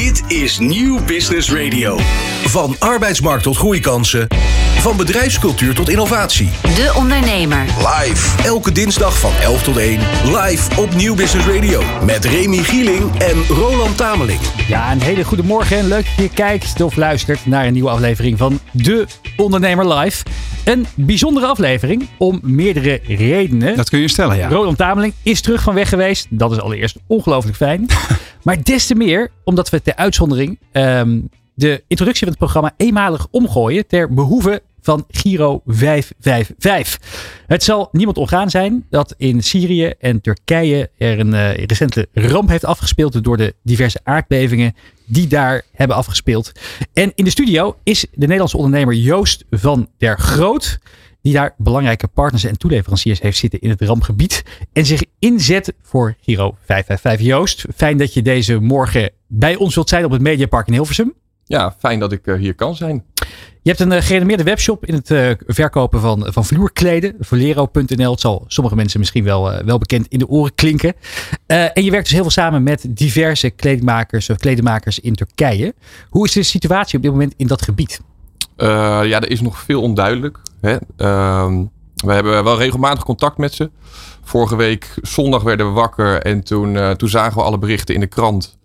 Dit is Nieuw Business Radio. Van arbeidsmarkt tot groeikansen. Van bedrijfscultuur tot innovatie. De Ondernemer. Live. Elke dinsdag van 11 tot 1. Live op Nieuw Business Radio. Met Remy Gieling en Roland Tameling. Ja, een hele goede morgen en leuk dat je kijkt of luistert naar een nieuwe aflevering van De Ondernemer Live. Een bijzondere aflevering om meerdere redenen. Dat kun je stellen, ja. Roland Tameling is terug van weg geweest. Dat is allereerst ongelooflijk fijn. maar des te meer omdat we ter uitzondering ehm, de introductie van het programma eenmalig omgooien ter behoeve van Giro 555. Het zal niemand ontgaan zijn dat in Syrië en Turkije er een uh, recente ramp heeft afgespeeld door de diverse aardbevingen die daar hebben afgespeeld. En in de studio is de Nederlandse ondernemer Joost van der Groot. Die daar belangrijke partners en toeleveranciers heeft zitten in het rampgebied. En zich inzet voor Giro 555. Joost, fijn dat je deze morgen bij ons wilt zijn op het Mediapark in Hilversum. Ja, fijn dat ik uh, hier kan zijn. Je hebt een uh, gerenommeerde webshop in het uh, verkopen van, van vloerkleden. Volero.nl. Het zal sommige mensen misschien wel, uh, wel bekend in de oren klinken. en je werkt dus heel veel samen met diverse kledingmakers of kledemakers in Turkije. Hoe is de situatie op dit moment in dat gebied? ja, er is nog veel onduidelijk. Ehm, we hebben wel regelmatig contact met ze. Vorige week zondag werden we wakker en toen, toen zagen we alle berichten in de krant.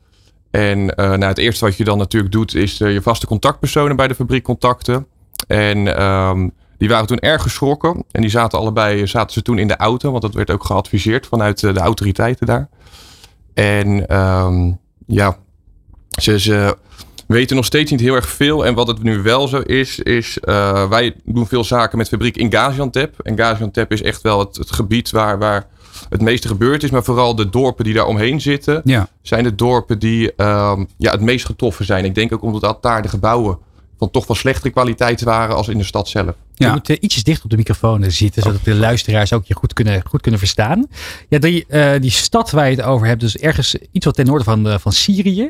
En uh, nou, het eerste wat je dan natuurlijk doet, is uh, je vaste contactpersonen bij de fabriek contacten. En um, die waren toen erg geschrokken. En die zaten allebei zaten ze toen in de auto, want dat werd ook geadviseerd vanuit de autoriteiten daar. En um, ja, ze, ze weten nog steeds niet heel erg veel. En wat het nu wel zo is, is uh, wij doen veel zaken met fabriek in Gaziantep. En Gaziantep is echt wel het, het gebied waar, waar het meeste gebeurd is. Maar vooral de dorpen die daar omheen zitten, ja. zijn de dorpen die um, ja, het meest getroffen zijn. Ik denk ook omdat daar de gebouwen van toch wel slechtere kwaliteit waren als in de stad zelf. Ja. Je moet uh, ietsjes dicht op de microfoon zitten, zodat de luisteraars ook je goed kunnen, goed kunnen verstaan. Ja, die, uh, die stad waar je het over hebt, dus ergens iets wat ten noorden van, uh, van Syrië.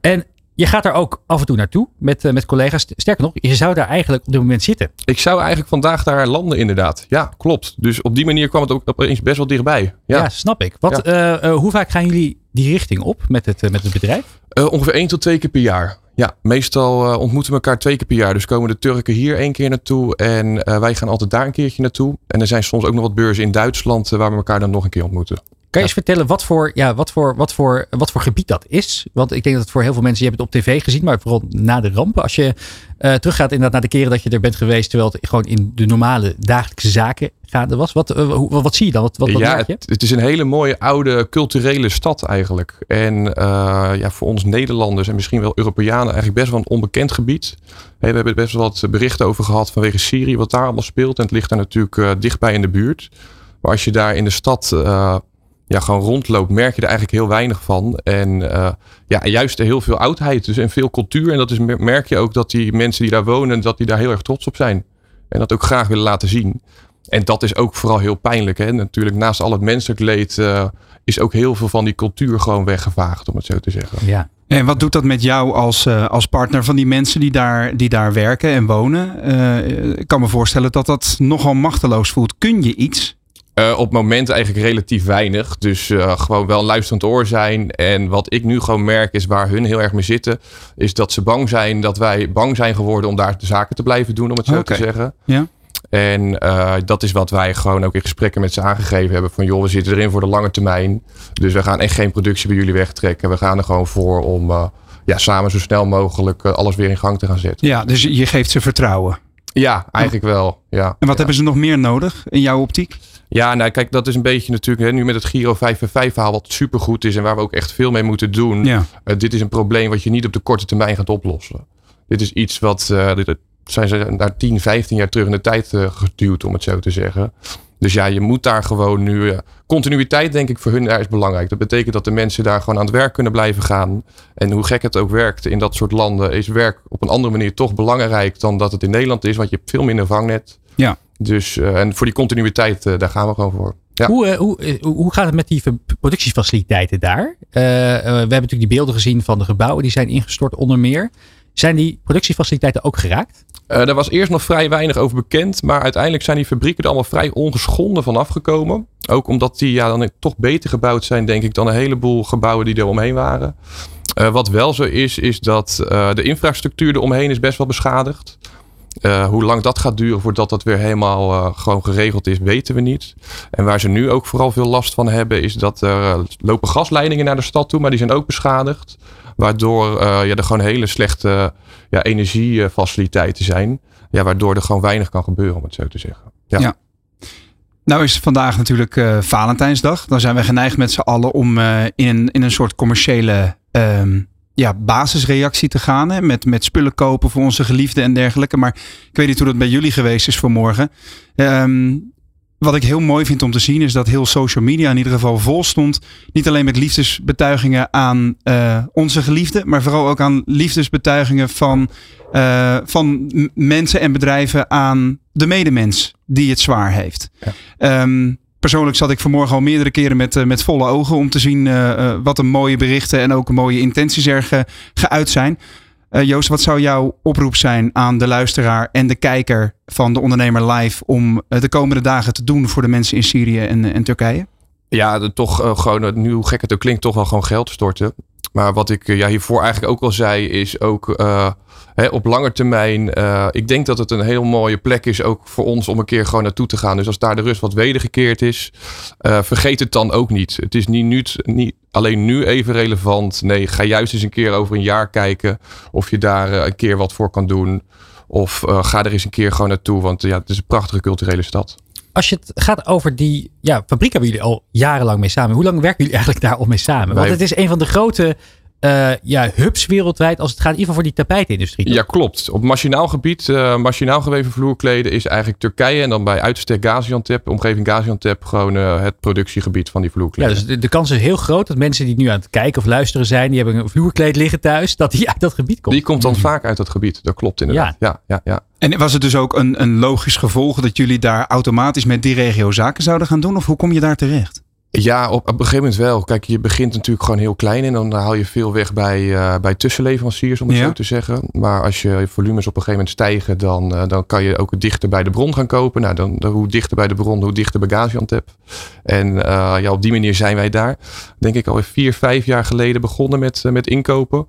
En je gaat daar ook af en toe naartoe met, uh, met collega's. Sterker nog, je zou daar eigenlijk op dit moment zitten. Ik zou eigenlijk vandaag daar landen, inderdaad. Ja, klopt. Dus op die manier kwam het ook opeens best wel dichtbij. Ja, ja snap ik. Wat, ja. uh, uh, hoe vaak gaan jullie die richting op met het, met het bedrijf? ongeveer één tot twee keer per jaar. Ja, meestal ontmoeten we elkaar twee keer per jaar. Dus komen de Turken hier één keer naartoe en wij gaan altijd daar een keertje naartoe. En er zijn soms ook nog wat beurzen in Duitsland waar we elkaar dan nog een keer ontmoeten. Kan je eens vertellen wat voor, ja, wat, voor, wat, voor, wat voor gebied dat is? Want ik denk dat het voor heel veel mensen, je hebt het op tv gezien, maar vooral na de rampen. Als je uh, teruggaat inderdaad naar de keren dat je er bent geweest, terwijl het gewoon in de normale dagelijkse zaken gaande was. Wat, uh, wat, wat zie je dan? Wat, wat, wat ja, het, het, is een hele mooie oude culturele stad eigenlijk. En uh, ja, voor ons Nederlanders en misschien wel Europeanen eigenlijk best wel een onbekend gebied. Hey, we hebben best wel wat berichten over gehad vanwege Syrië, wat daar allemaal speelt. En het ligt daar natuurlijk dichtbij in de buurt. Maar als je daar in de stad ja, gewoon rondloopt, merk je er eigenlijk heel weinig van. En uh, ja, juist heel veel oudheid dus en veel cultuur. En dat is, merk je ook dat die mensen die daar wonen, dat die daar heel erg trots op zijn. En dat ook graag willen laten zien. En dat is ook vooral heel pijnlijk. Hè? Natuurlijk, naast al het menselijk leed uh, is ook heel veel van die cultuur gewoon weggevaagd, om het zo te zeggen. Ja. En wat doet dat met jou als, uh, als partner van die mensen die daar, die daar werken en wonen? Uh, ik kan me voorstellen dat dat nogal machteloos voelt. Kun je iets? Uh, op het moment eigenlijk relatief weinig. Dus uh, gewoon wel een luisterend oor zijn. En wat ik nu gewoon merk is waar hun heel erg mee zitten. Is dat ze bang zijn dat wij bang zijn geworden om daar de zaken te blijven doen. Om het zo okay. te zeggen. Ja. En uh, dat is wat wij gewoon ook in gesprekken met ze aangegeven hebben. Van joh, we zitten erin voor de lange termijn. Dus we gaan echt geen productie bij jullie wegtrekken. We gaan er gewoon voor om ja, samen zo snel mogelijk alles weer in gang te gaan zetten. Ja, dus je geeft ze vertrouwen. Ja, eigenlijk wel. Ja. En wat ja. hebben ze nog meer nodig in jouw optiek? Ja, nou kijk, dat is een beetje natuurlijk hè, nu met het Giro 555 verhaal wat supergoed is en waar we ook echt veel mee moeten doen. Ja. Uh, dit is een probleem wat je niet op de korte termijn gaat oplossen. Dit is iets wat, uh, dit, zijn ze naar 10, 15 jaar terug in de tijd uh, geduwd, om het zo te zeggen. Dus ja, je moet daar gewoon nu. continuïteit, denk ik, voor hun daar is belangrijk. Dat betekent dat de mensen daar gewoon aan het werk kunnen blijven gaan. En hoe gek het ook werkt in dat soort landen, is werk op een andere manier toch belangrijk dan dat het in Nederland is. Want je hebt veel minder vangnet. Ja. Dus, uh, en voor die continuïteit, uh, daar gaan we gewoon voor. Ja. Hoe, uh, hoe, hoe gaat het met die productiefaciliteiten daar? we hebben natuurlijk die beelden gezien van de gebouwen die zijn ingestort onder meer. Zijn die productiefaciliteiten ook geraakt? Daar was eerst nog vrij weinig over bekend. Maar uiteindelijk zijn die fabrieken er allemaal vrij ongeschonden van afgekomen. Ook omdat die ja, dan toch beter gebouwd zijn, denk ik, dan een heleboel gebouwen die er omheen waren. Uh, wat wel zo is, is dat uh, de infrastructuur eromheen is best wel beschadigd. Uh, hoe lang dat gaat duren voordat dat weer helemaal uh, gewoon geregeld is, weten we niet. En waar ze nu ook vooral veel last van hebben, is dat er uh, lopen gasleidingen naar de stad toe, maar die zijn ook beschadigd. Waardoor ja, er gewoon hele slechte ja, energiefaciliteiten zijn. Ja, waardoor er gewoon weinig kan gebeuren, om het zo te zeggen. Ja. Nou is vandaag natuurlijk Valentijnsdag. Dan zijn we geneigd met z'n allen om in, in een soort commerciële um, ja, basisreactie te gaan. Hè? Met, met spullen kopen voor onze geliefden en dergelijke. Maar ik weet niet hoe dat bij jullie geweest is vanmorgen. Um, wat ik heel mooi vind om te zien is dat heel social media in ieder geval vol stond. Niet alleen met liefdesbetuigingen aan uh, onze geliefden, maar vooral ook aan liefdesbetuigingen van, uh, van mensen en bedrijven aan de medemens die het zwaar heeft. Ja. Um, persoonlijk zat ik vanmorgen al meerdere keren met, uh, met volle ogen om te zien uh, wat een mooie berichten en ook mooie intenties er ge, geuit zijn. Joost, wat zou jouw oproep zijn aan de luisteraar en de kijker van de ondernemer live om de komende dagen te doen voor de mensen in Syrië en, en Turkije? Ja, toch gewoon, nu hoe gek het ook klinkt, toch wel gewoon geld storten. Maar wat ik ja, hiervoor eigenlijk ook al zei, is ook op lange termijn, uh, ik denk dat het een heel mooie plek is ook voor ons om een keer gewoon naartoe te gaan. Dus als daar de rust wat wedergekeerd is, vergeet het dan ook niet. Het is niet, nu, niet alleen nu even relevant. Nee, ga juist eens een keer over een jaar kijken of je daar een keer wat voor kan doen. Of ga er eens een keer gewoon naartoe, want ja, het is een prachtige culturele stad. Als je het gaat over die ja, fabriek hebben jullie al jarenlang mee samen. Hoe lang werken jullie eigenlijk daar al mee samen? Want het is een van de grote uh, ja, hubs wereldwijd als het gaat in ieder geval voor die tapijtindustrie. Ja, klopt. Op machinaal gebied, uh, machinaal geweven vloerkleden is eigenlijk Turkije en dan bij uitstek Gaziantep, omgeving Gaziantep, gewoon uh, het productiegebied van die vloerkleden. Ja, dus de, de, kans is heel groot dat mensen die nu aan het kijken of luisteren zijn, die hebben een vloerkleed liggen thuis, dat die uit dat gebied komt. Die komt dan vaak uit dat gebied, dat klopt inderdaad. Ja. ja, ja, ja. En was het dus ook een, een logisch gevolg dat jullie daar automatisch met die regio zaken zouden gaan doen? Of hoe kom je daar terecht? Ja, op, op, een gegeven moment wel. Kijk, je begint natuurlijk gewoon heel klein en dan haal je veel weg bij, uh, bij tussenleveranciers, om het zo te zeggen. Maar als je volumes op een gegeven moment stijgen, dan, uh, dan kan je ook dichter bij de bron gaan kopen. Nou, dan, dan hoe dichter bij de bron, hoe dichter bij Gaziantep. En uh, ja, op die manier zijn wij daar, denk ik, alweer vier, vijf jaar geleden begonnen met, met inkopen.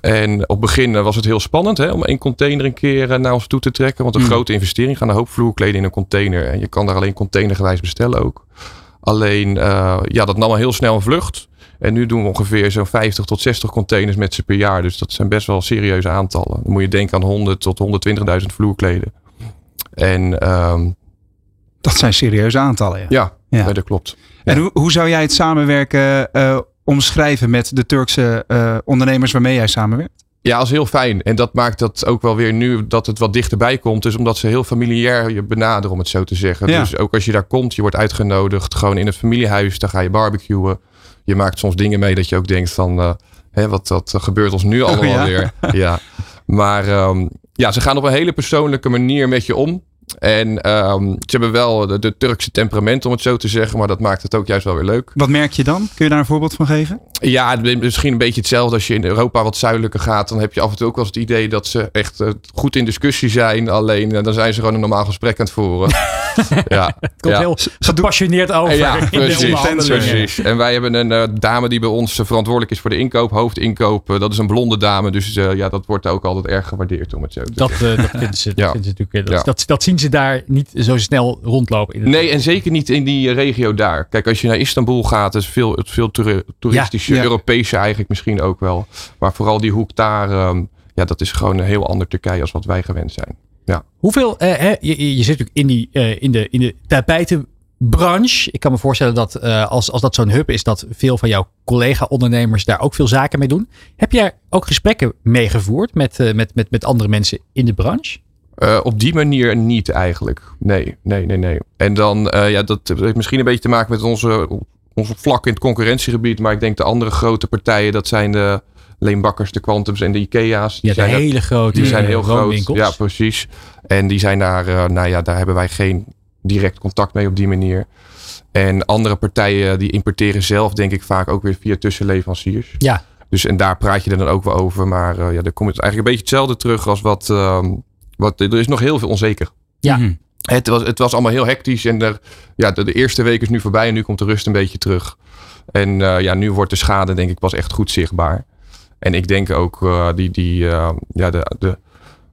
En op het begin was het heel spannend hè, om één container een keer naar ons toe te trekken. Want een mm. grote investering gaan een hoop vloerkleden in een container. En je kan daar alleen containergewijs bestellen ook. Alleen, uh, ja, dat nam al heel snel een vlucht. En nu doen we ongeveer zo'n 50 tot 60 containers met ze per jaar. Dus dat zijn best wel serieuze aantallen. Dan moet je denken aan 100 tot 120.000 vloerkleden. En um, dat zijn serieuze aantallen, ja. Ja, ja. dat klopt. En hoe, hoe zou jij het samenwerken uh, omschrijven met de Turkse uh, ondernemers waarmee jij samenwerkt? Ja, dat is heel fijn. En dat maakt dat ook wel weer nu dat het wat dichterbij komt. Dus omdat ze heel familiair je benaderen, om het zo te zeggen. Ja. Dus ook als je daar komt, je wordt uitgenodigd. Gewoon in het familiehuis, daar ga je barbecuen. Je maakt soms dingen mee dat je ook denkt van... Uh, hè, wat dat gebeurt ons nu allemaal oh, ja. weer. Ja. Maar um, ja, ze gaan op een hele persoonlijke manier met je om. En um, ze hebben wel de, de, Turkse temperament, om het zo te zeggen. Maar dat maakt het ook juist wel weer leuk. Wat merk je dan? Kun je daar een voorbeeld van geven? Ja, misschien een beetje hetzelfde. Als je in Europa wat zuidelijker gaat, dan heb je af en toe ook wel eens het idee dat ze echt uh, goed in discussie zijn. Alleen uh, dan zijn ze gewoon een normaal gesprek aan het voeren. ja. Het komt ja. heel gepassioneerd over. Ja, precies, precies. En wij hebben een uh, dame die bij ons verantwoordelijk is voor de inkoop, hoofdinkoop. dat is een blonde dame. Dus ja, dat wordt ook altijd erg gewaardeerd, om het zo te dat, zeggen. dat vinden ze, dat vinden ze natuurlijk. Dat, dat, dat zien ze daar niet zo snel rondlopen. In nee, en zeker niet in die regio daar. Kijk, als je naar Istanbul gaat, is veel, het veel toeristische, ja, Europese eigenlijk misschien ook wel. Maar vooral die hoek daar, um, ja, dat is gewoon een heel ander Turkije als wat wij gewend zijn. Ja. Hoeveel, uh, hè, je, je zit natuurlijk in, die, uh, in de, in de tapijtenbranche. Ik kan me voorstellen dat uh, als, als dat zo'n hub is, dat veel van jouw collega-ondernemers daar ook veel zaken mee doen. Heb jij ook gesprekken meegevoerd met, met, met, met andere mensen in de branche? Uh, op die manier niet eigenlijk. Nee, nee, nee, nee. En dan, uh, ja, dat heeft misschien een beetje te maken met onze, onze vlak in het concurrentiegebied. Maar ik denk de andere grote partijen, dat zijn de Leenbakkers, de Quantums en de Ikea's. Die ja, zijn hele grote Die zijn heel groot. Ja, precies. En die zijn daar, uh, nou ja, daar hebben wij geen direct contact mee op die manier. En andere partijen die importeren zelf, denk ik vaak ook weer via tussenleveranciers. Ja. Dus en daar praat je er dan ook wel over. Maar ja, dan komt het eigenlijk een beetje hetzelfde terug als wat wat, er is nog heel veel onzeker. Ja. Mhm. Het was, het was allemaal heel hectisch. En er, ja, de, de eerste week is nu voorbij en nu komt de rust een beetje terug. En eh, ja, nu wordt de schade denk ik pas echt goed zichtbaar. En ik denk ook uh, die, die uh, ja, de, de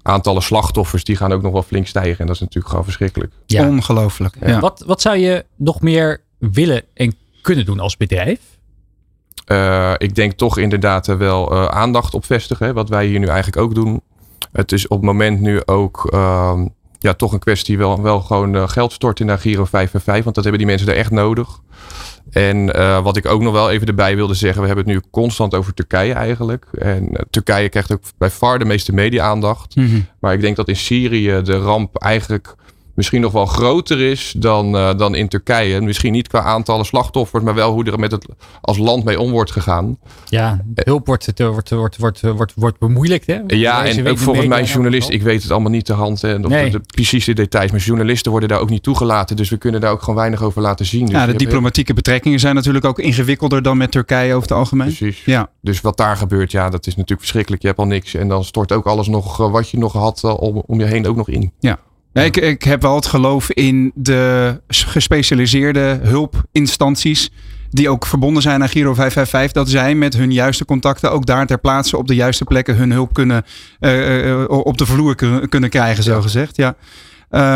aantallen slachtoffers die gaan ook nog wel flink stijgen. En dat is natuurlijk gewoon verschrikkelijk. Ja. Ongelooflijk. Ja. Wat, wat zou je nog meer willen en kunnen doen als bedrijf? Uh, ik denk toch inderdaad wel uh, aandacht op vestigen. Hè, wat wij hier nu eigenlijk ook doen. Het is op het moment nu ook uh, ja, toch een kwestie wel, wel gewoon uh, geld storten naar Giro 5 en 5. Want dat hebben die mensen er echt nodig. En uh, wat ik ook nog wel even erbij wilde zeggen. We hebben het nu constant over Turkije eigenlijk. En uh, Turkije krijgt ook bij far de meeste media-aandacht. Mm -hmm. Maar ik denk dat in Syrië de ramp eigenlijk misschien nog wel groter is dan, uh, dan in Turkije. Misschien niet qua aantallen slachtoffers, maar wel hoe er met het als land mee om wordt gegaan. Ja, hulp wordt, het, wordt, wordt, wordt, wordt, wordt bemoeilijkt. Hè? Ja, en ook volgens mij journalist, ik weet het allemaal niet te hand. Hè, of Nee. de, de precieze details, maar journalisten worden daar ook niet toegelaten. Dus we kunnen daar ook gewoon weinig over laten zien. Dus Ja, de hebt diplomatieke betrekkingen zijn natuurlijk ook ingewikkelder dan met Turkije over het algemeen. Precies. Ja. Dus wat daar gebeurt, ja, dat is natuurlijk verschrikkelijk. Je hebt al niks. En dan stort ook alles nog uh, wat je nog had om, om je heen ook nog in. Ja. Ik, ik heb wel het geloof in de gespecialiseerde hulpinstanties. Die ook verbonden zijn aan Giro 555. Dat zij met hun juiste contacten ook daar ter plaatse op de juiste plekken hun hulp kunnen uh, op de vloer kunnen, krijgen, zo gezegd. Ja.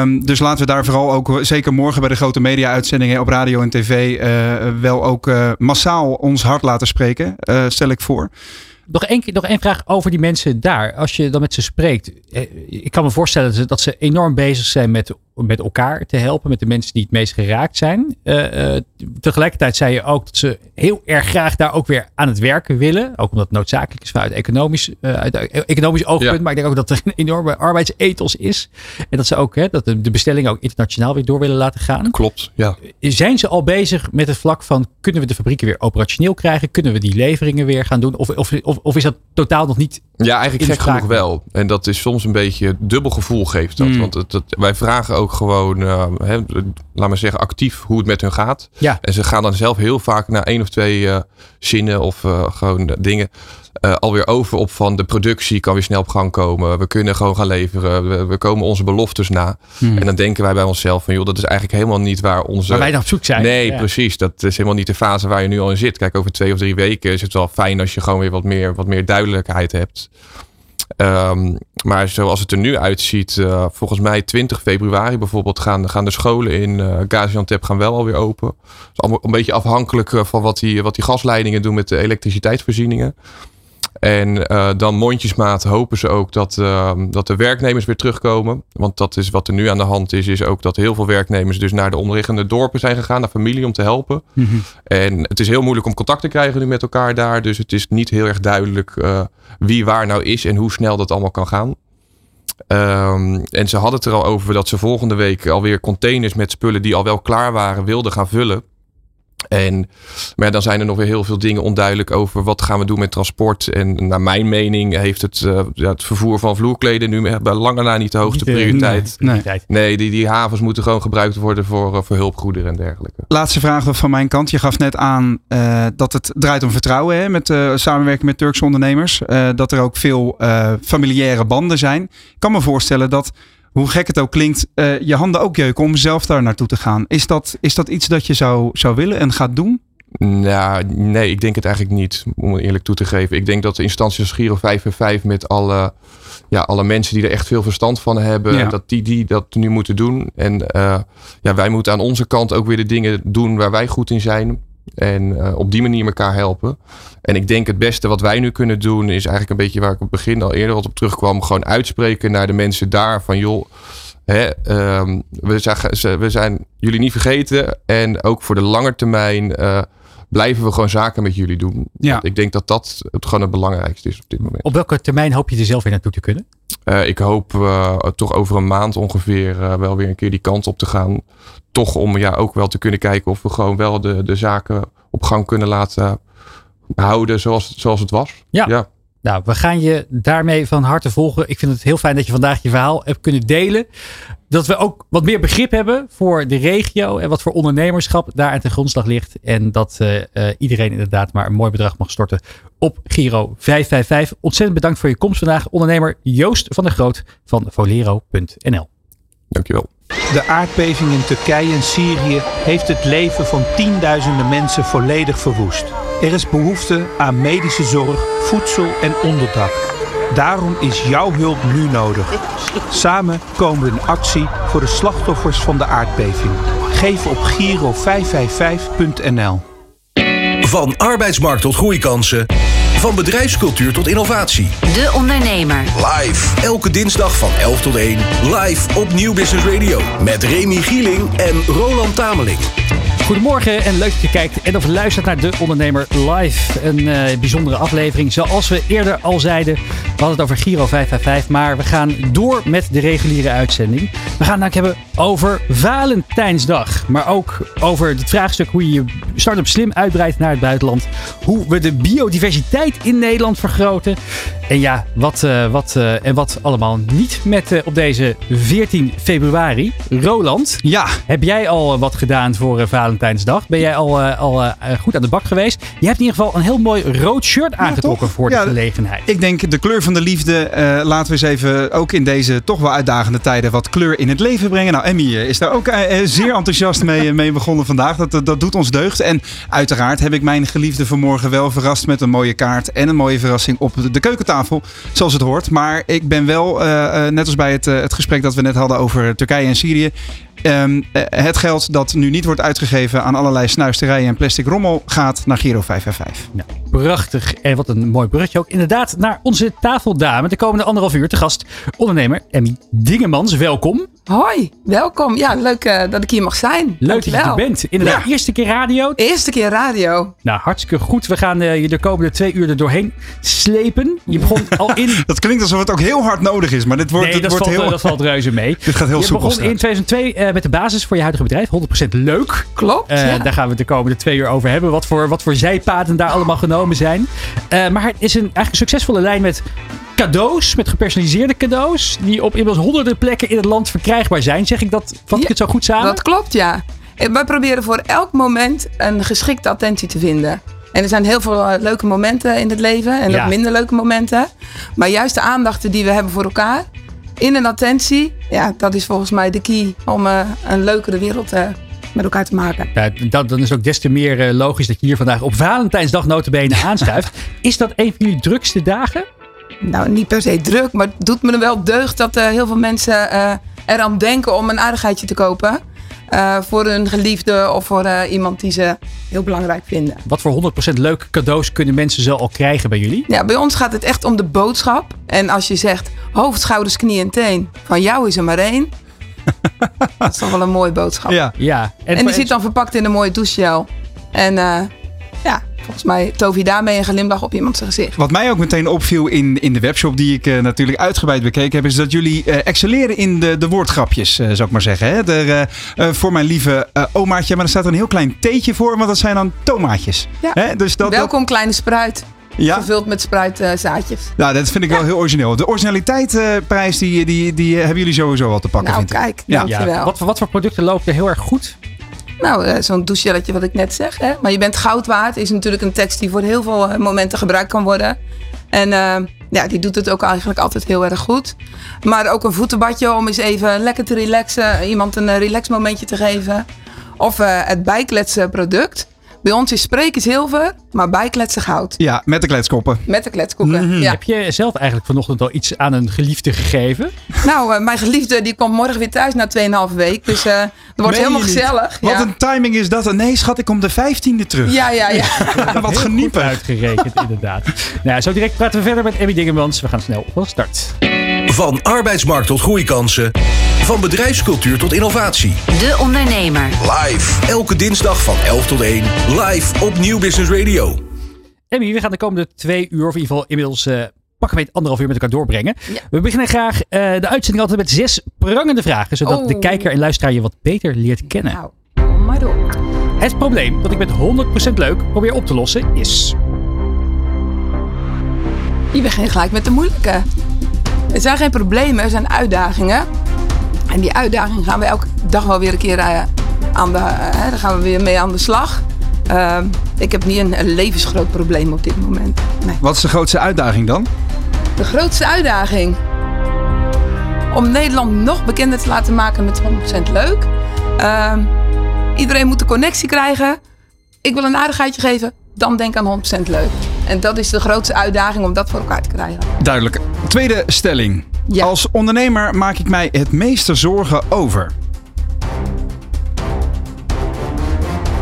Um, dus laten we daar vooral ook, zeker morgen bij de grote media-uitzendingen op radio en tv, uh, wel ook massaal ons hart laten spreken, stel ik voor. Nog één, nog één vraag over die mensen daar. Als je dan met ze spreekt. Ik kan me voorstellen dat ze enorm bezig zijn met, met elkaar te helpen. Met de mensen die het meest geraakt zijn. Uh, uh, tegelijkertijd zei je ook dat ze heel erg graag daar ook weer aan het werken willen. Ook omdat het noodzakelijk is vanuit economisch, uh, uit economisch oogpunt. Ja. Maar ik denk ook dat er een enorme arbeidsethos is. En dat ze ook hè, dat de, de bestellingen ook internationaal weer door willen laten gaan. Klopt, ja. Zijn ze al bezig met het vlak van kunnen we de fabrieken weer operationeel krijgen? Kunnen we die leveringen weer gaan doen? Of, of, of, of is dat totaal nog niet ja, eigenlijk gek genoeg wel. En dat is soms een beetje dubbel gevoel geeft dat. Mm. Want het, het, wij vragen ook gewoon, uh, hè, laat maar zeggen, actief hoe het met hun gaat. Ja. En ze gaan dan zelf heel vaak naar één of twee uh, zinnen of uh, gewoon dingen uh, alweer over op van de productie kan weer snel op gang komen. We kunnen gewoon gaan leveren. We, we komen onze beloftes na. Hmm. En dan denken wij bij onszelf van joh, dat is eigenlijk helemaal niet waar onze... Waar wij naar op zoek zijn. Nee, ja. precies. Dat is helemaal niet de fase waar je nu al in zit. Kijk, over twee of drie weken is het wel fijn als je gewoon weer wat meer, wat meer duidelijkheid hebt. Um, maar zoals het er nu uitziet, uh, volgens mij 20 februari bijvoorbeeld gaan, gaan de scholen in uh, Gaziantep gaan wel alweer open. Is allemaal een beetje afhankelijk van wat die, wat die gasleidingen doen met de elektriciteitsvoorzieningen. En uh, dan mondjesmaat hopen ze ook dat, uh, dat de werknemers weer terugkomen. Want dat is wat er nu aan de hand is. Is ook dat heel veel werknemers dus naar de omliggende dorpen zijn gegaan. Naar familie om te helpen. Mm -hmm. En het is heel moeilijk om contact te krijgen nu met elkaar daar. Dus het is niet heel erg duidelijk uh, wie waar nou is. En hoe snel dat allemaal kan gaan. Um, en ze hadden het er al over dat ze volgende week alweer containers met spullen die al wel klaar waren wilden gaan vullen. En, maar dan zijn er nog weer heel veel dingen onduidelijk over wat gaan we doen met transport. En naar mijn mening heeft het, uh, ja, het vervoer van vloerkleden nu bij lange na niet de hoogste prioriteit. nee, nee, nee die, die havens moeten gewoon gebruikt worden voor, uh, voor hulpgoederen en dergelijke. Laatste vraag van mijn kant. Je gaf net aan uh, dat het draait om vertrouwen hè, met uh, samenwerking met Turkse ondernemers. Uh, dat er ook veel familiaire banden zijn. Ik kan me voorstellen dat hoe gek het ook klinkt, uh, je handen ook jeuken om zelf daar naartoe te gaan. Is dat, is dat iets dat je zou, zou willen en gaat doen? Nou, nee, ik denk het eigenlijk niet, om het eerlijk toe te geven. Ik denk dat de instanties als Giro 5 en 5 met alle, ja, alle mensen die er echt veel verstand van hebben, Ja. dat die, die dat nu moeten doen. En uh, ja, wij moeten aan onze kant ook weer de dingen doen waar wij goed in zijn. En uh, op die manier elkaar helpen. En ik denk het beste wat wij nu kunnen doen is eigenlijk een beetje waar ik op het begin al eerder wat op terugkwam. Gewoon uitspreken naar de mensen daar van joh. Hè, um, we, zijn, we zijn jullie niet vergeten. En ook voor de lange termijn uh, blijven we gewoon zaken met jullie doen. Ja. Ik denk dat dat het gewoon het belangrijkste is op dit moment. Op welke termijn hoop je er zelf weer naartoe te kunnen? Uh, ik hoop uh, toch over een maand ongeveer uh, wel weer een keer die kant op te gaan. Toch om ja, ook wel te kunnen kijken of we gewoon wel de, de zaken op gang kunnen laten houden zoals, zoals het was. Ja. ja. Nou, we gaan je daarmee van harte volgen. Ik vind het heel fijn dat je vandaag je verhaal hebt kunnen delen. Dat we ook wat meer begrip hebben voor de regio en wat voor ondernemerschap daar aan ten grondslag ligt. En dat uh, uh, iedereen inderdaad maar een mooi bedrag mag storten op Giro 555. Ontzettend bedankt voor je komst vandaag, ondernemer Joost van der Groot van Volero.nl. Dankjewel. De aardbeving in Turkije en Syrië heeft het leven van tienduizenden mensen volledig verwoest. Er is behoefte aan medische zorg, voedsel en onderdak. Daarom is jouw hulp nu nodig. Samen komen we in actie voor de slachtoffers van de aardbeving. Geef op giro555.nl. Van arbeidsmarkt tot groeikansen. Van bedrijfscultuur tot innovatie. De Ondernemer. Live. Elke dinsdag van 11 tot 1. Live op Nieuw Business Radio. Met Remy Gieling en Roland Tameling. Goedemorgen en leuk dat je kijkt en of luistert naar De Ondernemer Live. Een uh, bijzondere aflevering. Zoals we eerder al zeiden, we hadden het over Giro 555. Maar we gaan door met de reguliere uitzending. We gaan het hebben over Valentijnsdag. Maar ook over het vraagstuk hoe je je start-up slim uitbreidt naar het buitenland. Hoe we de biodiversiteit in Nederland vergroten. En ja, wat, uh, wat uh, en wat allemaal niet met uh, op deze 14 februari. Roland, ja. heb jij al wat gedaan voor Valentijnsdag? Ben jij al, al goed aan de bak geweest? Je hebt in ieder geval een heel mooi rood shirt aangetrokken ja, voor de ja, gelegenheid. Ik denk de kleur van de liefde. laten we eens even ook in deze toch wel uitdagende tijden wat kleur in het leven brengen. Nou, Emmy is daar ook zeer enthousiast mee, mee begonnen vandaag. Dat, dat doet ons deugd. En uiteraard heb ik mijn geliefde vanmorgen wel verrast met een mooie kaart en een mooie verrassing op de keukentafel zoals het hoort. Maar ik ben wel, uh, net als bij het, uh, het gesprek dat we net hadden over Turkije en Syrië. Um, het geld dat nu niet wordt uitgegeven aan allerlei snuisterijen en plastic rommel gaat naar Giro 555. Ja, prachtig. En wat een mooi bruggetje ook. Inderdaad, naar onze tafeldame. De komende anderhalf uur te gast. Ondernemer Emmy Dingemans. Welkom. Hoi, welkom. Ja, leuk uh, dat ik hier mag zijn. Leuk Dankjewel. dat je er bent. Inderdaad, ja. eerste keer radio. Eerste keer radio. Nou, hartstikke goed. We gaan uh, je de komende twee uur er doorheen slepen. Je begon al in... dat klinkt alsof het ook heel hard nodig is, maar dit wordt, nee, dit dat, wordt valt, heel... dat valt reuze mee. dit gaat heel je soepel begon in 2002 uh, met de basis voor je huidige bedrijf. 100% leuk. Klopt, ja. Daar gaan we de komende twee uur over hebben. Wat voor, wat voor zijpaden daar allemaal genomen zijn. maar het is een eigenlijk een succesvolle lijn met cadeaus, met gepersonaliseerde cadeaus, die op inmiddels honderden plekken in het land verkrijgbaar zijn. Zeg ik dat, vat ik het zo goed samen? Dat klopt, ja. Wij proberen voor elk moment een geschikte attentie te vinden. En er zijn heel veel leuke momenten in het leven en Ja. ook minder leuke momenten. Maar juist de aandachten die we hebben voor elkaar in een attentie, ja, dat is volgens mij de key om uh, een leukere wereld uh, met elkaar te maken. Ja, dat, dan is ook des te meer uh, logisch dat je hier vandaag op Valentijnsdag notabene aanschuift. Is dat een van jullie drukste dagen? Nou, niet per se druk, maar het doet me er wel deugd dat heel veel mensen uh, eraan denken om een aardigheidje te kopen. Uh, voor hun geliefde of voor iemand die ze heel belangrijk vinden. Wat voor 100% leuke cadeaus kunnen mensen zo al krijgen bij jullie? Ja, bij ons gaat het echt om de boodschap. En als je zegt hoofd, schouders, knie en teen, van jou is er maar één. dat is toch wel een mooie boodschap. Ja. ja. En, en die zit dan verpakt in een mooie douchegel. En ja, volgens mij tover je daarmee een glimlach op iemand zijn gezicht. Wat mij ook meteen opviel in, in de webshop die ik uh, natuurlijk uitgebreid bekeken heb, is dat jullie uh, excelleren in de, de woordgrapjes, uh, zou ik maar zeggen. Hè? Er, voor mijn lieve omaatje, maar er staat een heel klein theetje voor, want dat zijn dan tomaatjes. Ja. Hè? Dus dat, Welkom dat... kleine spruit. Ja. Gevuld met spruitzaadjes. Nou, dat vind ik ja. wel heel origineel. De originaliteitprijs die, die, die hebben jullie sowieso al te pakken. Nou, vind kijk, ik. ja. dankjewel. Ja. Wat, wat voor producten lopen er heel erg goed? Nou, uh, zo'n douchegelletje wat ik net zeg. Hè? Maar je bent goud waard is natuurlijk een tekst die voor heel veel uh, momenten gebruikt kan worden. En uh, ja, die doet het ook eigenlijk altijd heel erg goed. Maar ook een voetenbadje om eens even lekker te relaxen. Iemand een relax momentje te geven. Of het bijkletsen product. Bij ons is spreken zilver, maar bijkletsen goud. Ja, met de kletskoppen. Met de kletskoppen, mm-hmm. ja. Heb je zelf eigenlijk vanochtend al iets aan een geliefde gegeven? Nou, uh, mijn geliefde die komt morgen weer thuis na 2,5 week. Dus uh, het wordt Meen helemaal gezellig. Wat ja. een timing is dat. Nee schat, ik kom de 15e terug. Ja, ja, ja. Wat geniepen. uitgerekend, inderdaad. nou, zo direct praten we verder met Emmy Dingemans. We gaan snel van start. Van arbeidsmarkt tot groeikansen. Van bedrijfscultuur tot innovatie. De Ondernemer. Live. Elke dinsdag van 11 tot 1. Live op Nieuw Business Radio. Emmy, we gaan de komende twee uur, of in ieder geval inmiddels uh, pakken we het anderhalf uur met elkaar doorbrengen. Ja. We beginnen graag uh, de uitzending altijd met zes prangende vragen. Zodat Oh. de kijker en luisteraar je wat beter leert kennen. Nou, kom maar door. Het probleem dat ik met 100% leuk probeer op te lossen is... Je begint gelijk met de moeilijke. Er zijn geen problemen, er zijn uitdagingen. En die uitdagingen gaan we elke dag wel weer een keer eh, aan de, eh, daar gaan we weer mee aan de slag. Ehm, ik heb niet een, een levensgroot probleem op dit moment. Nee. Wat is de grootste uitdaging dan? De grootste uitdaging. Om Nederland nog bekender te laten maken met 100% leuk. Ehm, iedereen moet de connectie krijgen. Ik wil een aardigheidje geven. Dan denk aan 100% leuk. En dat is de grootste uitdaging om dat voor elkaar te krijgen. Duidelijk. Tweede stelling. Ja. Als ondernemer maak ik mij het meeste zorgen over.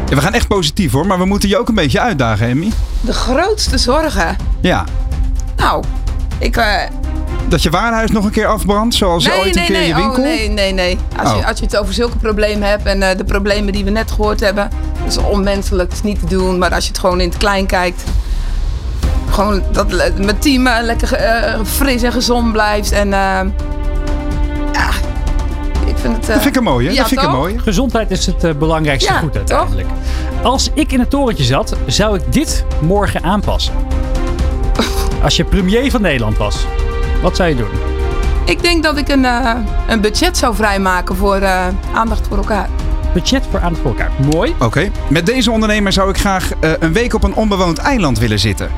Ja, we gaan echt positief hoor, maar we moeten je ook een beetje uitdagen, Emmy. De grootste zorgen. Ja. Nou, ik. eh, Dat je warenhuis nog een keer afbrandt, zoals nee, ooit nee, een keer nee. je winkel. Oh, nee, nee, nee. Als, Oh. je, als je het over zulke problemen hebt en eh, de problemen die we net gehoord hebben, dat is onmenselijk, dat is niet te doen. Maar als je het gewoon in het klein kijkt, gewoon dat mijn team eh, lekker eh, fris en gezond blijft. En eh, ja, ik vind het. eh, Dat vind ik een mooie. ja, dat vind ik een toch? mooie. Gezondheid is het belangrijkste Ja, goed toch? uiteindelijk. Als ik in het torentje zat, zou ik dit morgen aanpassen. Als je premier van Nederland was, wat zou je doen? Ik denk dat ik een, eh, een budget zou vrijmaken voor eh, aandacht voor elkaar. Budget voor aandacht voor elkaar. Mooi. Oké. Met deze ondernemer zou ik graag eh, een week op een onbewoond eiland willen zitten.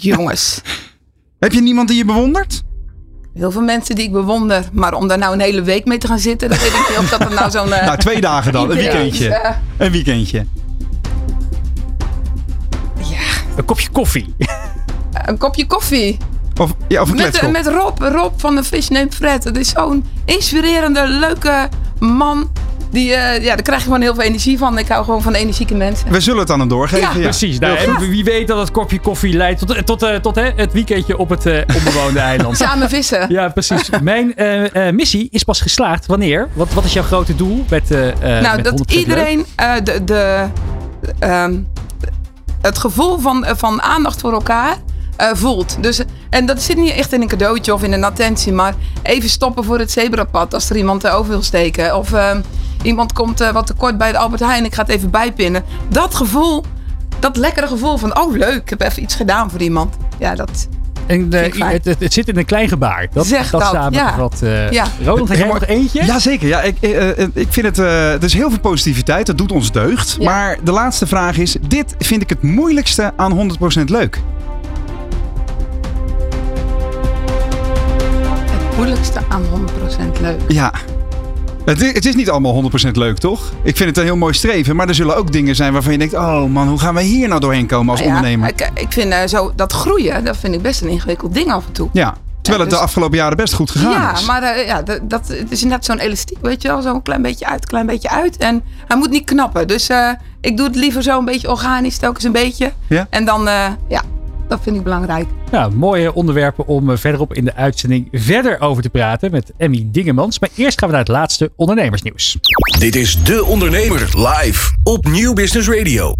Jongens. Heb je niemand die je bewondert? Heel veel mensen die ik bewonder, maar om daar nou een hele week mee te gaan zitten, dat weet ik niet of dat er nou zo'n. eh, Nou, twee dagen dan. Een weekendje. Een weekendje. Een kopje koffie. een kopje koffie. Of, ja, of een Met, met Rob, Rob van de Fish Named Fred. Dat is zo'n inspirerende, leuke man. Die, eh, ja, daar krijg je gewoon heel veel energie van. Ik hou gewoon van energieke mensen. We zullen het aan hem doorgeven. Ja, Ja, Precies. Nou, wie weet dat het kopje koffie leidt tot, tot, eh, tot hè, het weekendje op het eh, onbewoonde eiland. Samen vissen. Ja, precies. Mijn eh, eh, missie is pas geslaagd. Wanneer? Wat, wat is jouw grote doel met, eh eh nou, met dat 100% leuk? iedereen eh, de, de, ehm, het gevoel van, eh, van aandacht voor elkaar eh, voelt. Dus, en dat zit niet echt in een cadeautje of in een attentie, maar even stoppen voor het zebrapad als er iemand eh, over wil steken. Of ehm, iemand komt eh, wat tekort bij de Albert Heijn, ik ga het even bijpinnen. Dat gevoel, dat lekkere gevoel van, oh leuk, ik heb even iets gedaan voor iemand. Ja, dat, En, eh, het, het, het zit in een klein gebaar. Dat, Zeg dat dat, samen ja. wat. eh Ja. Roland, heb Ja, nog eentje? Jazeker. Ja, ik, ik vind het. eh er is heel veel positiviteit. Dat doet ons deugd. Ja. Maar de laatste vraag is: dit vind ik het moeilijkste aan 100% leuk. het moeilijkste aan 100% leuk. Ja. Het is, het is niet allemaal 100% leuk, toch? Ik vind het een heel mooi streven. Maar er zullen ook dingen zijn waarvan je denkt: oh man, hoe gaan we hier nou doorheen komen als Nou ja, ondernemer? Ik, ik vind eh, zo, dat groeien, dat vind ik best een ingewikkeld ding af en toe. Ja. Terwijl het dus- de afgelopen jaren best goed gegaan Ja, is. maar eh, ja, dat, dat, het is net zo'n elastiek, weet je wel. Zo'n klein beetje uit, klein beetje uit. En hij moet niet knappen. Dus eh, ik doe het liever zo een beetje organisch, telkens een beetje. Ja. En dan, ja, dat vind ik belangrijk. Nou, mooie onderwerpen om eh, verderop in de uitzending verder over te praten met Emmy Dingemans. Maar eerst gaan we naar het laatste ondernemersnieuws. Dit is De Ondernemer live op Nieuw Business Radio.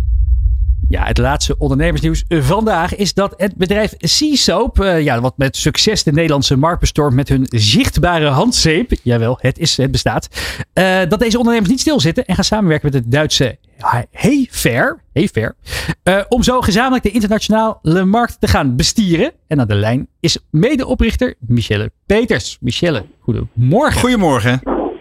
Ja, het laatste ondernemersnieuws vandaag is dat het bedrijf Seasoap, eh ja, wat met succes de Nederlandse markt bestormt met hun zichtbare handzeep, jawel, het, is, het bestaat, eh, dat deze ondernemers niet stilzitten en gaan samenwerken met het Duitse Heyfair, Heyfair eh, om zo gezamenlijk de internationale markt te gaan bestieren. En aan de lijn is medeoprichter Michelle Peters. Michelle, goedemorgen. Goedemorgen.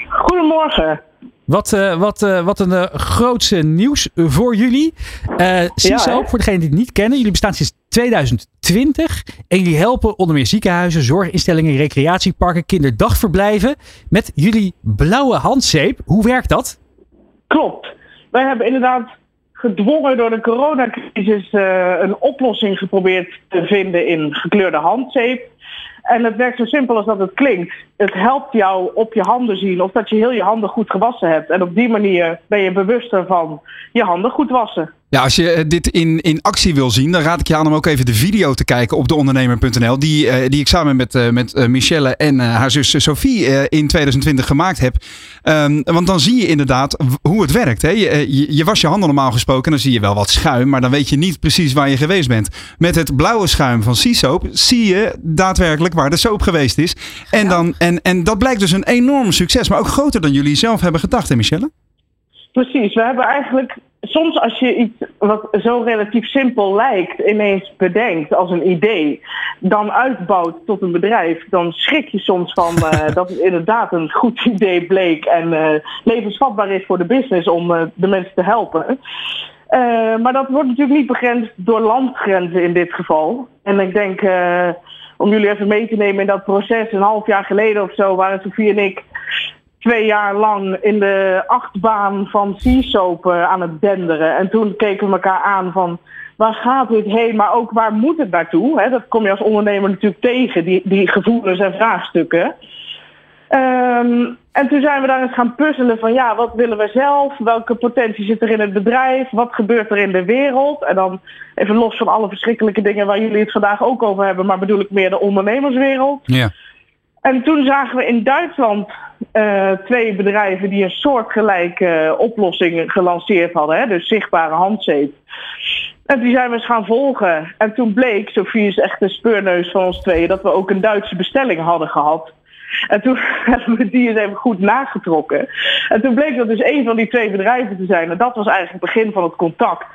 Goedemorgen. Wat, eh, wat, eh, wat een grootse nieuws voor jullie. Eh Seasoap, hè? voor degenen die het niet kennen. Jullie bestaan sinds 2020. En jullie helpen onder meer ziekenhuizen, zorginstellingen, recreatieparken, kinderdagverblijven. Met jullie blauwe handzeep. Hoe werkt dat? Klopt. Wij hebben inderdaad gedwongen door de coronacrisis eh, een oplossing geprobeerd te vinden in gekleurde handzeep. En het werkt zo simpel als dat het klinkt. Het helpt jou op je handen zien of dat je heel je handen goed gewassen hebt. En op die manier ben je bewuster van je handen goed wassen. Ja, als je eh, dit in, in actie wil zien, dan raad ik je aan om ook even de video te kijken op deondernemer.nl. Die, eh, die ik samen met, eh, met Michelle en haar zus Sophie in 2020 gemaakt heb. Ehm, want dan zie je inderdaad hoe het werkt. Hè? Je, je, je was je handen normaal gesproken en dan zie je wel wat schuim, maar dan weet je niet precies waar je geweest bent. Met het blauwe schuim van Seasoap zie je daadwerkelijk waar de soap geweest is. En, dan, en, en dat blijkt dus een enorm succes, maar ook groter dan jullie zelf hebben gedacht, hè Michelle? Precies, we hebben eigenlijk soms als je iets wat zo relatief simpel lijkt ineens bedenkt als een idee, dan uitbouwt tot een bedrijf, dan schrik je soms van eh, dat het inderdaad een goed idee bleek en eh, levensvatbaar is voor de business om eh, de mensen te helpen. Maar dat wordt natuurlijk niet begrensd door landgrenzen in dit geval. En ik denk, om jullie even mee te nemen in dat proces, een half jaar geleden of zo waren Sofie en ik twee jaar lang in de achtbaan van Seasoap uh, aan het denderen. En toen keken we elkaar aan van waar gaat dit heen, maar ook waar moet het naartoe? Hè? Dat kom je als ondernemer natuurlijk tegen, die, die gevoelens en vraagstukken. Um, en toen zijn we daar eens gaan puzzelen van ja, wat willen we zelf? Welke potentie zit er in het bedrijf? Wat gebeurt er in de wereld? En dan even los van alle verschrikkelijke dingen waar jullie het vandaag ook over hebben, maar bedoel ik meer de ondernemerswereld. Ja. En toen zagen we in Duitsland uh, twee bedrijven die een soortgelijke uh, oplossing gelanceerd hadden. Hè? Dus zichtbare handzeep. En die zijn we eens gaan volgen. En toen bleek, Sofie is echt de speurneus van ons tweeën, dat we ook een Duitse bestelling hadden gehad. En toen hebben we die eens even goed nagetrokken. En toen bleek dat dus een van die twee bedrijven te zijn. En dat was eigenlijk het begin van het contact.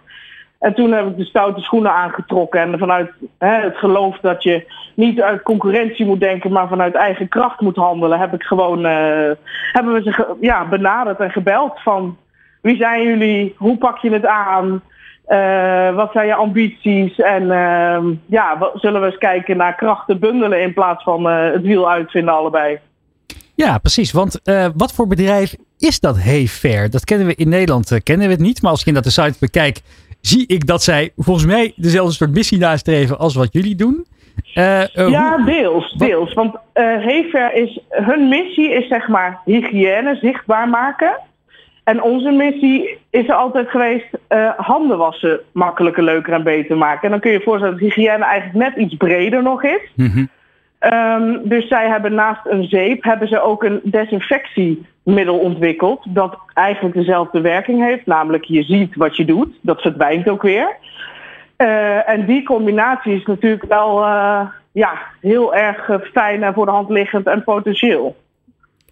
En toen heb ik de stoute schoenen aangetrokken. En vanuit hè, het geloof dat je niet uit concurrentie moet denken, maar vanuit eigen kracht moet handelen, heb ik gewoon uh, hebben we ze ja, benaderd en gebeld van wie zijn jullie, hoe pak je het aan, uh, wat zijn je ambities en uh, ja, zullen we eens kijken naar krachten bundelen in plaats van uh, het wiel uitvinden allebei. Ja, precies. Want wat voor bedrijf is dat Hey Fair? Dat kennen we in Nederland, kennen we het niet. Maar als in dat de site bekijk, zie ik dat zij volgens mij dezelfde soort missie nastreven als wat jullie doen. Uh, uh, ja, hoe, deels. deels. Want uh, Hefer is, hun missie is zeg maar hygiëne zichtbaar maken. En onze missie is er altijd geweest handen wassen makkelijker, leuker en beter maken. En dan kun je je voorstellen dat hygiëne eigenlijk net iets breder nog is. Mhm. Um, dus zij hebben naast een zeep hebben ze ook een desinfectiemiddel ontwikkeld. Dat eigenlijk dezelfde werking heeft. Namelijk je ziet wat je doet. Dat verdwijnt ook weer. Uh, en die combinatie is natuurlijk wel uh, ja, heel erg fijn en voor de hand liggend en potentieel.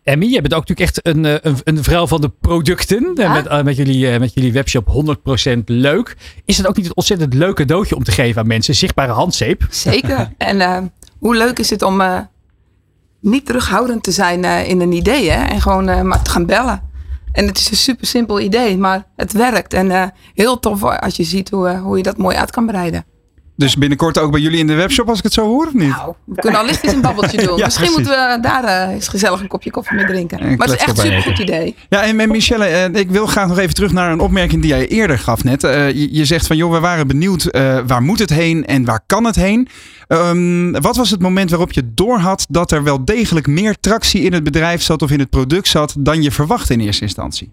Emmy, je bent ook natuurlijk echt een, een, een vrouw van de producten. Ja? Met, met, jullie, met jullie webshop 100% leuk. Is het ook niet een ontzettend leuk cadeautje om te geven aan mensen? Zichtbare handzeep. Zeker. en hoe leuk is het om uh, niet terughoudend te zijn uh, in een idee hè? en gewoon uh, maar te gaan bellen. En het is een super simpel idee, maar het werkt. En heel tof als je ziet hoe, hoe je dat mooi uit kan breiden. Dus binnenkort ook bij jullie in de webshop als ik het zo hoor of niet? Nou, we kunnen al licht eens een babbeltje doen. ja, Misschien precies. moeten we daar uh, eens gezellig een kopje koffie mee drinken. En maar het is echt een super goed idee. Ja, en Michelle, uh, ik wil graag nog even terug naar een opmerking die jij eerder gaf net. Uh, je, je, zegt van joh, we waren benieuwd waar moet het heen en waar kan het heen. Um, wat was het moment waarop je doorhad dat er wel degelijk meer tractie in het bedrijf zat of in het product zat dan je verwachtte in eerste instantie?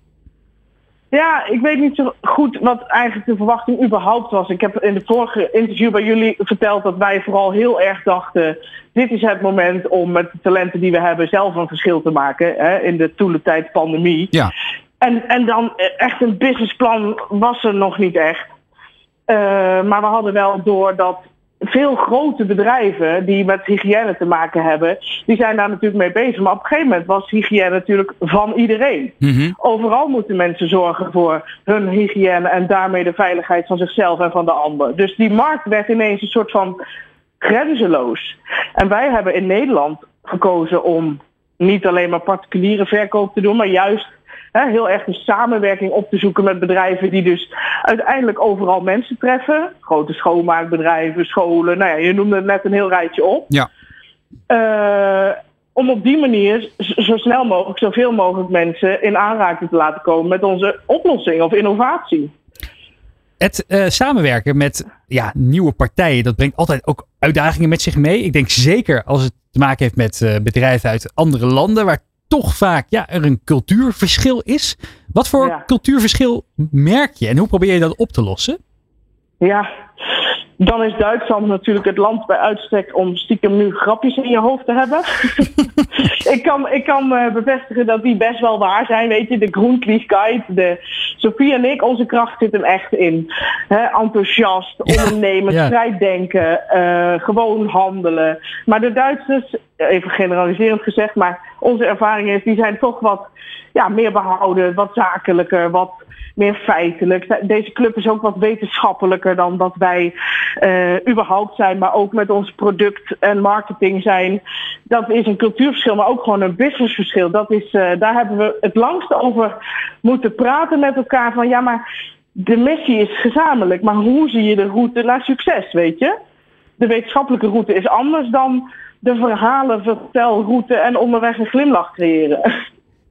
Ja, ik weet niet zo goed wat eigenlijk de verwachting überhaupt was. Ik heb in de vorige interview bij jullie verteld dat wij vooral heel erg dachten... dit is het moment om met de talenten die we hebben zelf een verschil te maken hè, in de toelentijd pandemie. Ja. En, en dan echt een businessplan was er nog niet echt. Uh, maar we hadden wel door dat veel grote bedrijven die met hygiëne te maken hebben, die zijn daar natuurlijk mee bezig. Maar op een gegeven moment was hygiëne natuurlijk van iedereen. Mm-hmm. Overal moeten mensen zorgen voor hun hygiëne en daarmee de veiligheid van zichzelf en van de ander. Dus die markt werd ineens een soort van grenzeloos. En wij hebben in Nederland gekozen om niet alleen maar particuliere verkoop te doen, maar juist He, heel erg een samenwerking op te zoeken met bedrijven die dus uiteindelijk overal mensen treffen. Grote schoonmaakbedrijven, scholen, nou ja, je noemde het net een heel rijtje op. Ja. Uh, om op die manier zo snel mogelijk zoveel mogelijk mensen in aanraking te laten komen met onze oplossing of innovatie. Het uh, samenwerken met ja, nieuwe partijen, dat brengt altijd ook uitdagingen met zich mee. Ik denk zeker als het te maken heeft met uh, bedrijven uit andere landen, waar toch vaak ja, er een cultuurverschil is. Wat voor ja. cultuurverschil merk je en hoe probeer je dat op te lossen? Ja, dan is Duitsland natuurlijk het land bij uitstek om stiekem nu grapjes in je hoofd te hebben. ik kan, ik kan uh, bevestigen dat die best wel waar zijn. Weet je, de Groenkliefkeit, de Sofie en ik, onze kracht zit hem echt in. He, enthousiast, ondernemen, ja. strijddenken, uh, gewoon handelen. Maar de Duitsers even generaliserend gezegd, maar onze ervaring is, die zijn toch wat ja, meer behouden, wat zakelijker, wat meer feitelijk. Deze club is ook wat wetenschappelijker dan dat wij uh, überhaupt zijn, maar ook met ons product en marketing zijn. Dat is een cultuurverschil, maar ook gewoon een businessverschil. Dat is, uh, daar hebben we het langst over moeten praten met elkaar. Van ja, maar de missie is gezamenlijk, maar hoe zie je de route naar succes, weet je? De wetenschappelijke route is anders dan de verhalen, vertelroute en onderweg een glimlach creëren.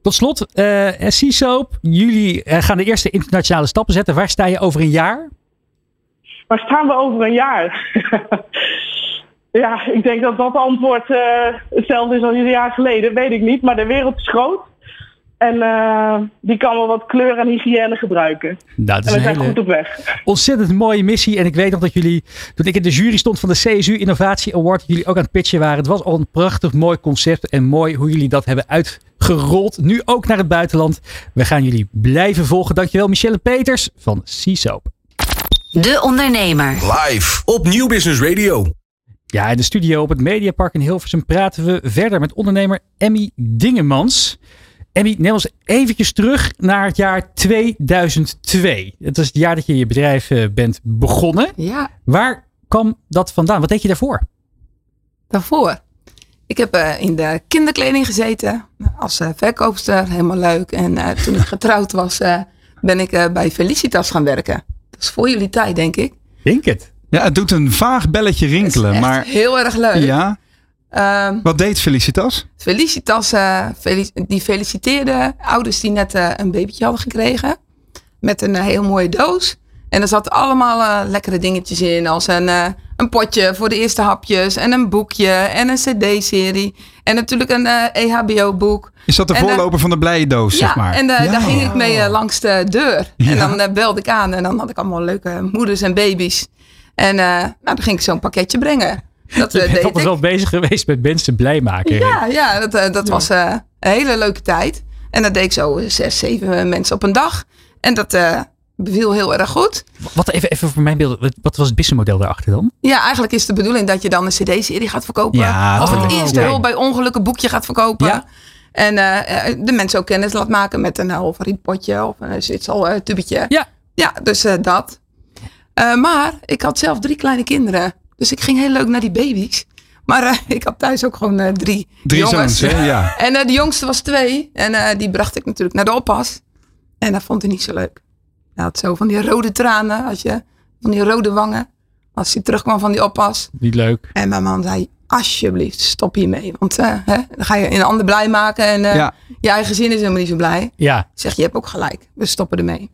Tot slot, uh, jullie uh, gaan de eerste internationale stappen zetten. Waar sta je over een jaar? Waar staan we over een jaar? ja, ik denk dat dat antwoord uh, hetzelfde is als een jaar geleden. Weet ik niet, maar de wereld is groot. En uh, die kan wel wat kleur en hygiëne gebruiken. Nou, en we zijn goed op weg. Ontzettend mooie missie. En ik weet nog dat jullie, toen ik in de jury stond van de CSU Innovatie Award, jullie ook aan het pitchen waren. Het was al een prachtig mooi concept en mooi hoe jullie dat hebben uitgerold. Nu ook naar het buitenland. We gaan jullie blijven volgen. Dankjewel Michelle Peters van C-Soap. De Ondernemer. Live op Nieuw Business Radio. Ja, in de studio op het Mediapark in Hilversum praten we verder met ondernemer Emmy Dingemans. Emmy, neem ons eventjes terug naar het jaar 2002. Het was het jaar dat je je bedrijf uh, bent begonnen. Ja. Waar kwam dat vandaan? Wat deed je daarvoor? Daarvoor? Ik heb uh, in de kinderkleding gezeten als uh, verkoopster. Helemaal leuk. En toen ik getrouwd was, ben ik bij Felicitas gaan werken. Dat is voor jullie tijd, denk ik. Denk het. Ja, het doet een vaag belletje rinkelen. echt maar heel erg leuk. Ja. Um, Wat deed Felicitas? Felicitas uh, felic die feliciteerde ouders die net uh, een babytje hadden gekregen. Met een uh, heel mooie doos. En er zaten allemaal lekkere dingetjes in. Als een, een potje voor de eerste hapjes. En een boekje. En een cd-serie. En natuurlijk een EHBO-boek. Is dat de en, voorloper van de blije doos, ja, zeg maar? En ja, daar ging ik mee langs de deur. Ja. En dan belde ik aan. En dan had ik allemaal leuke moeders en baby's. En nou, dan ging ik zo'n pakketje brengen. Dat, je uh, bent deed altijd ik. wel bezig geweest met mensen blij maken. Ja, ja dat, uh, dat ja. was uh, een hele leuke tijd. En dat deed ik zo zes, zeven mensen op een dag. En dat beviel heel erg goed. Wat even, even voor mijn beeld, wat was het businessmodel daarachter dan? Ja, eigenlijk is de bedoeling dat je dan een cd-serie gaat verkopen. Ja, of het eerste hulp bij ongelukken boekje gaat verkopen. Ja. En de mensen ook kennis laat maken met een half rietpotje of een zitsel tubetje. Ja. Ja, dus dat. maar ik had zelf drie kleine kinderen. Dus ik ging heel leuk naar die baby's. Maar uh, ik had thuis ook gewoon uh, drie, drie jongens. Zoons, hè? Ja. En uh, de jongste was twee. En die bracht ik natuurlijk naar de oppas. En dat vond hij niet zo leuk. Hij had zo van die rode tranen. Als je, van die rode wangen. Als hij terugkwam van die oppas. Niet leuk. En mijn man zei, alsjeblieft, stop hiermee. Want hè, dan ga je een ander blij maken. En ja. je eigen gezin is helemaal niet zo blij. Ja. Ik zeg, je hebt ook gelijk. We stoppen ermee.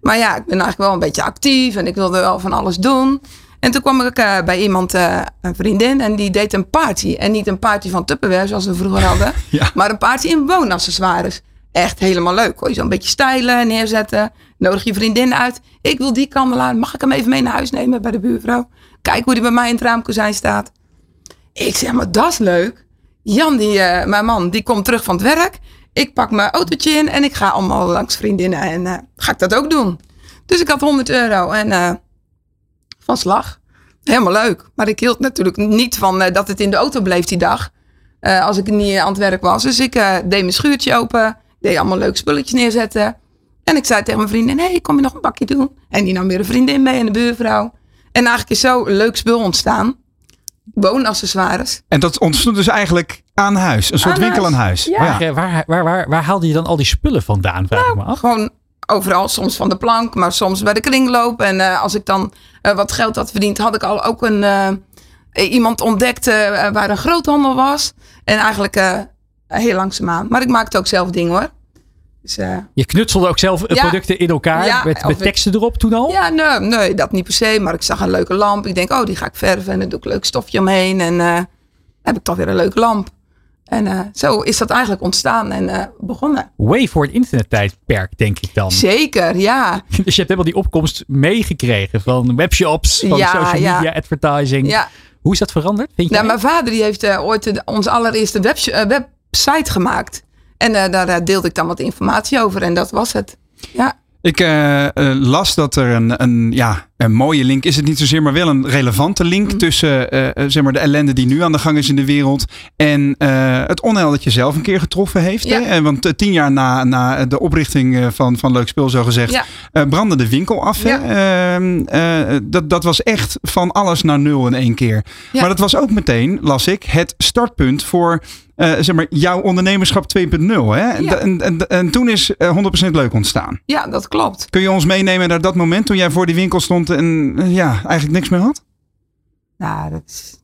Maar ja, ik ben eigenlijk wel een beetje actief. En ik wilde wel van alles doen. En toen kwam ik uh, bij iemand, uh, een vriendin, en die deed een party. En niet een party van Tupperware, zoals we vroeger hadden. ja. Maar een party in woonaccessoires. Echt helemaal leuk. Kon je zo een beetje stijlen, neerzetten. Nodig je vriendin uit. Ik wil die kandelaar. Mag ik hem even mee naar huis nemen bij de buurvrouw? Kijk hoe die bij mij in het raamkozijn staat. Ik zeg, maar dat is leuk. Jan, die, uh, mijn man, die komt terug van het werk. Ik pak mijn autootje in en ik ga allemaal langs vriendinnen. En ga ik dat ook doen. Dus ik had 100 euro en van slag. Helemaal leuk. Maar ik hield natuurlijk niet van uh, dat het in de auto bleef die dag. Uh, als ik niet aan het werk was. Dus ik uh, deed mijn schuurtje open. Deed allemaal leuke spulletjes neerzetten. En ik zei tegen mijn vriendin. Hé, hey, kom je nog een bakje doen? En die nam weer een vriendin mee en de buurvrouw. En eigenlijk is zo een leuk spul ontstaan. Woonaccessoires. En dat ontstond dus eigenlijk aan huis. Een soort aan winkel huis. aan huis. Ja. Waar, waar, waar, waar, waar haalde je dan al die spullen vandaan? Vraag nou, me af. Gewoon overal, soms van de plank, maar soms bij de kringloop. En uh, als ik dan uh, wat geld had verdiend, had ik al ook een, uh, iemand ontdekt waar een groothandel was. En eigenlijk heel langzaamaan. Maar ik maakte ook zelf dingen hoor. Dus, je knutselde ook zelf ja, producten in elkaar ja, met, met teksten ik, erop toen al? Ja, nee, nee, dat niet per se. Maar ik zag een leuke lamp. Ik denk, oh, die ga ik verven. En dan doe ik een leuk stofje omheen. En heb ik toch weer een leuke lamp. En uh, zo is dat eigenlijk ontstaan en uh, begonnen. Way voor het internettijdperk, denk ik dan. Zeker, ja. Dus je hebt helemaal die opkomst meegekregen van webshops, van ja, social media, ja. advertising. Ja. Hoe is dat veranderd? Vind nou, mijn vader die heeft uh, ooit onze allereerste web, website gemaakt. En daar deelde ik dan wat informatie over en dat was het. Ja. Ik uh, uh, las dat er een, een, ja, een mooie link is. Het niet zozeer, maar wel een relevante link mm. tussen uh, zeg maar de ellende die nu aan de gang is in de wereld. En het onheil dat je zelf een keer getroffen heeft. Ja. Hè? Want tien jaar na, na de oprichting van, van Leuk Speel, zo gezegd, ja. brandde de winkel af. Ja. Ehm, dat, dat was echt van alles naar nul in één keer. Maar dat was ook meteen, las ik, het startpunt voor uh, zeg maar, jouw ondernemerschap 2.0. Hè? En, en, en, toen is 100% eh, leuk ontstaan. Ja, dat klopt. Kun je ons meenemen naar dat moment toen jij voor die winkel stond en eh, ja, eigenlijk niks meer had? Nou, dat is,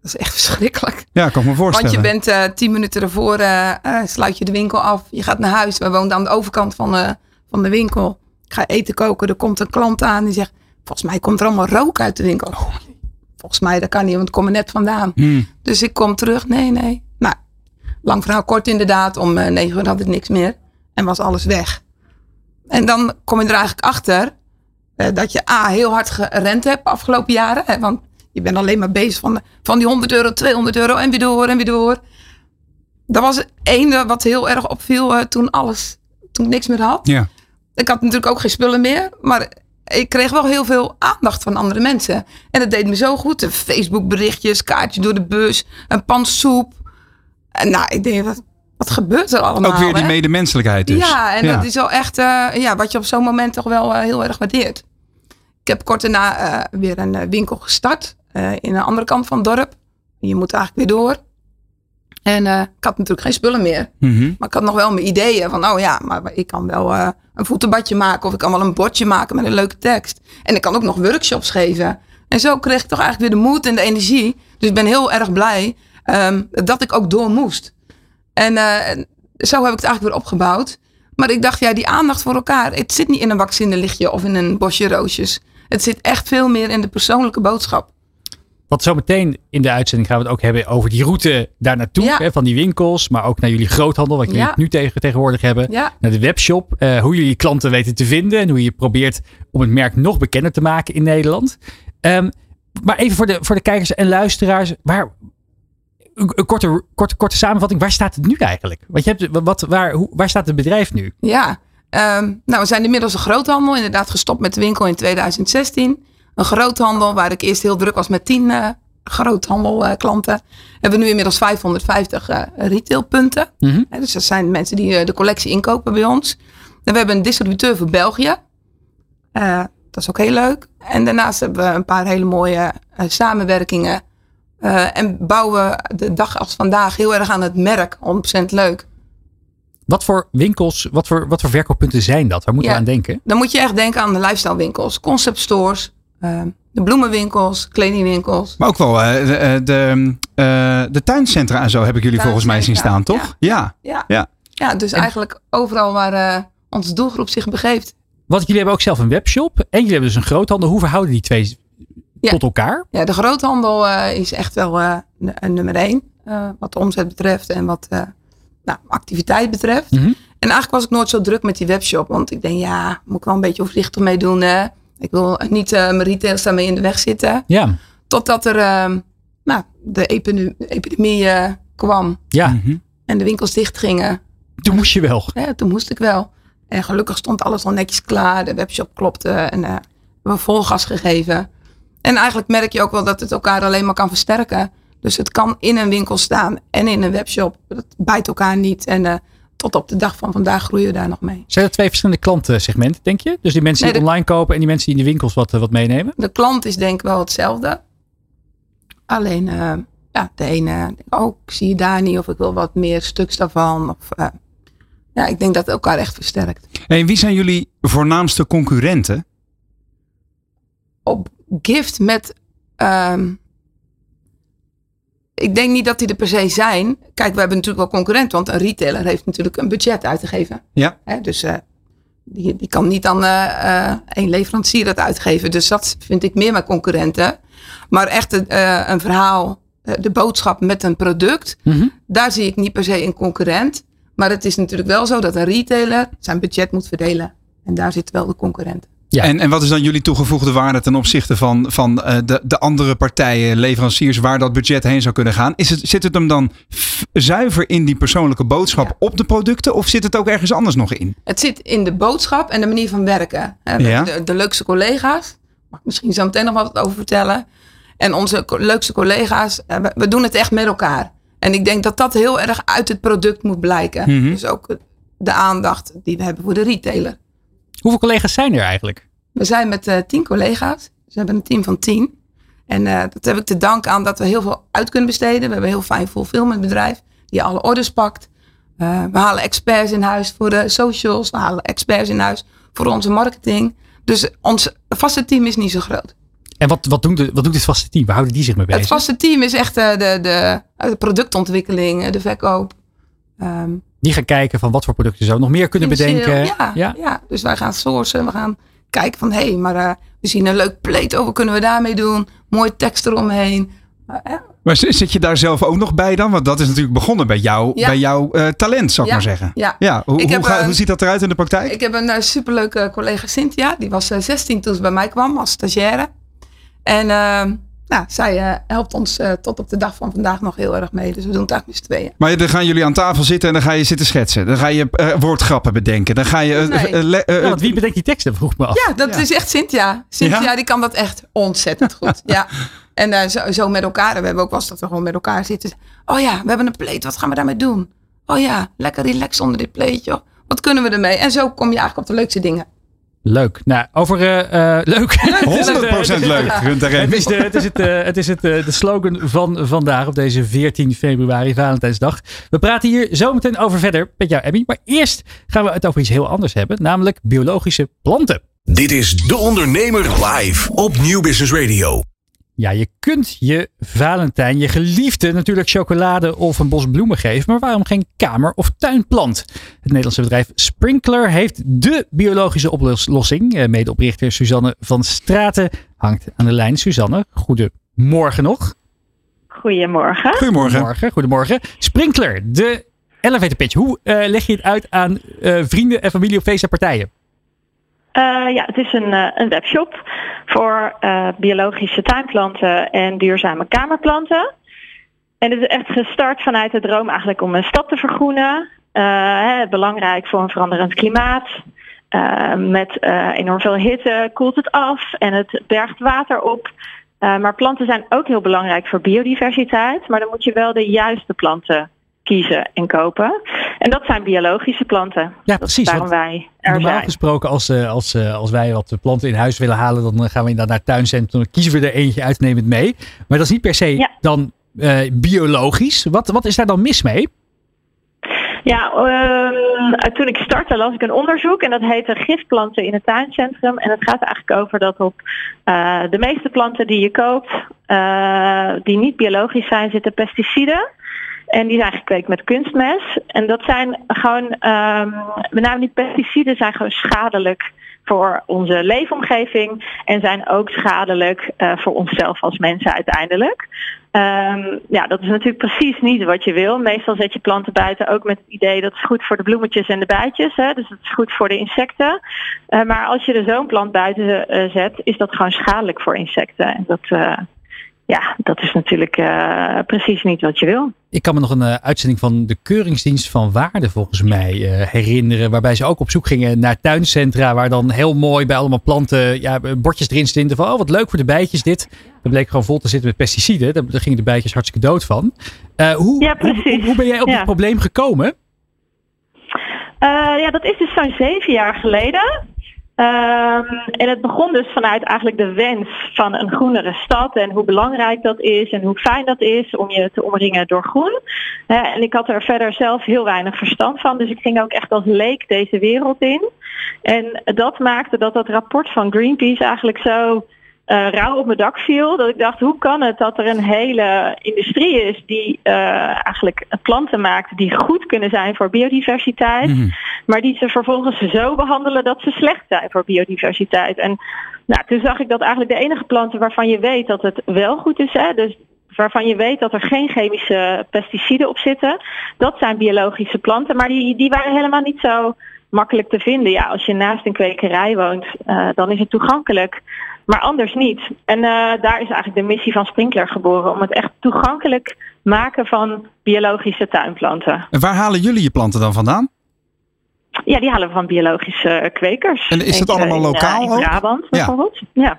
dat is echt verschrikkelijk. Ja, kan ik me voorstellen. Want je bent uh, tien minuten ervoor, uh, sluit je de winkel af. Je gaat naar huis. We woonden aan de overkant van, van de winkel. Ik ga eten koken. Er komt een klant aan die zegt, volgens mij komt er allemaal rook uit de winkel. Oh, volgens mij, dat kan niet, want ik kom er net vandaan. Hmm. Dus ik kom terug. Nee, nee. Lang verhaal kort inderdaad. Om uh, negen uur had ik niks meer. En was alles weg. En dan kom je er eigenlijk achter uh, dat je A, heel hard gerend hebt afgelopen jaren. Hè, want je bent alleen maar bezig van, van die 100 euro, 200 euro en weer door en weer door. Dat was het ene wat heel erg opviel uh, toen alles, toen ik niks meer had. Ja. Ik had natuurlijk ook geen spullen meer. Maar ik kreeg wel heel veel aandacht van andere mensen. En dat deed me zo goed. Facebook berichtjes, kaartje door de bus, een pan soep. En nou, ik denk, wat, wat gebeurt er allemaal? Ook weer die medemenselijkheid dus. Ja, en dat is wel echt uh, ja, wat je op zo'n moment toch wel uh, heel erg waardeert. Ik heb kort daarna uh, weer een winkel gestart in een andere kant van het dorp. Je moet eigenlijk weer door. En ik had natuurlijk geen spullen meer. Mm -hmm. Maar ik had nog wel mijn ideeën van, oh ja, maar ik kan wel een voetenbadje maken. Of ik kan wel een bordje maken met een leuke tekst. En ik kan ook nog workshops geven. En zo kreeg ik toch eigenlijk weer de moed en de energie. Dus ik ben heel erg blij um, dat ik ook door moest. En uh, zo heb ik het eigenlijk weer opgebouwd. Maar ik dacht, ja, die aandacht voor elkaar. Het zit niet in een waxinde lichtje of in een bosje roosjes. Het zit echt veel meer in de persoonlijke boodschap. Want zometeen in de uitzending gaan we het ook hebben over die route daar naartoe. Ja. van die winkels, maar ook naar jullie groothandel, wat jullie nu tegen, tegenwoordig hebben. Ja. Naar de webshop. Uh, hoe jullie klanten weten te vinden. En hoe je probeert om het merk nog bekender te maken in Nederland. Um, maar even voor de, voor de kijkers en luisteraars. Waar, een korte, korte, korte samenvatting. Waar staat het nu eigenlijk? Want je hebt, wat, waar, hoe, waar staat het bedrijf nu? Ja, um, nou, we zijn inmiddels een groothandel. Inderdaad gestopt met de winkel in 2016 een groothandel waar ik eerst heel druk was met tien uh, groothandelklanten. Uh, hebben we nu inmiddels 550 uh, retailpunten. Mm -hmm. dus dat zijn mensen die de collectie inkopen bij ons. En we hebben een distributeur voor België. dat is ook heel leuk. En daarnaast hebben we een paar hele mooie samenwerkingen. En bouwen we de dag als vandaag heel erg aan het merk. 100% leuk. Wat voor winkels, wat voor, wat voor verkooppunten zijn dat? Waar moeten ja, we aan denken? Dan moet je echt denken aan de lifestyle winkels, concept stores, uh, de bloemenwinkels, kledingwinkels. Maar ook wel uh, de, de, uh, de tuincentra en zo heb ik jullie volgens mij zien staan, toch? Ja. Ja, ja. ja. dus en, eigenlijk overal waar onze doelgroep zich begeeft. Want jullie hebben ook zelf een webshop en jullie hebben dus een groothandel. Hoe verhouden die twee tot elkaar? Ja, de groothandel is echt wel een nummer één. wat de omzet betreft en wat nou, activiteit betreft. Mm -hmm. En eigenlijk was ik nooit zo druk met die webshop. Want ik denk, ja, moet ik wel een beetje voorzichtig mee doen. Hè? Ik wil niet uh, mijn retailers daarmee in de weg zitten. Ja. Totdat er uh, nou, de epidemie, epidemie uh, kwam. Ja. Mhm. En de winkels dicht gingen. Toen moest je wel. Ja, toen moest ik wel. En gelukkig stond alles al netjes klaar. De webshop klopte. En we hebben vol gas gegeven. En eigenlijk merk je ook wel dat het elkaar alleen maar kan versterken. Dus het kan in een winkel staan en in een webshop. Dat bijt elkaar niet. En tot op de dag van vandaag groeien we daar nog mee. Zijn er twee verschillende klantensegmenten, denk je? Dus die mensen die online kopen en die mensen die in de winkels wat, wat meenemen? De klant is denk ik wel hetzelfde. Alleen, uh, ja, de ene, oh, ik zie je daar niet of ik wil wat meer stuks daarvan. Of, uh, ja, ik denk dat het elkaar echt versterkt. En wie zijn jullie voornaamste concurrenten? Op gift met um, ik denk niet dat die er per se zijn. Kijk, we hebben natuurlijk wel concurrenten, want een retailer heeft natuurlijk een budget uit te geven. Ja. Hè, dus uh, die, die kan niet dan uh, één leverancier dat uitgeven. Dus dat vind ik meer mijn concurrenten. Maar echt een verhaal, de boodschap met een product, mm -hmm. daar zie ik niet per se een concurrent. Maar het is natuurlijk wel zo dat een retailer zijn budget moet verdelen. En daar zit wel de concurrent. Ja. En, en wat is dan jullie toegevoegde waarde ten opzichte van, van eh, de, de andere partijen, leveranciers, waar dat budget heen zou kunnen gaan? Is het, zit het hem dan zuiver in die persoonlijke boodschap Ja. op de producten of zit het ook ergens anders nog in? Het zit in de boodschap en de manier van werken. De- Ja. De, de leukste collega's. Mag ik misschien zo meteen nog wat over vertellen. En onze co- leukste collega's, eh, we, we doen het echt met elkaar. En ik denk dat dat heel erg uit het product moet blijken. Mhm. Dus ook de aandacht die we hebben voor de retailer. Hoeveel collega's zijn er eigenlijk? We zijn met eh, tien collega's. Dus we hebben een team van tien. En eh, dat heb ik te danken aan dat we heel veel uit kunnen besteden. We hebben een heel fijn fulfillment bedrijf die alle orders pakt. Eh, we halen experts in huis voor de socials. We halen experts in huis voor onze marketing. Dus ons vaste team is niet zo groot. En wat, wat, doen de, wat doet dit vaste team? Waar houden die zich mee bezig? Het vaste team is echt de, de, de productontwikkeling, de verkoop. Ehm, Die gaan kijken van wat voor producten ze nog meer kunnen bedenken. Ja, ja. ja. dus wij gaan sourcen. We gaan kijken van, hé, hey, maar eh, we zien een leuk pleet. Oh, wat kunnen we daarmee doen? Mooi tekst eromheen. Eh, eh, Maar z- zit je daar zelf ook nog bij dan? Want dat is natuurlijk begonnen bij, jou, Ja. bij jouw eh, talent, zou ik Ja, maar zeggen. ja. Ja, hoe, hoe, heb, ga- eh, hoe ziet dat eruit in de praktijk? Ik heb een eh, superleuke collega Cynthia. Die was eh, 16 toen ze bij mij kwam als stagiaire. En eh, nou, zij eh, helpt ons eh, tot op de dag van vandaag nog heel erg mee. Dus we doen het eigenlijk met z'n tweeën. Maar dan gaan jullie aan tafel zitten en dan ga je zitten schetsen. Dan ga je eh, woordgrappen bedenken. Dan ga je... Nee. le- Ja, want wie bedenkt die teksten? Vroeg me af. Ja, dat Ja. is echt Cynthia. Cynthia Ja? die kan dat echt ontzettend goed. ja. En zo, zo met elkaar. We hebben ook wel eens dat we gewoon met elkaar zitten. Oh ja, we hebben een pleet. Wat gaan we daarmee doen? Oh ja, lekker relax onder dit pleetje. Wat kunnen we ermee? En zo kom je eigenlijk op de leukste dingen. Leuk. Nou, over eh, eh, leuk. 100% leuk. Gunther Het is, de, het is, het, eh, het is het, eh, de slogan van vandaag op deze 14 februari, Valentijnsdag. We praten hier zo meteen over verder met jou, Abby. Maar eerst gaan we het over iets heel anders hebben, namelijk biologische planten. Dit is De Ondernemer live op Nieuw Business Radio. Ja, je kunt je Valentijn, je geliefde, natuurlijk chocolade of een bos bloemen geven. Maar waarom geen kamer- of tuinplant? Het Nederlandse bedrijf Sprinkler heeft de biologische oplossing. Eh, Medeoprichter Suzanne van Straten hangt aan de lijn. Suzanne, goedemorgen nog. Goedemorgen. Goedemorgen. Goedemorgen. Goedemorgen. Sprinkler, de elevator pitch. Hoe eh, leg je het uit aan eh, vrienden en familie op feest en partijen? Eh, ja, het is een, eh, een webshop voor eh, biologische tuinplanten en duurzame kamerplanten. En het is echt gestart vanuit de droom eigenlijk om een stad te vergroenen. Hè, belangrijk voor een veranderend klimaat. Met enorm veel hitte koelt het af en het bergt water op. Maar planten zijn ook heel belangrijk voor biodiversiteit. Maar dan moet je wel de juiste planten kiezen en kopen. En dat zijn biologische planten. Ja, precies. waarom wij er Normaal zijn. gesproken, als, eh, als, eh, als wij wat planten in huis willen halen, dan eh, gaan we inderdaad naar het tuincentrum. Dan kiezen we er eentje uit het mee. Maar dat is niet per se Ja. dan biologisch. Wat, wat is daar dan mis mee? Ja, ehm, toen ik startte las ik een onderzoek en dat heette Gifplanten in het tuincentrum. En het gaat eigenlijk over dat op de meeste planten die je koopt, die niet biologisch zijn, zitten pesticiden. En die zijn gekweekt met kunstmest. En dat zijn gewoon, ehm, met name die pesticiden zijn gewoon schadelijk voor onze leefomgeving en zijn ook schadelijk eh, voor onszelf als mensen uiteindelijk. Ehm, ja, dat is natuurlijk precies niet wat je wil. Meestal zet je planten buiten ook met het idee dat het goed voor de bloemetjes en de bijtjes. Hè? Dus het is goed voor de insecten. Eh, maar als je er zo'n plant buiten eh, zet, is dat gewoon schadelijk voor insecten. En dat, ja, dat is natuurlijk eh, precies niet wat je wil. Ik kan me nog een eh, uitzending van de Keuringsdienst van Waarde volgens mij eh, herinneren. Waarbij ze ook op zoek gingen naar tuincentra. Waar dan heel mooi bij allemaal planten ja, bordjes erin stonden van oh wat leuk voor de bijtjes dit. Dat bleek gewoon vol te zitten met pesticiden. Daar, daar gingen de bijtjes hartstikke dood van. Hoe, Ja, hoe, hoe, ben jij op Ja. dit probleem gekomen? Ja, dat is dus zo'n zeven jaar geleden. Ehm, en het begon dus vanuit eigenlijk de wens van een groenere stad en hoe belangrijk dat is en hoe fijn dat is om je te omringen door groen. En ik had er verder zelf heel weinig verstand van, dus ik ging ook echt als leek deze wereld in. En dat maakte dat dat rapport van Greenpeace eigenlijk zo eh, rauw op mijn dak viel. Dat ik dacht, hoe kan het dat er een hele industrie is die eh, eigenlijk planten maakt die goed kunnen zijn voor biodiversiteit. Mhm. Maar die ze vervolgens zo behandelen dat ze slecht zijn voor biodiversiteit. En nou, toen zag ik dat eigenlijk de enige planten waarvan je weet dat het wel goed is, hè, dus waarvan je weet dat er geen chemische pesticiden op zitten, dat zijn biologische planten. Maar die, die waren helemaal niet zo makkelijk te vinden. Ja, als je naast een kwekerij woont, eh, dan is het toegankelijk. Maar anders niet. En eh, daar is eigenlijk de missie van Sprinkler geboren. Om het echt toegankelijk maken van biologische tuinplanten. En waar halen jullie je planten dan vandaan? Ja, die halen we van biologische kwekers. En is dat allemaal in, eh, lokaal In ook? Brabant bijvoorbeeld. Ja.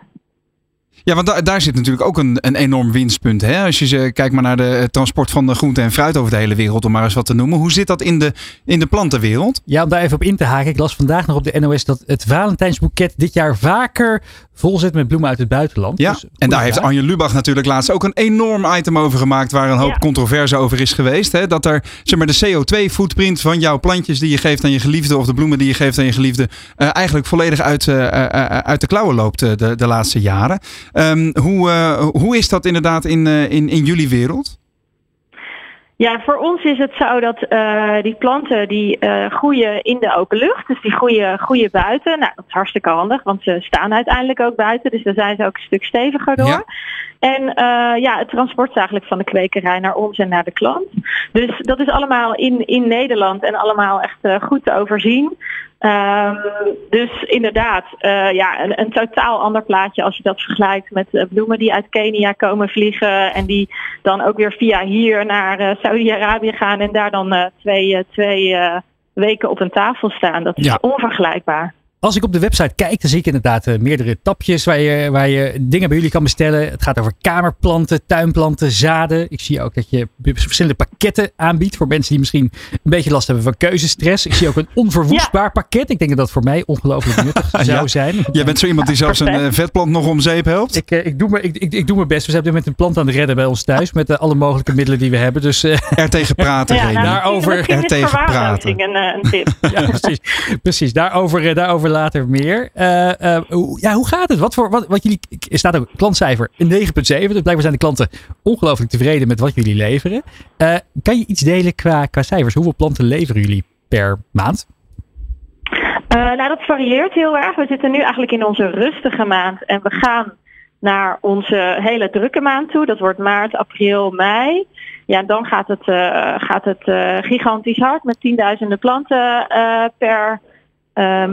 Ja, want da- daar zit natuurlijk ook een, een enorm winstpunt. Hè? Als je ze, kijkt maar naar de eh, transport van de groente en fruit over de hele wereld, om maar eens wat te noemen. Hoe zit dat in de, in de plantenwereld? Ja, om daar even op in te haken. Ik las vandaag nog op de NOS dat het Valentijnsboeket dit jaar vaker vol zit met bloemen uit het buitenland. Ja, Dus, en daar heeft. Anje Lubach natuurlijk laatst ook een enorm item over gemaakt. Waar een hoop Ja. controverse over is geweest. Hè? Dat er zeg maar, de CO2-footprint van jouw plantjes die je geeft aan je geliefde. of de bloemen die je geeft aan je geliefde. eh, eigenlijk volledig uit, eh, eh, uit de klauwen loopt de, de laatste jaren. Ehm, hoe, eh, hoe is dat inderdaad in, eh, in, in jullie wereld? Ja, voor ons is het zo dat eh, die planten die eh, groeien in de open lucht. Dus die groeien, groeien buiten. Nou, dat is hartstikke handig, want ze staan uiteindelijk ook buiten. Dus daar zijn ze ook een stuk steviger door. Ja. En eh, ja, het transport is eigenlijk van de kwekerij naar ons en naar de klant. Dus dat is allemaal in, in Nederland en allemaal echt goed te overzien. Ehm, dus inderdaad, eh, ja, een, een totaal ander plaatje als je dat vergelijkt met eh, bloemen die uit Kenia komen vliegen en die dan ook weer via hier naar eh, Saudi-Arabië gaan en daar dan twee, twee weken op een tafel staan. Dat is Ja. onvergelijkbaar. Als ik op de website kijk, dan zie ik inderdaad eh, meerdere tapjes waar je, waar je dingen bij jullie kan bestellen. Het gaat over kamerplanten, tuinplanten, zaden. Ik zie ook dat je verschillende pakketten aanbiedt voor mensen die misschien een beetje last hebben van keuzestress. Ik zie ook een onverwoestbaar pakket. Ik denk dat dat voor mij ongelooflijk nuttig zou Ja. zijn. Jij bent zo iemand die zelfs een eh, vetplant nog om zeep helpt? Ik, eh, ik, doe me, ik, ik, ik doe mijn best. We zijn op dit moment een plant aan het redden bij ons thuis. Met alle mogelijke middelen die we hebben. Dus Er tegen praten, Ja, nou, daarover er tegen verwaarlozing een, een tip. ja, precies. precies. Daarover, later meer. Eh, eh, hoe, ja, hoe gaat het? Wat voor, wat, wat jullie, er staat ook klantcijfer een 9,7. Dus blijkbaar zijn de klanten ongelooflijk tevreden met wat jullie leveren. Eh, kan je iets delen qua, qua cijfers? Hoeveel planten leveren jullie per maand? Nou, dat varieert heel erg. We zitten nu eigenlijk in onze rustige maand en we gaan naar onze hele drukke maand toe. Dat wordt maart, april, mei. Ja, dan gaat het, gaat het gigantisch hard met tienduizenden planten eh, per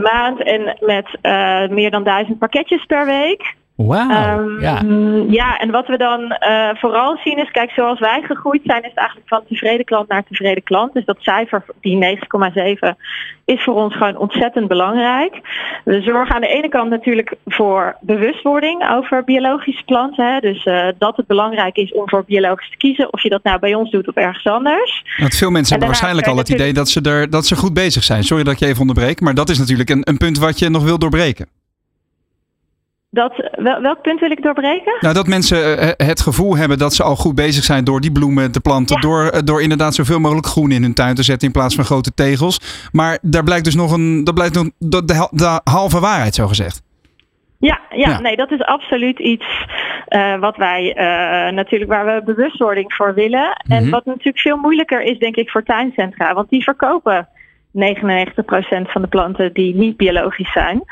maand en met eh, meer dan duizend pakketjes per week. Wauw. Ehm, ja. ja, en wat we dan eh, vooral zien is, kijk, zoals wij gegroeid zijn, is het eigenlijk van tevreden klant naar tevreden klant. Dus dat cijfer, die 9,7, is voor ons gewoon ontzettend belangrijk. We zorgen aan de ene kant natuurlijk voor bewustwording over biologische planten. Hè? Dus eh, dat het belangrijk is om voor biologisch te kiezen, of je dat nou bij ons doet of ergens anders. Want veel mensen En hebben waarschijnlijk al het idee dat ze, er, dat ze goed bezig zijn. Sorry dat ik je even onderbreek, maar dat is natuurlijk een, een punt wat je nog wil doorbreken. Dat, wel, welk punt wil ik doorbreken? Nou, dat mensen eh, het gevoel hebben dat ze al goed bezig zijn door die bloemen te planten. Ja. Door, eh, door inderdaad zoveel mogelijk groen in hun tuin te zetten in plaats van grote tegels. Maar daar blijkt dus nog een, dat blijkt nog de, de, hal- de halve waarheid, zo gezegd. Ja, ja, Ja. nee, dat is absoluut iets eh, wat wij eh, natuurlijk waar we bewustwording voor willen. En Mhm. wat natuurlijk veel moeilijker is, denk ik, voor tuincentra. Want die verkopen 99% van de planten die niet biologisch zijn.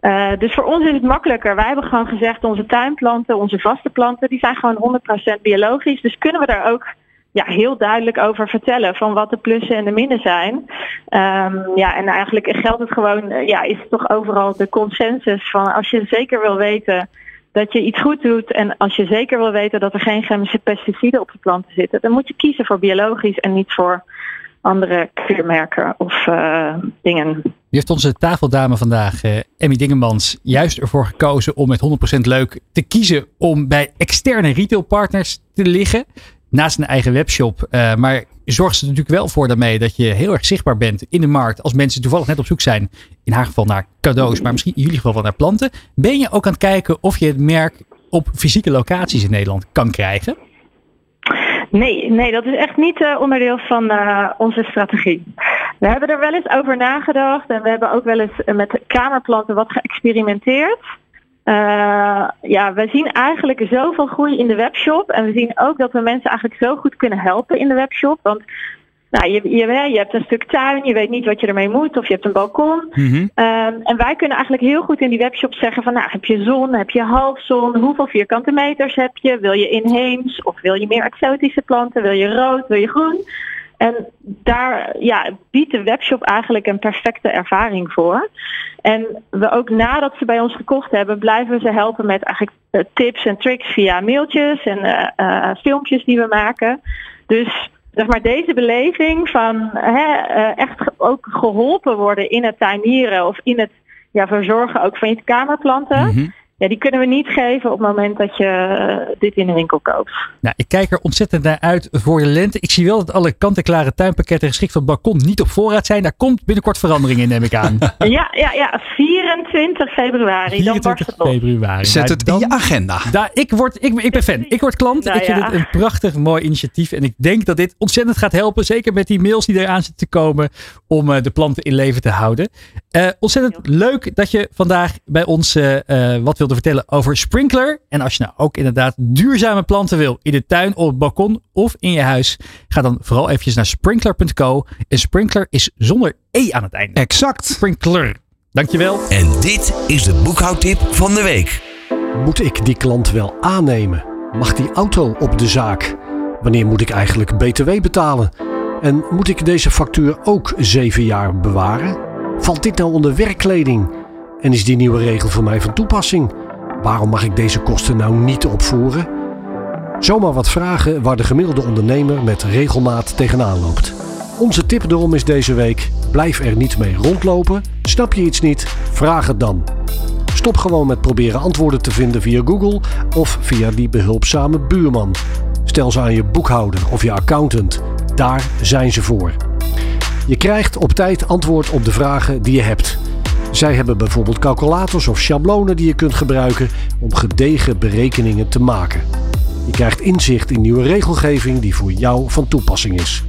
Eh, dus voor ons is het makkelijker. Wij hebben gewoon gezegd, onze tuinplanten, onze vaste planten, die zijn gewoon 100% biologisch. Dus kunnen we daar ook ja, heel duidelijk over vertellen van wat de plussen en de minnen zijn. Ehm, ja, en eigenlijk geldt het gewoon, eh, ja, is het toch overal de consensus van als je zeker wil weten dat je iets goed doet en als je zeker wil weten dat er geen chemische pesticiden op de planten zitten, dan moet je kiezen voor biologisch en niet voor andere keurmerken of eh, dingen. Nu heeft onze tafeldame vandaag, eh, Emmy Dingemans, juist ervoor gekozen om met 100% leuk te kiezen om bij externe retailpartners te liggen. Naast een eigen webshop. Eh, maar zorgt ze er natuurlijk wel voor daarmee dat je heel erg zichtbaar bent in de markt. Als mensen toevallig net op zoek zijn, in haar geval naar cadeaus, maar misschien in jullie geval wel naar planten. Ben je ook aan het kijken of je het merk op fysieke locaties in Nederland kan krijgen? Nee, nee, dat is echt niet eh, onderdeel van eh, onze strategie. We hebben er wel eens over nagedacht en we hebben ook wel eens eh, met kamerplanten wat geëxperimenteerd. Ja, we zien eigenlijk zoveel groei in de webshop en we zien ook dat we mensen eigenlijk zo goed kunnen helpen in de webshop. Want nou, je, je, je hebt een stuk tuin, je weet niet wat je ermee moet of je hebt een balkon. Mhm. Ehm, en wij kunnen eigenlijk heel goed in die webshop zeggen van nou heb je zon, heb je halfzon, hoeveel vierkante meters heb je, wil je inheems of wil je meer exotische planten, wil je rood, wil je groen. En daar ja, biedt de webshop eigenlijk een perfecte ervaring voor. En we ook nadat ze bij ons gekocht hebben, blijven we ze helpen met eigenlijk eh, tips en tricks via mailtjes en eh, eh, filmpjes die we maken. Dus zeg maar deze beleving van hè, eh, echt ook geholpen worden in het tuinieren of in het ja, verzorgen ook van je kamerplanten. Mhm. Ja, die kunnen we niet geven op het moment dat je eh, dit in de winkel koopt. Nou, ik kijk er ontzettend naar uit voor de lente. Ik zie wel dat alle kant-en-klare tuinpakketten geschikt voor het balkon niet op voorraad zijn. Daar komt binnenkort verandering in, neem ik aan. Ja, ja, ja, 24 februari. Dan barst 24 het los. februari. Zet Nou, het in dan- je agenda. Daar, ik, word, ik, ik ben fan. Ik word klant. Nou ik vind ja. het een prachtig mooi initiatief. En ik denk dat dit ontzettend gaat helpen. Zeker met die mails die eraan zitten te komen. Om eh, de planten in leven te houden. Eh, ontzettend leuk dat je vandaag bij ons wat wilde vertellen over Sprinkler. En als je nou ook inderdaad duurzame planten wil. In de tuin, op het balkon of in je huis. Ga dan vooral eventjes naar sprinkler.co. En Sprinkler is zonder E aan het einde. Exact. Sprinkler. Dankjewel. En dit is de boekhoudtip van de week. Moet ik die klant wel aannemen? Mag die auto op de zaak? Wanneer moet ik eigenlijk BTW betalen? En moet ik deze factuur ook zeven jaar bewaren? Valt dit nou onder werkkleding? En is die nieuwe regel voor mij van toepassing? Waarom mag ik deze kosten nou niet opvoeren? Zomaar wat vragen waar de gemiddelde ondernemer met regelmaat tegenaan loopt. Onze tip daarom is deze week: blijf er niet mee rondlopen. Snap je iets niet? Vraag het dan. Stop gewoon met proberen antwoorden te vinden via Google of via die behulpzame buurman. Stel ze aan je boekhouder of je accountant. Daar zijn ze voor. Je krijgt op tijd antwoord op de vragen die je hebt. Zij hebben bijvoorbeeld calculators of schablonen die je kunt gebruiken om gedegen berekeningen te maken. Je krijgt inzicht in nieuwe regelgeving die voor jou van toepassing is.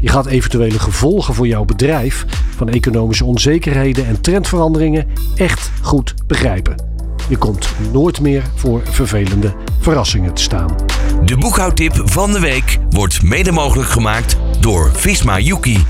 Je gaat eventuele gevolgen voor jouw bedrijf van economische onzekerheden en trendveranderingen echt goed begrijpen. Je komt nooit meer voor vervelende verrassingen te staan. De boekhoudtip van de week wordt mede mogelijk gemaakt door Visma Yuki.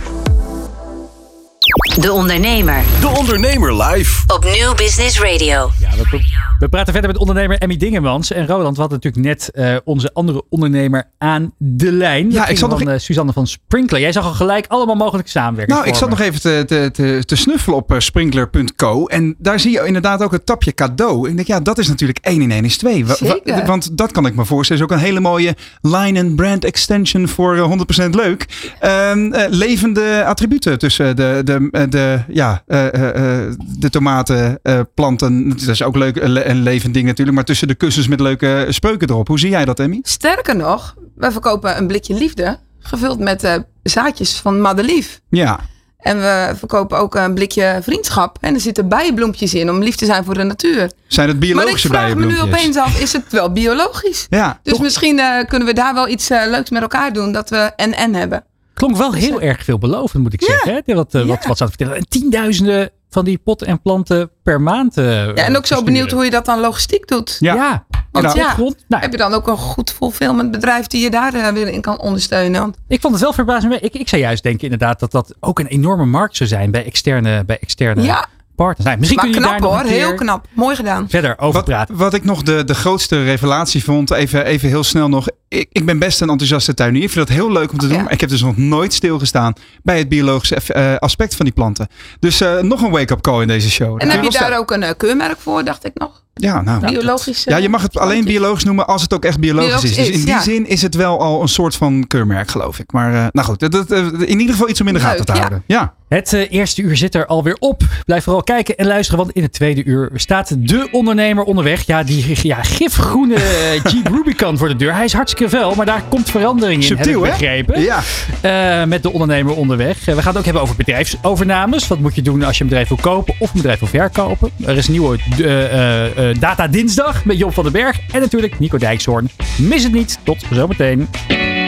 De Ondernemer De Ondernemer live. op Nieuw Business Radio. Ja, we, we praten verder met ondernemer Emmy Dingemans. En Roland, we hadden natuurlijk net eh, onze andere ondernemer aan de lijn. Ja, ik zat nog eh, Suzanne van Sprinkler. Jij zag al gelijk allemaal mogelijke samenwerking. Nou, ik zat nog even te, te, te, te snuffelen op eh, sprinkler.co. En daar zie je inderdaad ook het tapje cadeau. Ik denk, ja, dat is natuurlijk 1 in 1 is 2. Wa- wa- Zeker. Want dat kan ik me voorstellen. is ook een hele mooie line and brand extension voor eh, 100% leuk. Ehm, eh, levende attributen tussen de, de, de, ja, eh, eh, eh, de tomaten, eh, planten. Dat is ook leuk. Een le- een levend ding natuurlijk. Maar tussen de kussens met leuke spreuken erop. Hoe zie jij dat, Emmy? Sterker nog, wij verkopen een blikje liefde. Gevuld met eh, zaadjes van madelief. Ja. En we verkopen ook een blikje vriendschap. En er zitten bijenbloempjes in om lief te zijn voor de natuur. Zijn het Maar ik biologische vraag me nu bijenbloempjes? opeens af, is het wel biologisch? Ja, Dus toch? misschien eh, kunnen we daar wel iets eh, leuks met elkaar doen. Dat we en-en hebben. Klonk wel heel erg veelbelovend, moet ik zeggen. Hè? Wat, wat, Ja. wat ze aan het vertellen. En tienduizenden van die potten en planten per maand. eh, Ja, en ook zo benieuwd hoe je dat dan logistiek doet. Ja, Ja. Want Nou, ja, grond. Nou, heb je dan ook een goed fulfillment bedrijf die je daar eh, weer in kan ondersteunen? Want ik vond het wel verbazend. Ik, ik zou juist denken inderdaad dat dat ook een enorme markt zou zijn bij externe, bij externe ja, partners. Nou, misschien maar kun je knap daar nog hoor. Heel knap. Mooi gedaan. verder over Wat, praten. wat ik nog de, de grootste revelatie vond, even, even heel snel nog. Ik, ik ben best een enthousiaste tuinier. Ik vind dat heel leuk om te doen. Ja. Maar ik heb dus nog nooit stilgestaan bij het biologische eh, aspect van die planten. Dus eh, nog een wake-up call in deze show. En heb je daar ook een eh, keurmerk voor, dacht ik nog? Ja, nou. Biologisch. Ja, je mag het alleen biologisch noemen als het ook echt biologisch, Biologisch is. Dus is, in die ja. zin is het wel al een soort van keurmerk, geloof ik. Maar eh, nou goed, dat, in ieder geval iets om in de gaten te houden. Ja. Het eh, eerste uur zit er alweer op. Blijf vooral kijken en luisteren, want in het tweede uur staat de ondernemer onderweg. Ja, die ja, gifgroene eh, Jeep Rubicon voor de deur. Hij is hartstikke fel, maar daar komt verandering in, Subtiel, heb hè? ik begrepen. Ja. Eh, met de ondernemer onderweg. We gaan het ook hebben over bedrijfsovernames. Wat moet je doen als je een bedrijf wil kopen of een bedrijf wil verkopen? Er is een nieuwe eh, eh, eh, Data Dinsdag met Job van den Berg. En natuurlijk Nico Dijkshoorn. Mis het niet. Tot zometeen.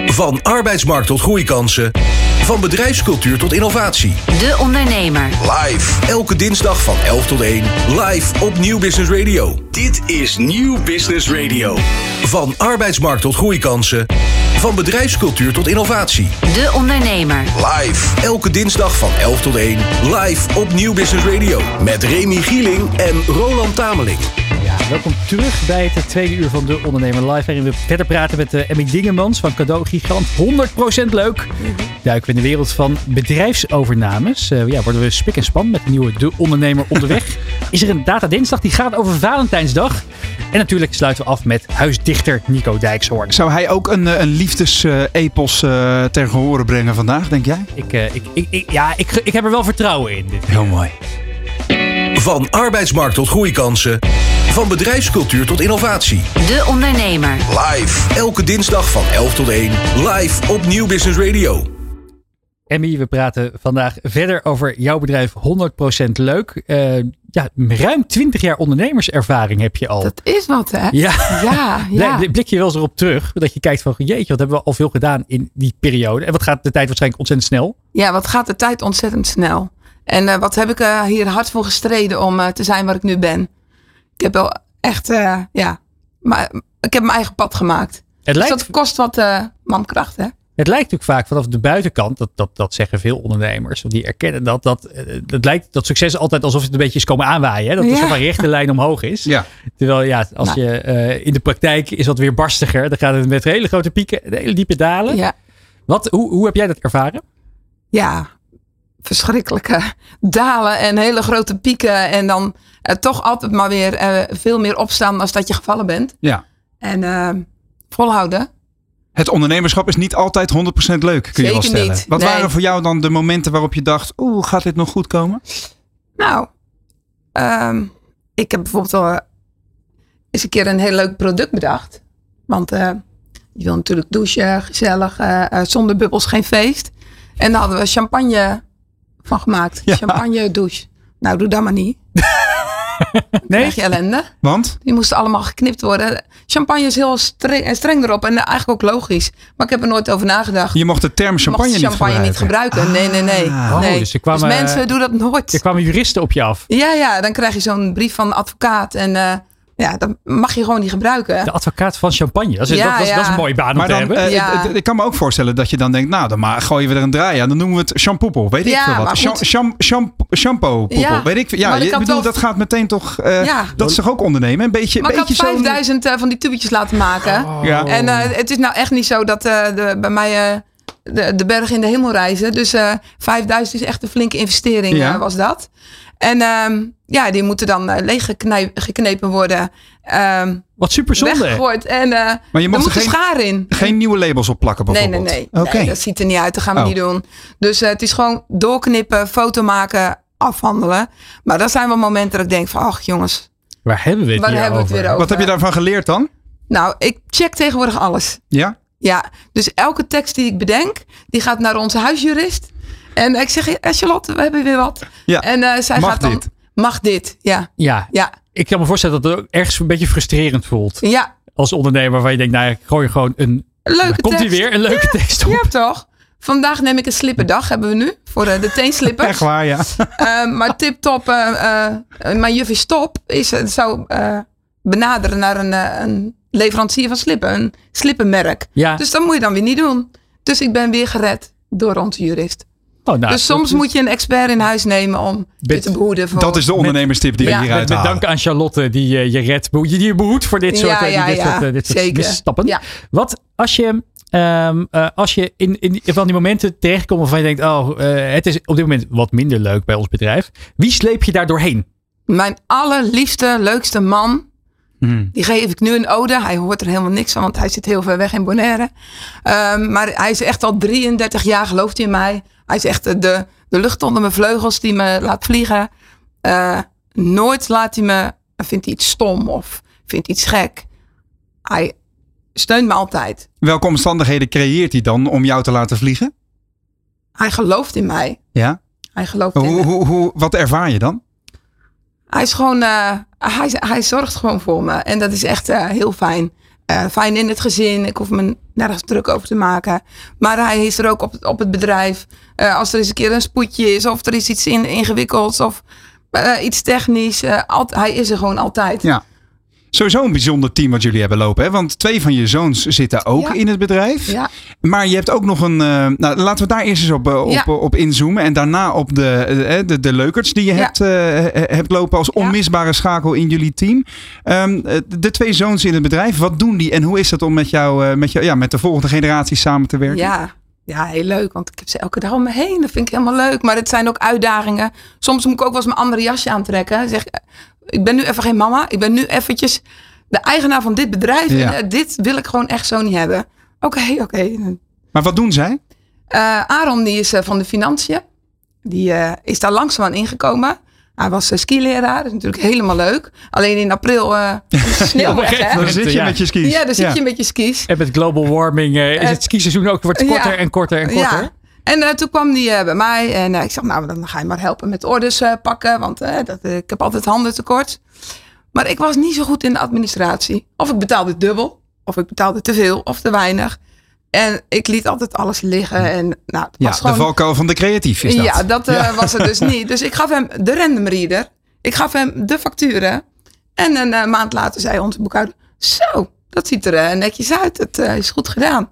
Van arbeidsmarkt tot groeikansen. Van bedrijfscultuur tot innovatie. De Ondernemer. Live. Elke dinsdag van 11 tot 1. Live op Nieuw Business Radio. Dit is Nieuw Business Radio. Van arbeidsmarkt tot groeikansen. Van bedrijfscultuur tot innovatie. De Ondernemer. Live. Elke dinsdag van 11 tot 1. Live op Nieuw Business Radio. Met Remy Gieling en Roland Tameling. Welkom terug bij het tweede uur van De Ondernemer Live. Waarin we verder praten met uh, Emmy Dingemans van Cadeau Gigant. 100% leuk. Duiken we in de wereld van bedrijfsovernames. Uh, ja, worden we spik en span met de nieuwe De Ondernemer onderweg. Is er een Data Dinsdag die gaat over Valentijnsdag. En natuurlijk sluiten we af met huisdichter Nico Dijkshoorn. Zou hij ook een, een liefdesepos uh, ter gehoren brengen vandaag, denk jij? Ik, ik, ik, ik, ja, ik, ik heb er wel vertrouwen in. Dit Heel mooi. Van arbeidsmarkt tot groeikansen. Van bedrijfscultuur tot innovatie. De Ondernemer. Live. Elke dinsdag van 11 tot 1. Live op Nieuw Business Radio. Emmy, we praten vandaag verder over jouw bedrijf 100% Leuk. Uh, ja, ruim 20 jaar ondernemerservaring heb je al. Dat is wat, hè? Ja. Ja, ja. Blik je wel eens erop terug? Dat je kijkt van, jeetje, wat hebben we al veel gedaan in die periode? En wat gaat de tijd waarschijnlijk ontzettend snel? Ja, wat gaat de tijd ontzettend snel? En uh, wat heb ik uh, hier hard voor gestreden om uh, te zijn waar ik nu ben? Ik heb wel echt, ja, maar ik heb mijn eigen pad gemaakt. Het dus lijkt... dat kost wat mankracht, hè? Het lijkt natuurlijk vaak vanaf de buitenkant, dat, dat, dat zeggen veel ondernemers, die erkennen dat, dat het lijkt dat succes altijd alsof het een beetje is komen aanwaaien. Hè? Dat het ja. een rechte lijn omhoog is. Ja. Terwijl ja, als nou. je uh, in de praktijk is wat weer barstiger, dan gaat het met hele grote pieken en hele diepe dalen. Ja. Wat, hoe, hoe heb jij dat ervaren? Ja, verschrikkelijke dalen en hele grote pieken. En dan uh, toch altijd maar weer uh, veel meer opstaan als dat je gevallen bent. Ja. En uh, volhouden. Het ondernemerschap is niet altijd 100% leuk, kun Zeker je wel stellen. Niet. Wat nee. waren voor jou dan de momenten waarop je dacht, oeh, gaat dit nog goed komen? Nou, um, ik heb bijvoorbeeld al eens een keer een heel leuk product bedacht. Want je wil natuurlijk douchen, gezellig, zonder bubbels geen feest. En dan hadden we champagne van gemaakt. Ja. Champagne douche. Nou, doe dat maar niet. nee? Krijg je ellende. Want? Die moesten allemaal geknipt worden. Champagne is heel streng, streng erop. En eigenlijk ook logisch. Maar ik heb er nooit over nagedacht. Je mocht de term champagne, mocht champagne niet, niet gebruiken. Nee, nee, nee. Ah. nee. Oh, dus, er kwamen, dus mensen doen dat nooit. Er kwamen juristen op je af. Ja, ja. Dan krijg je zo'n brief van de advocaat. En uh, ja, dat mag je gewoon niet gebruiken. De advocaat van champagne. Dat is, ja, dat, ja. dat is een mooie baan maar om dan, te hebben. Uh, Ja. Ik kan me ook voorstellen dat je dan denkt, nou, dan maar gooien we er een draai aan. Dan noemen we het shampoo, weet ik veel maar wat. goed. Sham, sham, shampoo, Ja, weet ik veel. Ja, maar ik bedoel, wel- dat gaat meteen toch, uh, Ja. dat is toch ook ondernemen? Een beetje, Maar ik had beetje zo'n... 5000 uh, van die tubetjes laten maken. Ja. En uh, het is nou echt niet zo dat uh, de, bij mij uh, de, de berg in de hemel reizen. Dus uh, 5000 is echt een flinke investering, Ja. uh, was dat. En uh, ja, die moeten dan uh, leeggeknepen worden. Uh, Wat super zonde. weggegooid. En uh, Maar je er mocht moet er een geen, schaar in. geen nieuwe labels op plakken Nee, nee, bijvoorbeeld? nee. Oké. nee. Dat ziet er niet uit. Dat gaan we Oh. niet doen. Dus uh, het is gewoon doorknippen, foto maken, afhandelen. Maar dat zijn wel momenten dat ik denk van, ach jongens. Waar hebben we het Waar hier hebben we het weer over? Wat heb je daarvan geleerd dan? Nou, ik check tegenwoordig alles. Ja? Ja, dus elke tekst die ik bedenk, die gaat naar onze huisjurist. En ik zeg, eh, Charlotte, we hebben weer wat. Ja. En uh, zij Mag gaat dan, dit? mag dit, ja. Ja, Ja, ik kan me voorstellen dat het ook ergens een beetje frustrerend voelt. ja. Als ondernemer waarvan je denkt, nou ik gooi gewoon een... Leuke komt hij tekst. weer, een leuke tekst op. Ja, toch? Vandaag neem ik een slipperdag, hebben we nu. Voor de, de teenslippers. Echt waar, ja. Uh, maar tip-top, uh, uh, mijn juffie Stop is, uh, zou uh, benaderen naar een, uh, een leverancier van slippen. Een slippenmerk. Ja. Dus dat moet je dan weer niet doen. Dus ik ben weer gered door onze jurist. Oh, nou, dus soms moet je een expert in huis nemen om je te behoeden. Voor... Dat is de ondernemerstip die Ja. we hieruit Met, dank aan Charlotte die eh, je redt, die je behoedt voor dit soort, Ja, eh, ja, dit ja, soort, eh, dit soort misstappen. Ja. Wat als je, ehm, eh, als je in, in van die momenten terechtkomt waarvan je denkt, oh, het is op dit moment wat minder leuk bij ons bedrijf. Wie sleep je daar doorheen? Mijn allerliefste, leukste man. Hmm. Die geef ik nu een ode. Hij hoort er helemaal niks van, want hij zit heel ver weg in Bonaire. Um, maar hij is echt al 33 jaar, gelooft hij in mij. Hij is echt de, de lucht onder mijn vleugels die me laat vliegen. Uh, nooit laat hij me, vindt hij iets stom of vindt hij iets gek. Hij steunt me altijd. Welke omstandigheden creëert hij dan om jou te laten vliegen? Hij gelooft in mij. Ja? Hij gelooft in Hoe, me. hoe, hoe, wat ervaar je dan? Hij is gewoon, uh, hij, hij zorgt gewoon voor me. En dat is echt uh, heel fijn. Uh, fijn in het gezin. Ik hoef me nergens druk over te maken. Maar hij is er ook op, op het bedrijf. Uh, als er eens een keer een spoedje is. Of er is iets in, ingewikkelds. Of uh, iets technisch. Hij is er gewoon altijd. Ja. Sowieso een bijzonder team wat jullie hebben lopen. Hè? Want twee van je zoons zitten ook Ja. in het bedrijf. Ja. Maar je hebt ook nog een... eh, nou, laten we daar eerst eens op, eh, op, Ja. op inzoomen. En daarna op de, eh, de, de leukerts die je hebt, hebt lopen als onmisbare schakel in jullie team. Ehm, eh, de twee zoons in het bedrijf, wat doen die? En hoe is het om met jou, met, jou ja, met de volgende generatie samen te werken? Ja, ja, heel leuk. Want ik heb ze elke dag om me heen. Dat vind ik helemaal leuk. Maar het zijn ook uitdagingen. Soms moet ik ook wel eens mijn andere jasje aantrekken. Zeg, eh, ik ben nu even geen mama. Ik ben nu eventjes de eigenaar van dit bedrijf. Ja. En, eh, dit wil ik gewoon echt zo niet hebben. Oké, oké. Maar wat doen zij? Eh, Aaron die is van de financiën. Die is daar langzaam aan ingekomen. Hij was uh, skileraar. Dat is natuurlijk helemaal leuk. Alleen in april eh is de sneeuw Ja, weg, hè? Dan zit je ja. met je skis. Ja, dan zit Ja. je met je skis. En met global warming eh, is het skiseizoen ook wordt korter ja. en korter en korter. Ja. En toen kwam die eh, bij mij en ik zeg, nou, dan ga je maar helpen met orders eh, pakken, want dat, ik heb altijd handen tekort. Maar ik was niet zo goed in de administratie. Of ik betaalde dubbel, of ik betaalde te veel of te weinig. En ik liet altijd alles liggen. En, nou, het Ja, was gewoon, de valkuil van de creatief is dat. Ja, dat eh, was het dus niet. Dus ik gaf hem de random reader. Ik gaf hem de facturen. En een eh, maand later zei onze boekhouder... Zo, dat ziet er eh, netjes uit. Het is goed gedaan.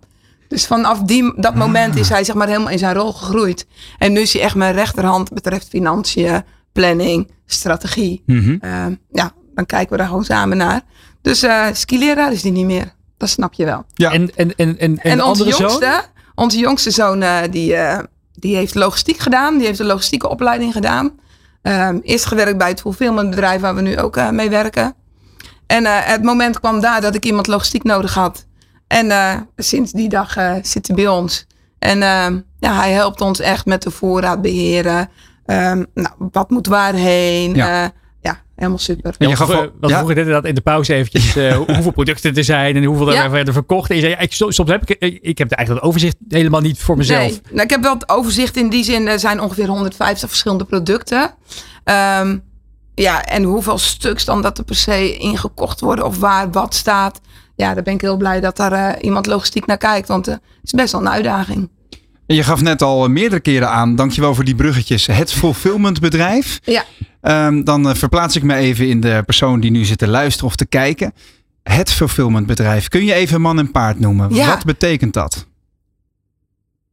Dus vanaf die, dat moment is hij zeg maar helemaal in zijn rol gegroeid. En nu is hij echt mijn rechterhand betreft financiën, planning, strategie. Mhm. Eh, ja, dan kijken we daar gewoon samen naar. Dus eh skileraar is die niet meer. Dat snap je wel. Ja. En, en, en, en, en, En de onze andere zoon? jongste, onze jongste zoon, eh, die, eh, die heeft logistiek gedaan. Die heeft een logistieke opleiding gedaan. Ehm eerst gewerkt bij het fulfillmentbedrijf waar we nu ook eh, mee werken. En eh, het moment kwam daar dat ik iemand logistiek nodig had. En eh, sinds die dag eh, zit hij bij ons. En ehm, ja, hij helpt ons echt met de voorraad beheren. Ehm, nou, wat moet waarheen? Ja. Ja, helemaal super. En je gaf ja? vroegen net inderdaad in de pauze eventjes eh, hoe- hoeveel producten er zijn en hoeveel er Ja. werden verkocht. En je zei, ja, ik, soms heb ik, eh, ik heb eigenlijk dat overzicht helemaal niet voor mezelf. Nee, nou, ik heb wel het overzicht in die zin. Er zijn ongeveer 150 verschillende producten. Ehm, ja, en hoeveel stuks dan dat er per se ingekocht worden of waar wat staat. Ja, daar ben ik heel blij dat daar eh, iemand logistiek naar kijkt. Want eh, het is best wel een uitdaging. Je gaf net al meerdere keren aan, dankjewel voor die bruggetjes, het fulfillmentbedrijf. Ja. Ehm, dan eh, verplaats ik me even in de persoon die nu zit te luisteren of te kijken. Het fulfillmentbedrijf. Kun je even man en paard noemen? Ja. Wat betekent dat?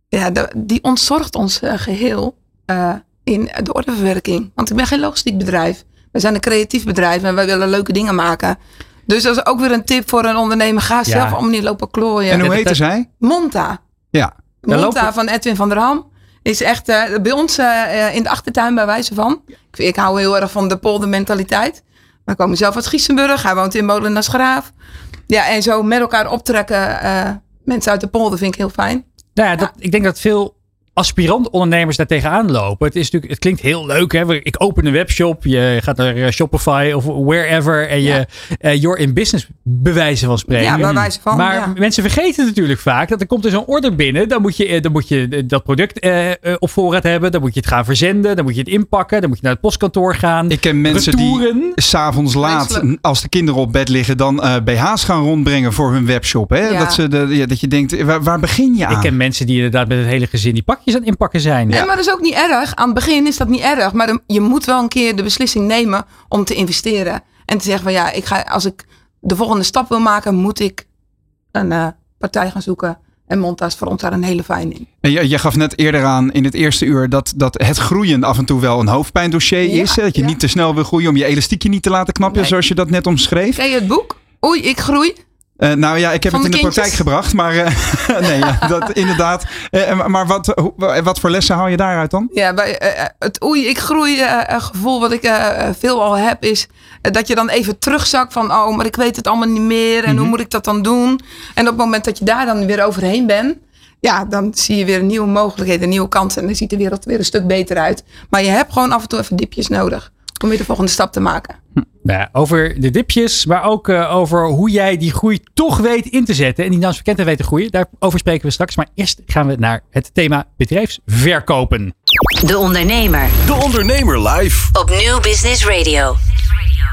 Ja, de- die ontzorgt ons eh, geheel eh, in de ordeverwerking. Want ik ben geen logistiek bedrijf. We zijn een creatief bedrijf en wij willen leuke dingen maken. Dus dat is ook weer een tip voor een ondernemer. Ga zelf allemaal niet lopen klooien. En hoe heette zij? Monta. Ja. Monta van Edwin van der Ham. Is echt eh, bij ons eh, eh, in de achtertuin bij wijze van. Ik, ik hou heel erg van de poldermentaliteit. Wij komen zelf uit Giesenburg. Hij woont in Molenaars Graaf. Ja, en zo met elkaar optrekken. mensen uit de polder vind ik heel fijn. Nou ja, dat, ik denk dat veel aspirant ondernemers daar tegenaan lopen. Het, is natuurlijk, het klinkt heel leuk. Hè? Ik open een webshop. Je gaat naar eh, Shopify of wherever. En je eh, you're in business bewijzen van spreken. Ja, bij wijze van, Maar ja. mensen vergeten natuurlijk vaak dat er komt dus een order binnen. Dan moet je, eh, dan moet je eh, dat product eh, eh, op voorraad hebben. Dan moet je het gaan verzenden. Dan moet je het inpakken. Dan moet je naar het postkantoor gaan. Ik ken mensen Retouren. die s'avonds laat, Menselijk. als de kinderen op bed liggen, dan eh, BH's gaan rondbrengen voor hun webshop. Hè? Ja. Dat, ze de, ja, dat je denkt, waar, waar begin je aan? Ik ken mensen die inderdaad met het hele gezin die pakjes aan het inpakken zijn. Nee, maar dat is ook niet erg. Aan het begin is dat niet erg. Maar je moet wel een keer de beslissing nemen om te investeren. En te zeggen van ja, ik ga, als ik de volgende stap wil maken, moet ik een eh, partij gaan zoeken. En Monta is voor ons daar een hele fijne in. En je, je gaf net eerder aan in het eerste uur dat, dat het groeien af en toe wel een hoofdpijndossier Ja, is. Hè? Dat je ja. niet te snel wil groeien om je elastiekje niet te laten knappen, Nee. zoals je dat net omschreef. Ken je het boek? Oei, ik groei. Eh, nou ja, ik heb het in de de praktijk gebracht, maar eh, nee, ja, dat inderdaad. Eh, maar wat, wat voor lessen haal je daaruit dan? Ja, bij, het oei, ik groei gevoel wat ik veel al heb is dat je dan even terugzakt van oh, maar ik weet het allemaal niet meer en Mhm. hoe moet ik dat dan doen? En op het moment dat je daar dan weer overheen bent, ja, dan zie je weer nieuwe mogelijkheden, nieuwe kansen en dan ziet de wereld weer een stuk beter uit. Maar je hebt gewoon af en toe even diepjes nodig om weer de volgende stap te maken. Nou ja, over de dipjes, maar ook eh, over hoe jij die groei toch weet in te zetten. En die naamsbekendheid weet te groeien. Daarover spreken we straks. Maar eerst gaan we naar het thema bedrijfsverkopen. De Ondernemer De Ondernemer live. op Nieuw Business Radio.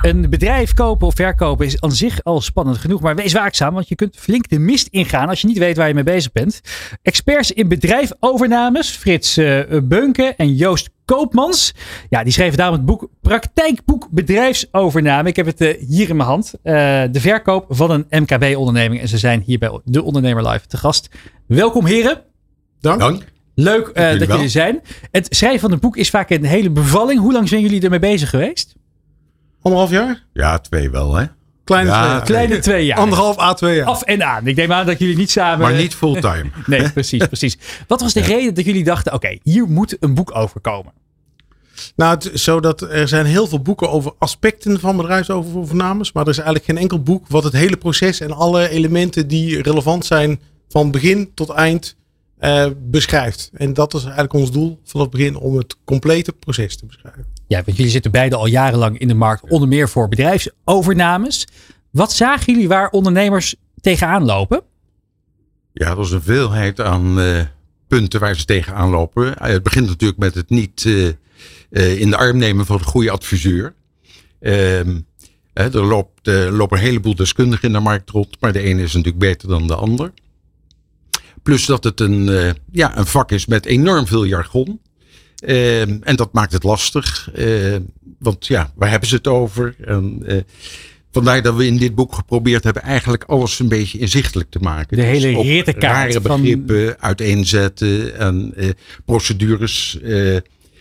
Een bedrijf kopen of verkopen is aan zich al spannend genoeg. Maar wees waakzaam, want je kunt flink de mist ingaan als je niet weet waar je mee bezig bent. Experts in bedrijfovernames, Frits uh, Beunke en Joost Koopmans. Ja, die schreven daarom het boek Praktijkboek Bedrijfsovername. Ik heb het uh, hier in mijn hand. Uh, de verkoop van een MKB-onderneming. En ze zijn hier bij De Ondernemer Live te gast. Welkom heren. Dank. Dank. Leuk uh, dat jullie er zijn. Het schrijven van het boek is vaak een hele bevalling. Hoe lang zijn jullie ermee bezig geweest? Anderhalf jaar? Ja, twee wel hè. Kleine, ja, twee, jaar. kleine twee jaar. Anderhalf à twee jaar. Af en aan. Ik neem aan dat jullie niet samen... Maar niet fulltime. nee, precies, precies. Wat was de ja. reden dat jullie dachten, oké, okay, hier moet een boek over komen? Nou, het is zo dat er zijn heel veel boeken over aspecten van bedrijfsovernames. Maar er is eigenlijk geen enkel boek wat het hele proces en alle elementen die relevant zijn van begin tot eind uh, beschrijft. En dat is eigenlijk ons doel vanaf het begin om het complete proces te beschrijven. Ja, want jullie zitten beide al jarenlang in de markt, onder meer voor bedrijfsovernames. Wat zagen jullie waar ondernemers tegenaan lopen? Ja, er is een veelheid aan uh, punten waar ze tegenaan lopen. Uh, het begint natuurlijk met het niet in de arm nemen van een goede adviseur. Ehm, er loopt, lopen een heleboel deskundigen in de markt rond, maar de ene is natuurlijk beter dan de ander. Plus dat het een, uh, ja, een vak is met enorm veel jargon. Uh, en dat maakt het lastig. Uh, want ja, waar hebben ze het over? En, vandaar dat we in dit boek geprobeerd hebben eigenlijk alles een beetje inzichtelijk te maken. De hele dus rittenkaart. Rare begrippen van... uiteenzetten en procedures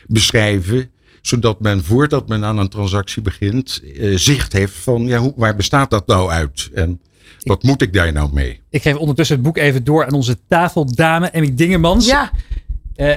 beschrijven zodat men voordat men aan een transactie begint, zicht heeft van ja, hoe, waar bestaat dat nou uit? En wat moet ik daar nou mee? Ik geef ondertussen het boek even door aan onze tafeldame Emmy Dingemans. Ja. Uh,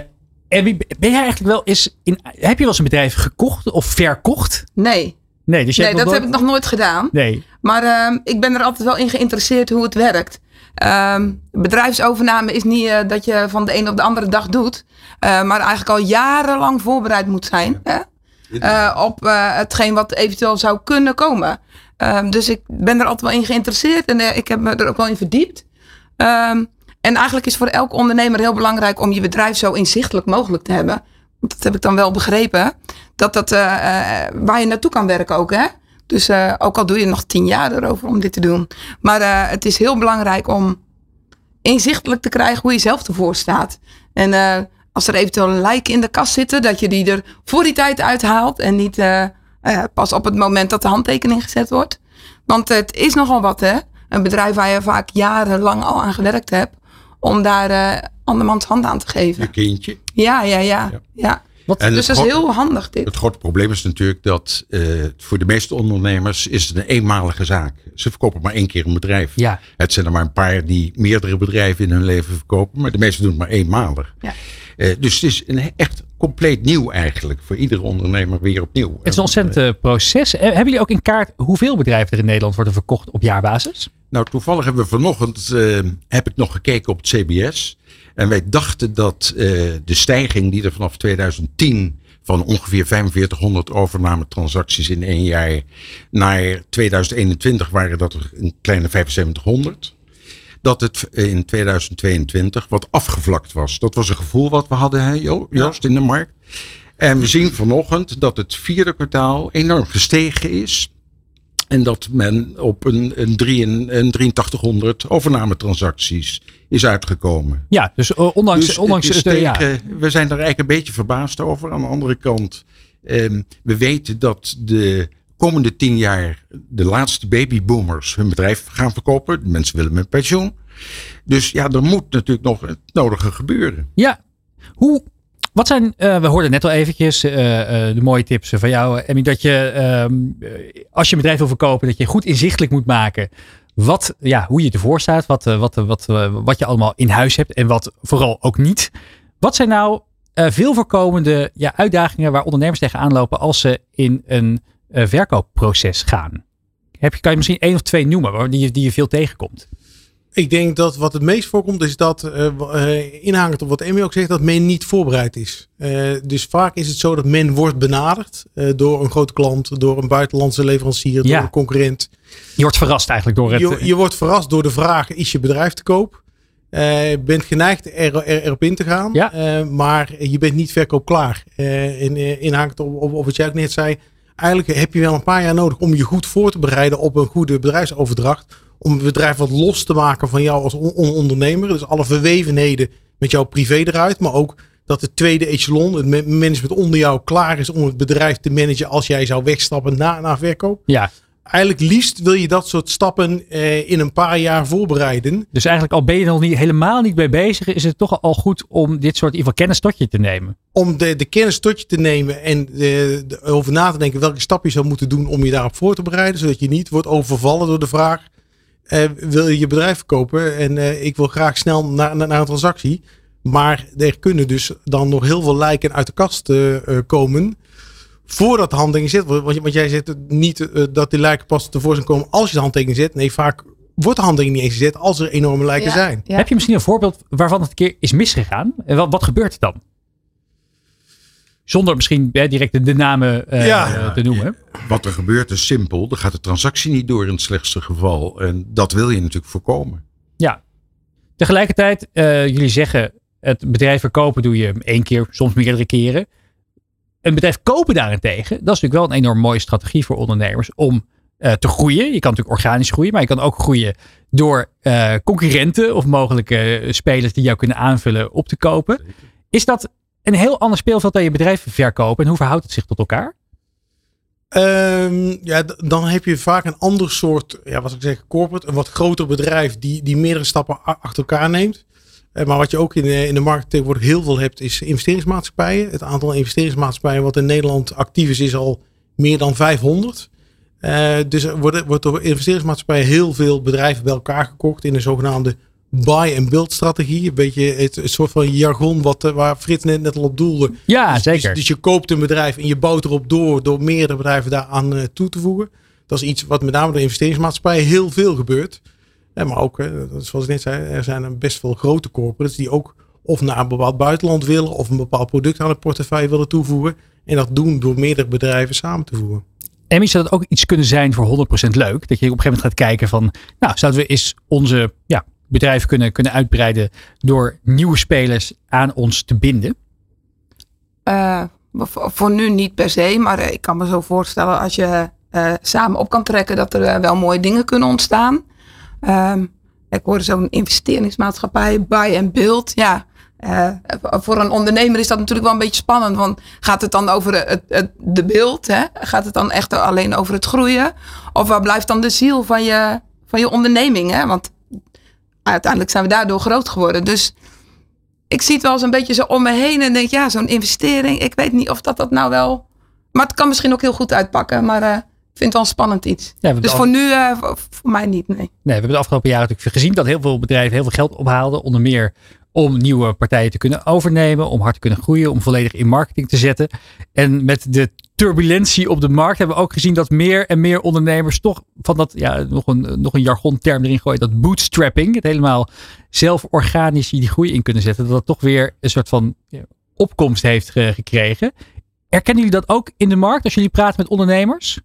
Emmy, ben jij eigenlijk wel eens in. Heb je wel eens een bedrijf gekocht of verkocht? Nee. Nee, dus nee dat nooit... heb ik nog nooit gedaan. Nee. Maar uh, ik ben er altijd wel in geïnteresseerd hoe het werkt. Uh, bedrijfsovername is niet uh, dat je van de ene op de andere dag doet. maar eigenlijk al jarenlang voorbereid moet zijn. Hè? op hetgeen wat eventueel zou kunnen komen. Um, dus ik ben er altijd wel in geïnteresseerd en uh, ik heb me er ook wel in verdiept. Um, en eigenlijk is voor elke ondernemer heel belangrijk om je bedrijf zo inzichtelijk mogelijk te hebben. Want dat heb ik dan wel begrepen. Dat dat uh, uh, waar je naartoe kan werken ook. Hè? Dus ook al doe je nog tien jaar erover om dit te doen. Maar het is heel belangrijk om inzichtelijk te krijgen hoe je zelf ervoor staat. En als er eventueel een lijk in de kast zitten, dat je die er voor die tijd uithaalt en niet uh, pas op het moment dat de handtekening gezet wordt. Want het is nogal wat, hè? Een bedrijf waar je vaak jarenlang al aan gewerkt hebt. Om daar uh, andermans hand aan te geven. Je kindje. Ja, ja, ja. ja. ja. Wat, dus dat is heel handig dit. Het grote probleem is natuurlijk dat uh, voor de meeste ondernemers is het een eenmalige zaak. Ze verkopen maar één keer een bedrijf. Ja. Het zijn er maar een paar die meerdere bedrijven in hun leven verkopen. Maar de meeste doen het maar eenmalig. Ja. Uh, dus het is een echt compleet nieuw eigenlijk. Voor iedere ondernemer weer opnieuw. Het is een ontzettend uh, proces. Hebben jullie ook in kaart hoeveel bedrijven er in Nederland worden verkocht op jaarbasis? Nou, toevallig hebben we vanochtend, uh, heb ik nog gekeken op het CBS. En wij dachten dat uh, de stijging die er vanaf 2010 van ongeveer 4500 overname-transacties in één jaar naar 2021 waren dat er een kleine 7500 dat het in 2022 wat afgevlakt was. Dat was een gevoel wat we hadden, hè, Joost, in de markt. En we zien vanochtend dat het vierde kwartaal enorm gestegen is. En dat men op een, een, drie, een, een 8300 overnametransacties is uitgekomen. Ja, dus uh, ondanks, dus ondanks het tegen, ja. we zijn er eigenlijk een beetje verbaasd over. Aan de andere kant, um, we weten dat de komende tien jaar de laatste babyboomers hun bedrijf gaan verkopen. De mensen willen met pensioen. Dus ja, er moet natuurlijk nog het nodige gebeuren. Ja, hoe, wat zijn, uh, we hoorden net al eventjes uh, uh, de mooie tips van jou, Emmy, dat je als je een bedrijf wil verkopen, dat je goed inzichtelijk moet maken wat, ja, hoe je ervoor staat, wat, wat, wat, wat je allemaal in huis hebt en wat vooral ook niet. Wat zijn nou veel voorkomende ja, uitdagingen waar ondernemers tegenaan lopen als ze in een verkoopproces gaan? Heb je, kan je misschien één of twee noemen die je, die je veel tegenkomt? Ik denk dat wat het meest voorkomt is dat, uh, inhangend op wat Emmy ook zegt, dat men niet voorbereid is. Uh, dus vaak is het zo dat men wordt benaderd door een grote klant, door een buitenlandse leverancier, Ja. door een concurrent. Je wordt verrast eigenlijk door het... Je, je wordt verrast door de vraag, is je bedrijf te koop? Je bent geneigd er, er, erop in te gaan, Ja. maar je bent niet verkoopklaar. in, inhangend op, op, op wat jij ook net zei, eigenlijk heb je wel een paar jaar nodig om je goed voor te bereiden op een goede bedrijfsoverdracht. Om het bedrijf wat los te maken van jou als on- on- ondernemer. Dus alle verwevenheden met jouw privé eruit. Maar ook dat het tweede echelon, het ma- management onder jou, klaar is om het bedrijf te managen als jij zou wegstappen na, na verkoop. Ja. Eigenlijk liefst wil je dat soort stappen eh, in een paar jaar voorbereiden. Dus eigenlijk al ben je er nog niet, helemaal niet mee bezig, is het toch al goed om dit soort in ieder geval kennis tot je te nemen. om de, de kennis tot je te nemen en de, de- over na te denken welke stap je zou moeten doen om je daarop voor te bereiden. Zodat je niet wordt overvallen door de vraag, eh, wil je je bedrijf verkopen en eh, ik wil graag snel naar, naar, naar een transactie. Maar er kunnen dus dan nog heel veel lijken uit de kast eh, eh, komen voordat de handtekening zit. Want, want jij zegt niet eh, dat die lijken pas tevoorschijn komen als je de handtekening zet. Nee, vaak wordt de handtekening niet eens gezet als er enorme lijken zijn. Heb je misschien een voorbeeld waarvan het een keer is misgegaan? En wat, wat gebeurt er dan? Zonder misschien hè, direct de, de namen eh, Ja. te noemen. Wat er gebeurt is simpel. Er gaat de transactie niet door in het slechtste geval. En dat wil je natuurlijk voorkomen. Ja. Tegelijkertijd, eh, jullie zeggen het bedrijf verkopen doe je één keer, soms meerdere keren. Een bedrijf kopen daarentegen, dat is natuurlijk wel een enorm mooie strategie voor ondernemers om eh, te groeien. Je kan natuurlijk organisch groeien, maar je kan ook groeien door eh, concurrenten of mogelijke eh, spelers die jou kunnen aanvullen op te kopen. Is dat een heel ander speelveld dan je bedrijf verkopen en hoe verhoudt het zich tot elkaar? Ehm, ja, dan heb je vaak een ander soort, ja, wat ik zeg, corporate, een wat groter bedrijf die, die meerdere stappen achter elkaar neemt. Eh, maar wat je ook in, de- in de markt tegenwoordig heel veel hebt, is investeringsmaatschappijen. Het aantal investeringsmaatschappijen wat in Nederland actief is, is al meer dan 500. Eh, dus er wordt, wordt door investeringsmaatschappijen heel veel bedrijven bij elkaar gekocht in een zogenaamde buy-and-build strategie. Een beetje het, het soort van jargon wat, eh, waar Frits net, net al op doelde. Ja, Dus- zeker. Dus, dus je koopt een bedrijf en je bouwt erop door door meerdere bedrijven daaraan eh, toe te voegen. Dat is iets wat met name door investeringsmaatschappijen heel veel gebeurt. Eh, maar ook, eh, zoals ik net zei, er zijn er best veel grote corporates die ook of naar een bepaald buitenland willen of een bepaald product aan het portefeuille willen toevoegen. En dat doen door meerdere bedrijven samen te voegen. En zou dat ook iets kunnen zijn voor 100% leuk? Dat je op een gegeven moment gaat kijken van, nou, zouden we eens onze ja, bedrijf kunnen, kunnen uitbreiden door nieuwe spelers aan ons te binden? Eh, voor, voor nu niet per se, maar ik kan me zo voorstellen als je eh, samen op kan trekken dat er wel mooie dingen kunnen ontstaan. Ehm, ik hoorde zo'n investeringsmaatschappij, buy and build. Ja, eh, voor een ondernemer is dat natuurlijk wel een beetje spannend, want gaat het dan over het, het, de beeld? Hè? Gaat het dan echt alleen over het groeien? Of waar blijft dan de ziel van je, van je onderneming? Hè? Want uiteindelijk zijn we daardoor groot geworden. Dus ik zie het wel eens een beetje zo om me heen en denk, ja, zo'n investering. Ik weet niet of dat dat nou wel. Maar het kan misschien ook heel goed uitpakken. Maar eh, vind het wel een spannend iets. dus voor nu, eh, voor, mij niet, nee. Nee, we hebben de afgelopen jaren natuurlijk gezien dat heel veel bedrijven heel veel geld ophaalden. Onder meer om nieuwe partijen te kunnen overnemen, om hard te kunnen groeien, om volledig in marketing te zetten. En met de turbulentie op de markt hebben we ook gezien dat meer en meer ondernemers toch van dat, ja, nog een, nog een jargonterm erin gooien, dat bootstrapping, het helemaal zelf organisch die groei in kunnen zetten, dat dat toch weer een soort van opkomst heeft ge- gekregen. Erkennen jullie dat ook in de markt als jullie praten met ondernemers?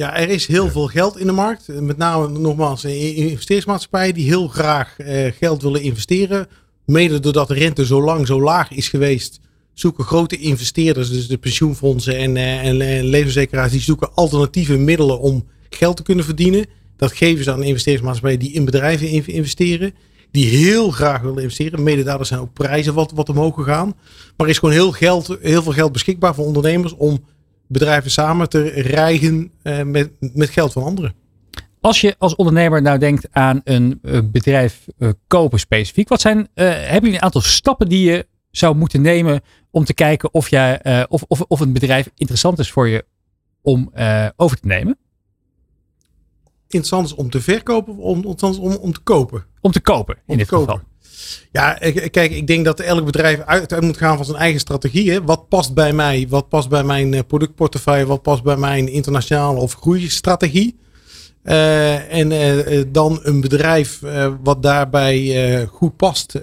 Ja, er is heel veel geld in de markt. Met name nogmaals in investeringsmaatschappijen die heel graag eh, geld willen investeren. Mede doordat de rente zo lang zo laag is geweest, zoeken grote investeerders, dus de pensioenfondsen en, eh, en, en levensverzekeraars, die zoeken alternatieve middelen om geld te kunnen verdienen. Dat geven ze aan investeringsmaatschappijen die in bedrijven in- investeren. Die heel graag willen investeren. Mede daardoor zijn ook prijzen wat, wat omhoog gegaan. Maar er is gewoon heel, geld, heel veel geld beschikbaar voor ondernemers om bedrijven samen te rijgen eh, met, met geld van anderen. Als je als ondernemer nou denkt aan een eh, bedrijf eh, kopen specifiek, wat zijn, hebben jullie een aantal stappen die je zou moeten nemen om te kijken of, jij, of, of, of een bedrijf interessant is voor je om over te nemen? Interessant is om te verkopen of om, om, om te kopen? Om te kopen in Om dit kopen. geval. Ja, kijk, ik denk dat elk bedrijf uit, uit moet gaan van zijn eigen strategie. Hè. Wat past bij mij? Wat past bij mijn eh, productportefeuille? Wat past bij mijn internationale of groeistrategie? Eh, en eh, dan een bedrijf wat daarbij goed past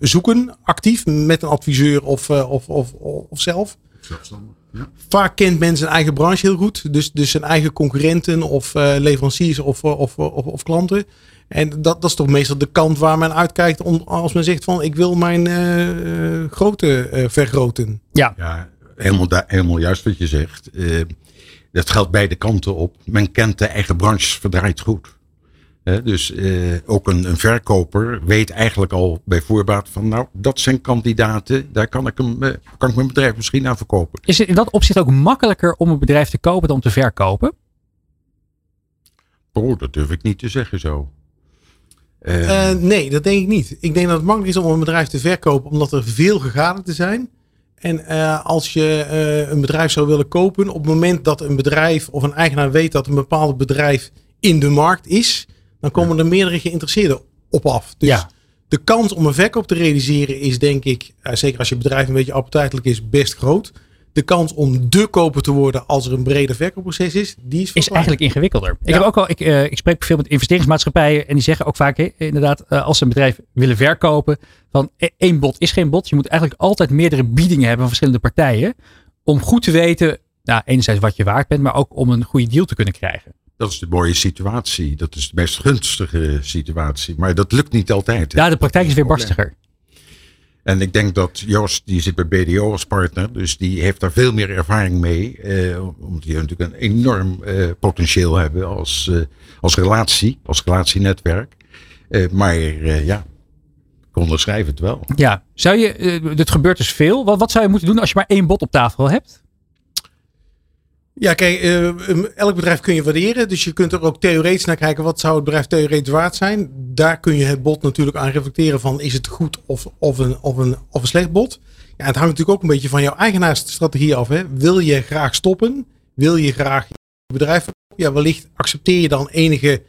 zoeken, actief met een adviseur of, of, of, of zelf. Vaak kent men zijn eigen branche heel goed. Dus, dus zijn eigen concurrenten of leveranciers of, of, of, of klanten. En dat, dat is toch meestal de kant waar men uitkijkt om, als men zegt van ik wil mijn eh, eh, grootte eh, vergroten. Ja. ja helemaal, helemaal juist wat je zegt. Eh, dat geldt beide kanten op. Men kent de eigen branche verdraaid goed. Hè, dus eh, ook een, een verkoper weet eigenlijk al bij voorbaat van nou, dat zijn kandidaten, daar kan ik, hem, kan ik mijn bedrijf misschien aan verkopen. Is het in dat opzicht ook makkelijker om een bedrijf te kopen dan om te verkopen? Oh, dat durf ik niet te zeggen zo. Eh, nee, dat denk ik niet. Ik denk dat het makkelijk is om een bedrijf te verkopen omdat er veel gegadigden zijn. En eh, als je eh, een bedrijf zou willen kopen, op het moment dat een bedrijf of een eigenaar weet dat een bepaald bedrijf in de markt is, dan komen er meerdere geïnteresseerden op af. Dus de kans om een verkoop te realiseren is denk ik, zeker als je bedrijf een beetje appetijtelijk is, best groot. De kans om de koper te worden als er een breder verkoopproces is, die is, Is eigenlijk ingewikkelder. Ik, heb ook al, ik, eh, ik spreek veel met investeringsmaatschappijen en die zeggen ook vaak inderdaad, eh, als ze een bedrijf willen verkopen, van eh, één bod is geen bod. Je moet eigenlijk altijd meerdere biedingen hebben van verschillende partijen. Om goed te weten, nou, enerzijds wat je waard bent, maar ook om een goede deal te kunnen krijgen. Dat is de mooie situatie. Dat is de meest gunstige situatie. Maar dat lukt niet altijd. hè. Ja, de praktijk is weer barstiger. En ik denk dat Joost, die zit bij BDO als partner, dus die heeft daar veel meer ervaring mee. Eh, omdat die natuurlijk een enorm eh, potentieel hebben als, eh, als relatie, als relatienetwerk. Eh, maar eh, ja, ik onderschrijf het wel. Ja, zou je, eh, dit gebeurt dus veel. Wat, wat zou je moeten doen als je maar één bod op tafel hebt? Ja, kijk, eh, um, elk bedrijf kun je waarderen. Dus je kunt er ook theoretisch naar kijken. Wat zou het bedrijf theoretisch waard zijn? Daar kun je het bod natuurlijk aan reflecteren van is het goed of, of, een, of, een, of een slecht bod. Ja, het hangt natuurlijk ook een beetje van jouw eigenaarsstrategie af. Hè? Wil je graag stoppen? Wil je graag je bedrijf? Ja, wellicht accepteer je dan enige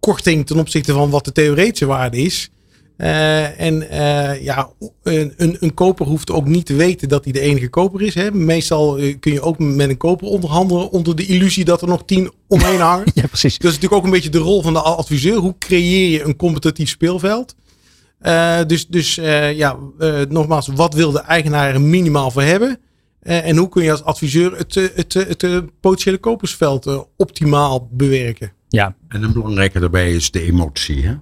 korting ten opzichte van wat de theoretische waarde is. Eh, en eh, ja, een, een, een koper hoeft ook niet te weten dat hij de enige koper is. Hè. Meestal eh, kun je ook met een koper onderhandelen onder de illusie dat er nog tien omheen hangen. ja, precies. Dat is natuurlijk ook een beetje de rol van de adviseur. Hoe creëer je een competitief speelveld? Eh, dus dus eh, ja, eh, nogmaals, wat wil de eigenaar er minimaal voor hebben? Eh, en hoe kun je als adviseur het, het, het, eh, potentiële kopersveld optimaal bewerken? Ja. En een belangrijke daarbij is de emotie. Hè?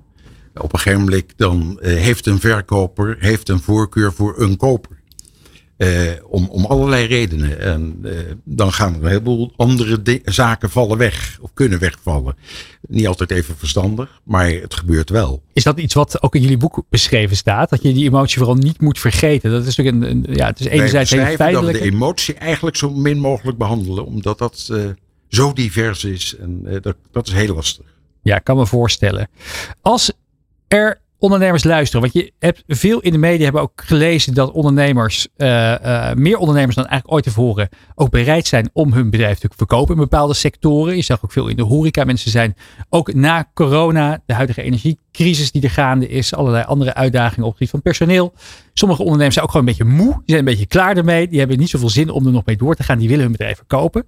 Op een gegeven moment dan eh, heeft een verkoper heeft een voorkeur voor een koper. Eh, om, om allerlei redenen. En eh, dan gaan er een heleboel andere zaken vallen weg. Of kunnen wegvallen. Niet altijd even verstandig, maar het gebeurt wel. Is dat iets wat ook in jullie boek beschreven staat? Dat je die emotie vooral niet moet vergeten. Dat is natuurlijk een, een- ja, het is enerzijds heel beschrijven dat we feitelijk. de emotie eigenlijk zo min mogelijk behandelen. Omdat dat zo divers is. En dat, dat is heel lastig. Ja, ik kan me voorstellen. Als er ondernemers luisteren, want je hebt veel in de media hebben ook gelezen dat ondernemers, eh, eh, meer ondernemers dan eigenlijk ooit tevoren, ook bereid zijn om hun bedrijf te verkopen in bepaalde sectoren. Je zag ook veel in de horeca. Mensen zijn ook na corona, de huidige energiecrisis die er gaande is, allerlei andere uitdagingen op het gebied van personeel. Sommige ondernemers zijn ook gewoon een beetje moe. Die zijn een beetje klaar ermee. Die hebben niet zoveel zin om er nog mee door te gaan. Die willen hun bedrijf verkopen.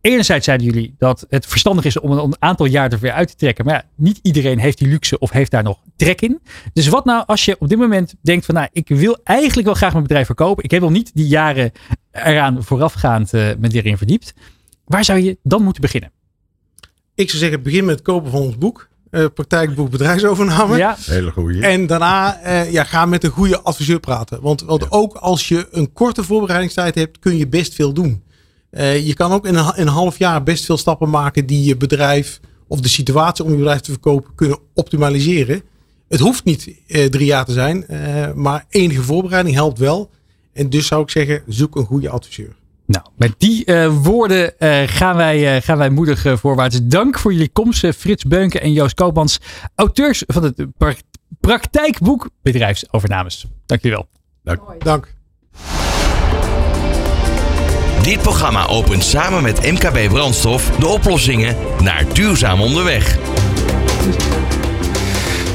Enerzijds zeiden jullie dat het verstandig is om een aantal jaar er weer uit te trekken. Maar ja, niet iedereen heeft die luxe of heeft daar nog trek in. Dus wat nou als je op dit moment denkt van nou, ik wil eigenlijk wel graag mijn bedrijf verkopen. Ik heb nog niet die jaren eraan voorafgaand uh, met erin verdiept. Waar zou je dan moeten beginnen? Ik zou zeggen, begin met het kopen van ons boek. Uh, praktijkboek bedrijfsovername. Ja. Hele goede. En daarna uh, ja, ga met een goede adviseur praten. Want, want ja. ook als je een korte voorbereidingstijd hebt, kun je best veel doen. Uh, je kan ook in een, in een, half jaar best veel stappen maken die je bedrijf of de situatie om je bedrijf te verkopen kunnen optimaliseren. Het hoeft niet uh, drie jaar te zijn, uh, maar enige voorbereiding helpt wel. En dus zou ik zeggen, zoek een goede adviseur. Nou, met die uh, woorden uh, gaan, wij, uh, gaan wij moedig voorwaarts. Dank voor jullie komst, Frits Beunke en Joost Koopmans, auteurs van het pra praktijkboek Bedrijfsovernames. Dank jullie wel. Dank. Dank. Dit programma opent samen met MKB Brandstof de oplossingen naar duurzaam onderweg.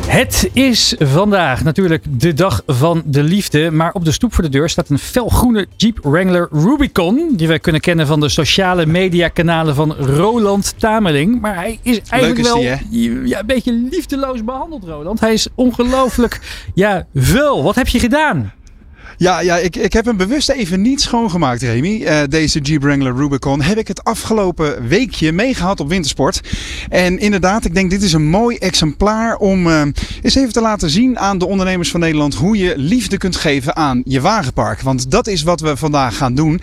Het is vandaag natuurlijk de dag van de liefde. Maar op de stoep voor de deur staat een felgroene Jeep Wrangler Rubicon. Die wij kunnen kennen van de sociale media kanalen van Roland Tameling. Maar hij is eigenlijk is wel die, ja, een beetje liefdeloos behandeld, Roland. Hij is ongelooflijk ja, vuil. Wat heb je gedaan? Ja, ja ik, ik heb hem bewust even niet schoongemaakt, Remy. Uh, deze Jeep Wrangler Rubicon heb ik het afgelopen weekje meegehad op wintersport. En inderdaad, ik denk dit is een mooi exemplaar om uh, eens even te laten zien aan de ondernemers van Nederland hoe je liefde kunt geven aan je wagenpark. Want dat is wat we vandaag gaan doen.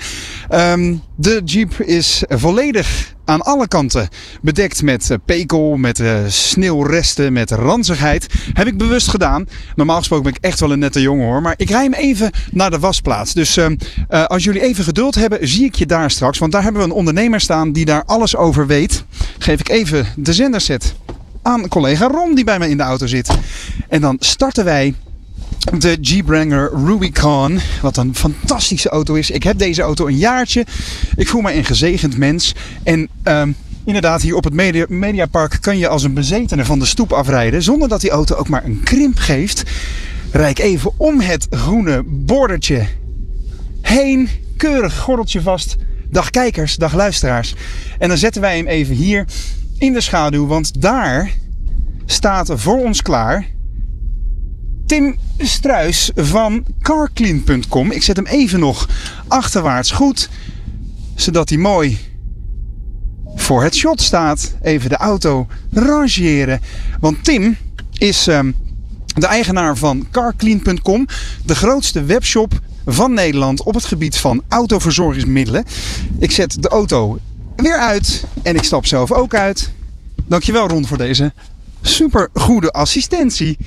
Um, De Jeep is volledig aan alle kanten bedekt met eh, pekel, met eh, sneeuwresten, met ranzigheid. Heb ik bewust gedaan. Normaal gesproken ben ik echt wel een nette jongen hoor. Maar ik rij hem even naar de wasplaats. Dus eh, eh, als jullie even geduld hebben, zie ik je daar straks. Want daar hebben we een ondernemer staan die daar alles over weet. Geef ik even de zenderset aan collega Ron die bij mij in de auto zit. En dan starten wij de Jeep Wrangler Rubicon. Wat een fantastische auto is. Ik heb deze auto een jaartje. Ik voel me een gezegend mens. En ehm, inderdaad, hier op het Media, Mediapark kan je als een bezetene van de stoep afrijden. Zonder dat die auto ook maar een krimp geeft. Rijk even om het groene bordertje heen. Keurig gordeltje vast. Dag kijkers, dag luisteraars. En dan zetten wij hem even hier in de schaduw. Want daar staat voor ons klaar Tim Struis van carclean.com. Ik zet hem even nog achterwaarts goed, zodat hij mooi voor het shot staat. Even de auto rangeren. Want Tim is ehm, de eigenaar van carclean.com, de grootste webshop van Nederland op het gebied van autoverzorgingsmiddelen. Ik zet de auto weer uit en ik stap zelf ook uit. Dankjewel Ron voor deze super goede assistentie.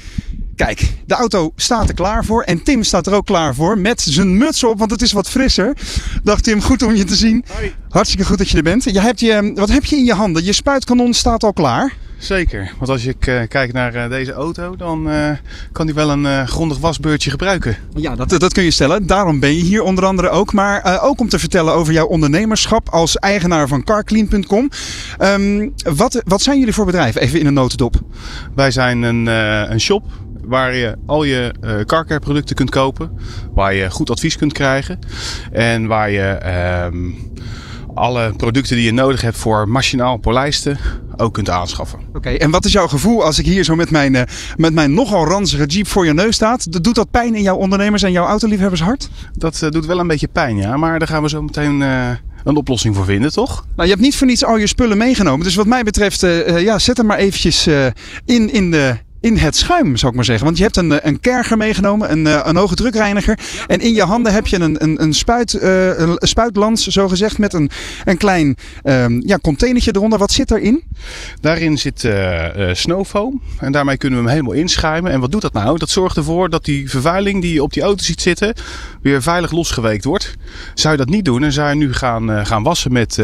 Kijk, de auto staat er klaar voor. En Tim staat er ook klaar voor. Met zijn muts op, want het is wat frisser. Dag Tim, goed om je te zien. Hartstikke goed dat je er bent. Je hebt je, wat heb je in je handen? Je spuitkanon staat al klaar. Zeker, want als ik uh, kijk naar uh, deze auto, dan uh, kan die wel een grondig wasbeurtje gebruiken. Ja, dat, dat kun je stellen. Daarom ben je hier onder andere ook. Maar ook om te vertellen over jouw ondernemerschap als eigenaar van carclean.com. Um, Ehm, wat, wat zijn jullie voor bedrijf? Even in een notendop. Wij zijn een, een shop waar je al je uh, carcare producten kunt kopen. Waar je goed advies kunt krijgen. En waar je uh, alle producten die je nodig hebt voor machinaal polijsten ook kunt aanschaffen. Oké, okay, en wat is jouw gevoel als ik hier zo met mijn, uh, met mijn nogal ranzige Jeep voor je neus staat? Doet dat pijn in jouw ondernemers en jouw autoliefhebbershart? Dat uh, doet wel een beetje pijn, ja. Maar daar gaan we zo meteen een oplossing voor vinden, toch? Nou, je hebt niet voor niets al je spullen meegenomen. Dus wat mij betreft, uh, ja, zet hem maar eventjes uh, in, in de, in het schuim, zou ik maar zeggen. Want je hebt een, een kerger meegenomen, een, een hoge drukreiniger. En in je handen heb je een, een, een, spuit, uh, een spuitlans, zo gezegd, met een, een klein um, ja, containertje eronder. Wat zit erin? Daarin zit uh, snowfoam. En daarmee kunnen we hem helemaal inschuimen. En wat doet dat nou? Dat zorgt ervoor dat die vervuiling die je op die auto ziet zitten, weer veilig losgeweekt wordt. Zou je dat niet doen en zou je nu gaan, gaan wassen met,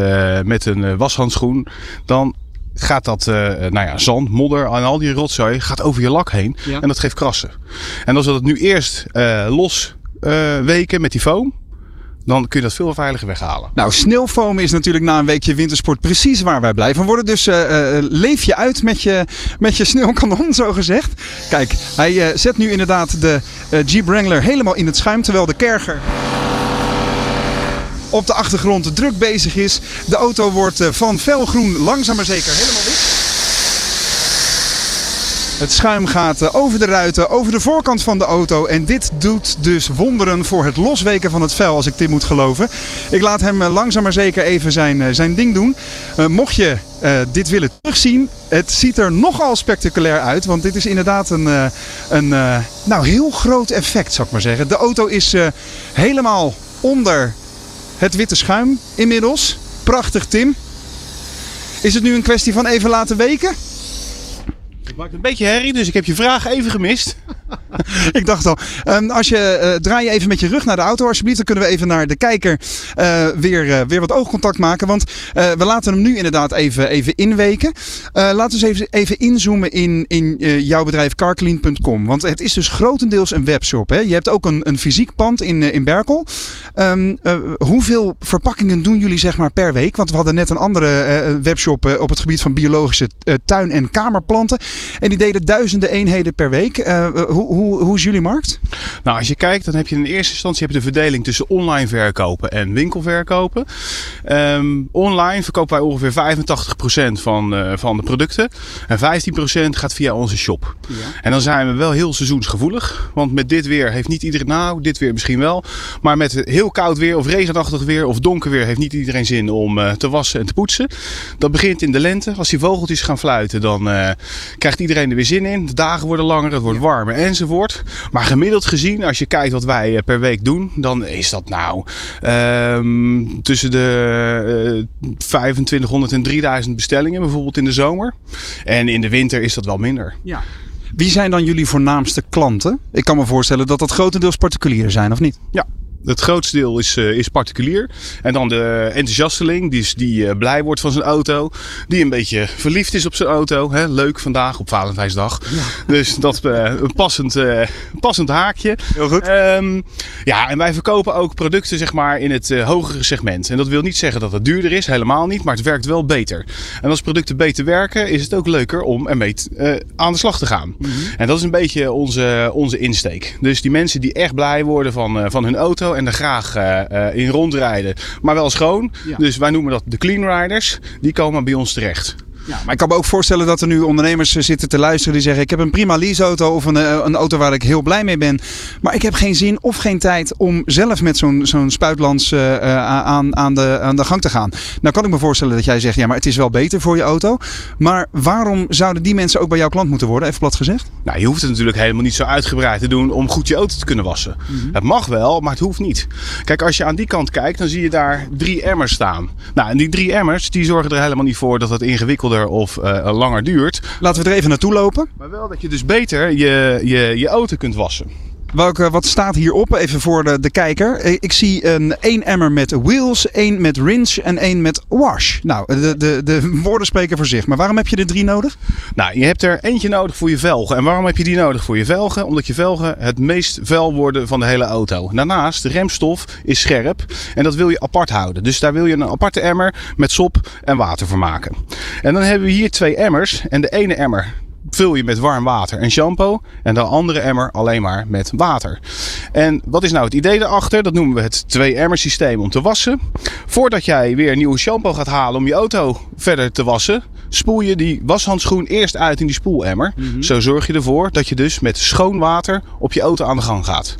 met een washandschoen, dan gaat dat, uh, nou ja, zand, modder en al die rotzooi gaat over je lak heen. Ja. En dat geeft krassen. En als we dat nu eerst uh, los uh, weken met die foam, dan kun je dat veel veiliger weghalen. Nou, sneeuwfoam is natuurlijk na een weekje wintersport precies waar wij blij van worden. Dus uh, uh, leef je uit met je, met je sneeuwkanon, zo gezegd. Kijk, hij uh, zet nu inderdaad de Jeep Wrangler helemaal in het schuim, terwijl de kerger op de achtergrond druk bezig is. De auto wordt van felgroen langzaam maar zeker helemaal wit. Het schuim gaat over de ruiten, over de voorkant van de auto. En dit doet dus wonderen voor het losweken van het vel, als ik dit moet geloven. Ik laat hem langzaam maar zeker even zijn, zijn ding doen. Mocht je dit willen terugzien, het ziet er nogal spectaculair uit. Want dit is inderdaad een, een nou, heel groot effect, zou ik maar zeggen. De auto is helemaal onder het witte schuim inmiddels. Prachtig, Tim. Is het nu een kwestie van even laten weken? Het maakt een beetje herrie, dus ik heb je vraag even gemist. ik dacht al. Um, als je uh, draai je even met je rug naar de auto, alsjeblieft. Dan kunnen we even naar de kijker uh, weer, uh, weer wat oogcontact maken. Want we laten hem nu inderdaad even, even inweken. laten we eens even, even inzoomen in, in jouw bedrijf carclean.com. Want het is dus grotendeels een webshop. Hè? Je hebt ook een, een fysiek pand in, in Berkel. Um, hoeveel verpakkingen doen jullie zeg maar per week? Want we hadden net een andere webshop op het gebied van biologische tuin- en kamerplanten. En die deden duizenden eenheden per week. Uh, hoe, hoe, hoe is jullie markt? Nou, als je kijkt, dan heb je in eerste instantie heb je de verdeling tussen online verkopen en winkelverkopen. Um, online verkopen wij ongeveer 85% van, uh, van de producten. En 15% gaat via onze shop. Ja. En dan zijn we wel heel seizoensgevoelig. Want met dit weer heeft niet iedereen, nou, dit weer misschien wel. Maar met heel koud weer of regenachtig weer of donker weer heeft niet iedereen zin om uh, te wassen en te poetsen. Dat begint in de lente. Als die vogeltjes gaan fluiten, dan uh, krijgt iedereen er weer zin in. De dagen worden langer, het wordt warmer enzovoort. Maar gemiddeld gezien, als je kijkt wat wij eh, per week doen, dan is dat nou ehm, tussen de eh, 2500 en 3000 bestellingen, bijvoorbeeld in de zomer. En in de winter is dat wel minder. Ja. Wie zijn dan jullie voornaamste klanten? Ik kan me voorstellen dat dat grotendeels particulieren zijn, of niet? Ja, het grootste deel is, uh, is particulier. En dan de enthousiasteling, die, is, die uh, blij wordt van zijn auto. Die een beetje verliefd is op zijn auto. Hè? Leuk vandaag op Valentijnsdag. Ja. Dus dat is uh, een passend, passend haakje. Heel goed. Um, ja, en wij verkopen ook producten zeg maar, in het hogere segment. En dat wil niet zeggen dat het duurder is, helemaal niet. Maar het werkt wel beter. En als producten beter werken, is het ook leuker om ermee aan de slag te gaan. Mm -hmm. En dat is een beetje onze, onze insteek. Dus die mensen die echt blij worden van, van hun auto en er graag uh, in rondrijden, maar wel schoon. Ja. Dus wij noemen dat de clean riders. Die komen bij ons terecht. Ja, maar ik kan me ook voorstellen dat er nu ondernemers zitten te luisteren die zeggen: Ik heb een prima leaseauto of een, een auto waar ik heel blij mee ben. Maar ik heb geen zin of geen tijd om zelf met zo'n zo'n spuitlans uh, aan, aan, de, aan de gang te gaan. Nou kan ik me voorstellen dat jij zegt: Ja, maar het is wel beter voor je auto. Maar waarom zouden die mensen ook bij jouw klant moeten worden? Even plat gezegd. Nou, je hoeft het natuurlijk helemaal niet zo uitgebreid te doen om goed je auto te kunnen wassen. Mm -hmm. Het mag wel, maar het hoeft niet. Kijk, als je aan die kant kijkt, dan zie je daar drie emmers staan. Nou, en die drie emmers die zorgen er helemaal niet voor dat het ingewikkeld of uh, langer duurt. Laten we er even naartoe lopen. Maar wel dat je dus beter je, je, je auto kunt wassen. Welke, wat staat hierop? Even voor de, de kijker. Ik zie een één emmer met wheels, één met rinse en één met wash. Nou, de, de, de woorden spreken voor zich. Maar waarom heb je er drie nodig? Nou, je hebt er eentje nodig voor je velgen. En waarom heb je die nodig voor je velgen? Omdat je velgen het meest vuil worden van de hele auto. Daarnaast, de remstof is scherp en dat wil je apart houden. Dus daar wil je een aparte emmer met sop en water voor maken. En dan hebben we hier twee emmers. En de ene emmer vul je met warm water en shampoo. En de andere emmer alleen maar met water. En wat is nou het idee daarachter? Dat noemen we het twee-emmer systeem om te wassen. Voordat jij weer nieuwe shampoo gaat halen om je auto verder te wassen, spoel je die washandschoen eerst uit in die spoelemmer. Mm -hmm. Zo zorg je ervoor dat je dus met schoon water op je auto aan de gang gaat.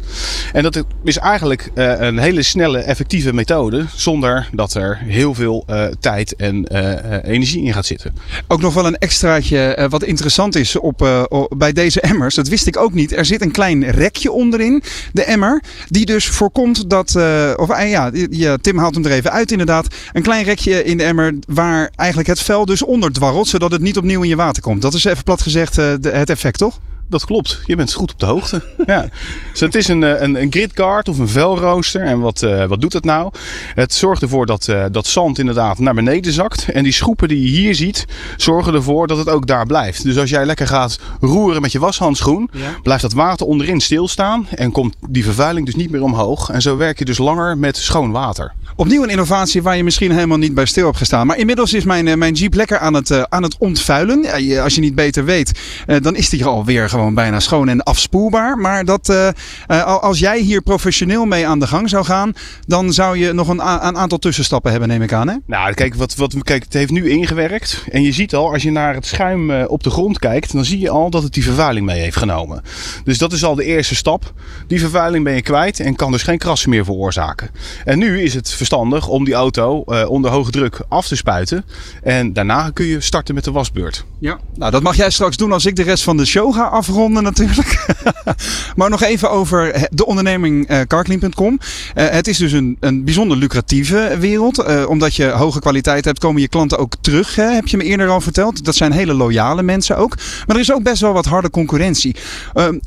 En dat is eigenlijk uh, een hele snelle, effectieve methode. Zonder dat er heel veel uh, tijd en uh, energie in gaat zitten. Ook nog wel een extraatje wat interessant is op, bij deze emmers. Dat wist ik ook niet. Er zit een klein rekje onderin, de emmer. Die dus voorkomt dat. Of ja, ja, Tim haalt hem er even uit, inderdaad. Een klein rekje in de emmer waar eigenlijk het vel dus onder dwarrelt. Zodat het niet opnieuw in je water komt. Dat is even plat gezegd de, het effect, toch? Dat klopt. Je bent goed op de hoogte. ja. Dus het is een, een, een gridguard of een velrooster. En wat, uh, wat doet het nou? Het zorgt ervoor dat, uh, dat zand inderdaad naar beneden zakt. En die schroepen die je hier ziet, zorgen ervoor dat het ook daar blijft. Dus als jij lekker gaat roeren met je washandschoen, ja. blijft dat water onderin stilstaan. En komt die vervuiling dus niet meer omhoog. En zo werk je dus langer met schoon water. Opnieuw een innovatie waar je misschien helemaal niet bij stil hebt gestaan. Maar inmiddels is mijn, mijn Jeep lekker aan het, aan het ontvuilen. Als je niet beter weet, dan is die alweer gewoon gewoon bijna schoon en afspoelbaar. Maar dat, uh, uh, als jij hier professioneel mee aan de gang zou gaan, dan zou je nog een, een aantal tussenstappen hebben, neem ik aan. Hè? Nou, kijk, wat, wat, kijk, het heeft nu ingewerkt. En je ziet al, als je naar het schuim uh, op de grond kijkt, dan zie je al dat het die vervuiling mee heeft genomen. Dus dat is al de eerste stap. Die vervuiling ben je kwijt en kan dus geen krassen meer veroorzaken. En nu is het verstandig om die auto onder hoge druk af te spuiten. En daarna kun je starten met de wasbeurt. Ja, nou dat mag jij straks doen als ik de rest van de show ga afronden natuurlijk. maar nog even over de onderneming uh, carclean.com. Uh, het is dus een, een bijzonder lucratieve wereld. Uh, omdat je hoge kwaliteit hebt, komen je klanten ook terug. Heb je me eerder al verteld. Dat zijn hele loyale mensen ook. Maar er is ook best wel wat harde concurrentie.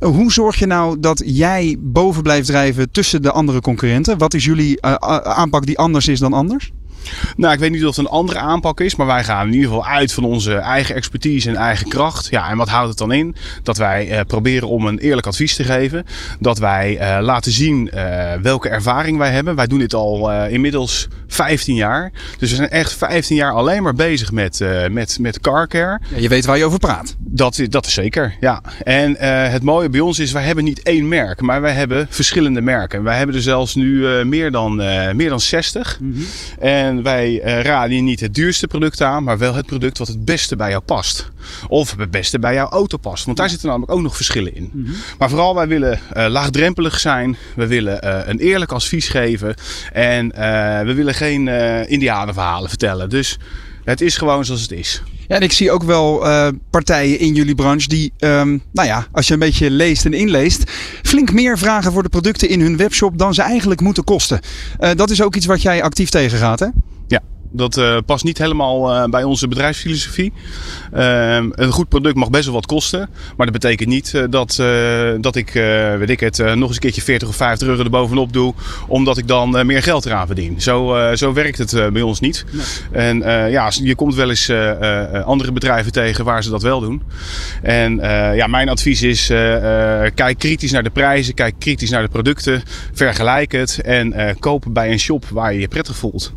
hoe zorg je nou dat jij boven blijft drijven tussen de andere concurrenten? Wat is jullie aanpak die anders is dan anders? Nou, ik weet niet of het een andere aanpak is, maar wij gaan in ieder geval uit van onze eigen expertise en eigen kracht. Ja, en wat houdt het dan in? Dat wij uh, proberen om een eerlijk advies te geven. Dat wij uh, laten zien uh, welke ervaring wij hebben. Wij doen dit al inmiddels 15 jaar. Dus we zijn echt 15 jaar alleen maar bezig met, met, met carcare. Ja, je weet waar je over praat. Dat, dat is zeker, ja. En het mooie bij ons is, wij hebben niet één merk, maar wij hebben verschillende merken. Wij hebben er zelfs nu meer, dan, meer dan 60. Mm -hmm. En wij uh, raden je niet het duurste product aan, maar wel het product wat het beste bij jou past. Of het beste bij jouw auto past. Want daar zitten namelijk ook nog verschillen in. Mm -hmm. Maar vooral, wij willen uh, laagdrempelig zijn. We willen uh, een eerlijk advies geven. En we willen geen indianenverhalen vertellen. Dus het is gewoon zoals het is. Ja, en ik zie ook wel uh, partijen in jullie branche die, um, nou ja, als je een beetje leest en inleest, flink meer vragen voor de producten in hun webshop dan ze eigenlijk moeten kosten. Uh, dat is ook iets wat jij actief tegengaat, hè? Ja, dat uh, past niet helemaal uh, bij onze bedrijfsfilosofie. Uh, een goed product mag best wel wat kosten. Maar dat betekent niet dat, dat ik, weet ik het, nog eens een keertje 40 of 50 euro erbovenop doe. Omdat ik dan meer geld eraan verdien. Zo, zo werkt het bij ons niet. Nee. En ja, je komt wel eens andere bedrijven tegen waar ze dat wel doen. En ja, mijn advies is, kijk kritisch naar de prijzen. Kijk kritisch naar de producten. Vergelijk het. En koop bij een shop waar je je prettig voelt.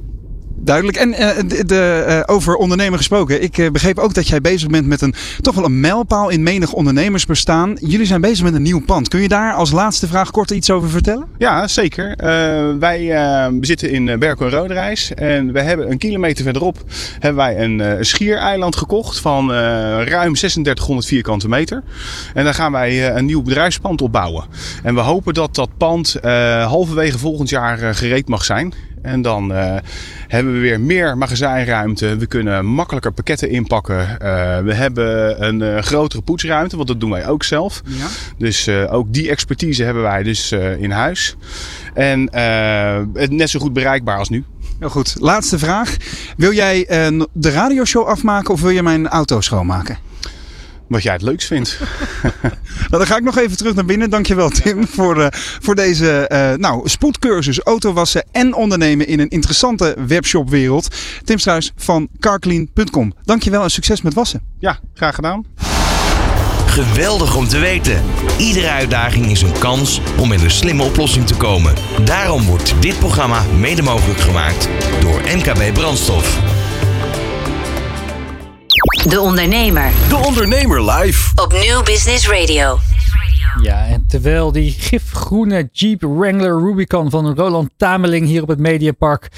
Duidelijk. En uh, de, uh, over ondernemen gesproken. Ik uh, begreep ook dat jij bezig bent met een toch wel een mijlpaal in menig ondernemersbestaan. Jullie zijn bezig met een nieuw pand. Kun je daar als laatste vraag kort iets over vertellen? Ja, zeker. wij zitten in Berkel en Roderijs. En we hebben een kilometer verderop hebben wij een schiereiland gekocht van ruim 3600 vierkante meter. En daar gaan wij een nieuw bedrijfspand opbouwen. En we hopen dat dat pand halverwege volgend jaar gereed mag zijn. En dan uh, hebben we weer meer magazijnruimte. We kunnen makkelijker pakketten inpakken. Uh, we hebben een uh, grotere poetsruimte, want dat doen wij ook zelf. Ja. Dus ook die expertise hebben wij dus in huis. En net zo goed bereikbaar als nu. Heel goed. Laatste vraag. Wil jij de radioshow afmaken of wil je mijn auto schoonmaken? Wat jij het leukst vindt. nou, dan ga ik nog even terug naar binnen. Dankjewel Tim voor, uh, voor deze uh, nou, spoedcursus autowassen en ondernemen in een interessante webshopwereld. Tim Struis van carclean.com. Dankjewel en succes met wassen. Ja, graag gedaan. Geweldig om te weten. Iedere uitdaging is een kans om met een slimme oplossing te komen. Daarom wordt dit programma mede mogelijk gemaakt door MKB Brandstof. De Ondernemer. De Ondernemer live. Op Nieuw Business Radio. Ja, en terwijl die gifgroene Jeep Wrangler Rubicon van Roland Tameling hier op het Mediapark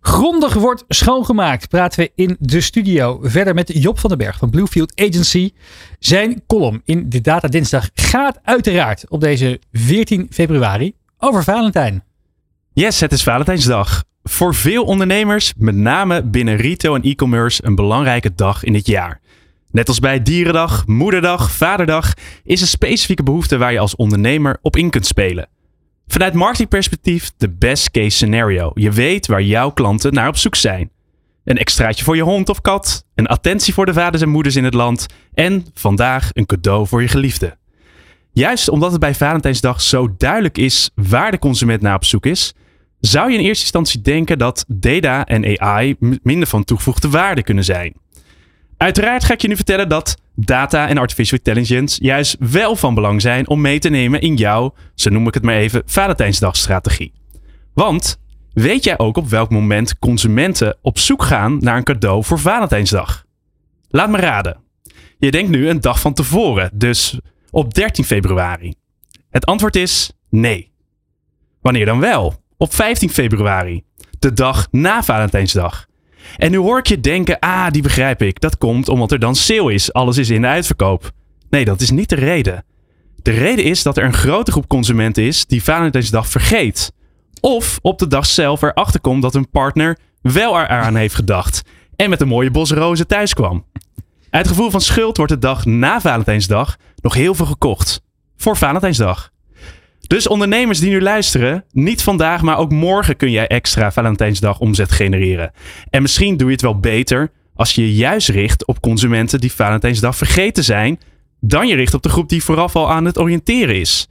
grondig wordt schoongemaakt, praten we in de studio verder met Job van den Berg van Bluefield Agency. Zijn column in de Data Dinsdag gaat uiteraard op deze 14 februari over Valentijn. Yes, het is Valentijnsdag. Voor veel ondernemers, met name binnen retail en e-commerce, een belangrijke dag in het jaar. Net als bij Dierendag, Moederdag, Vaderdag is een specifieke behoefte waar je als ondernemer op in kunt spelen. Vanuit marketingperspectief de best case scenario. Je weet waar jouw klanten naar op zoek zijn. Een extraatje voor je hond of kat, een attentie voor de vaders en moeders in het land en vandaag een cadeau voor je geliefde. Juist omdat het bij Valentijnsdag zo duidelijk is waar de consument naar op zoek is, zou je in eerste instantie denken dat data en AI minder van toegevoegde waarde kunnen zijn. Uiteraard ga ik je nu vertellen dat data en artificial intelligence juist wel van belang zijn om mee te nemen in jouw, zo noem ik het maar even, Valentijnsdagstrategie. Want weet jij ook op welk moment consumenten op zoek gaan naar een cadeau voor Valentijnsdag? Laat me raden. Je denkt nu een dag van tevoren, dus op 13 februari. Het antwoord is nee. Wanneer dan wel? Op 15 februari, de dag na Valentijnsdag. En nu hoor ik je denken, ah, die begrijp ik. Dat komt omdat er dan sale is, alles is in de uitverkoop. Nee, dat is niet de reden. De reden is dat er een grote groep consumenten is die Valentijnsdag vergeet. Of op de dag zelf erachter komt dat hun partner wel eraan heeft gedacht en met een mooie bos rozen thuis kwam. Uit gevoel van schuld wordt de dag na Valentijnsdag nog heel veel gekocht. Voor Valentijnsdag. Dus ondernemers die nu luisteren, niet vandaag, maar ook morgen kun jij extra Valentijnsdag omzet genereren. En misschien doe je het wel beter als je je juist richt op consumenten die Valentijnsdag vergeten zijn, dan je richt op de groep die vooraf al aan het oriënteren is.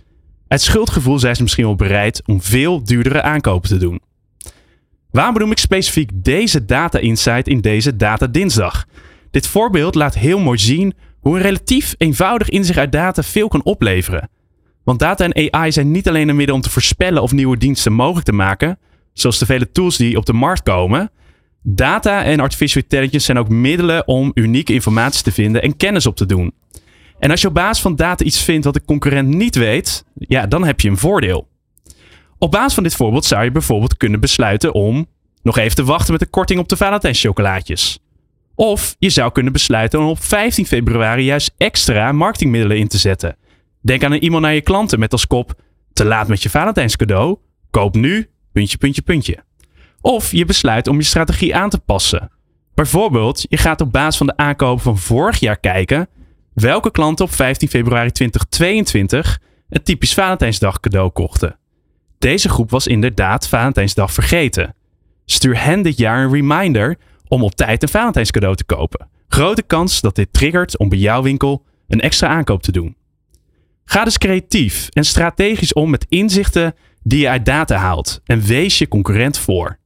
Uit schuldgevoel zijn ze misschien wel bereid om veel duurdere aankopen te doen. Waarom benoem ik specifiek deze data insight in deze data dinsdag? Dit voorbeeld laat heel mooi zien hoe een relatief eenvoudig inzicht uit data veel kan opleveren. Want data en AI zijn niet alleen een middel om te voorspellen of nieuwe diensten mogelijk te maken, zoals de vele tools die op de markt komen. Data en artificial intelligence zijn ook middelen om unieke informatie te vinden en kennis op te doen. En als je op basis van data iets vindt wat de concurrent niet weet, ja, dan heb je een voordeel. Op basis van dit voorbeeld zou je bijvoorbeeld kunnen besluiten om nog even te wachten met de korting op de Valentijnschokolaatjes. Of je zou kunnen besluiten om op 15 februari juist extra marketingmiddelen in te zetten. Denk aan een e-mail naar je klanten met als kop: te laat met je Valentijnscadeau. Koop nu, puntje, puntje, puntje. Of je besluit om je strategie aan te passen. Bijvoorbeeld, je gaat op basis van de aankopen van vorig jaar kijken welke klanten op 15 februari 2022 een typisch Valentijnsdag cadeau kochten. Deze groep was inderdaad Valentijnsdag vergeten. Stuur hen dit jaar een reminder om op tijd een Valentijnscadeau te kopen. Grote kans dat dit triggert om bij jouw winkel een extra aankoop te doen. Ga dus creatief en strategisch om met inzichten die je uit data haalt en wees je concurrent voor.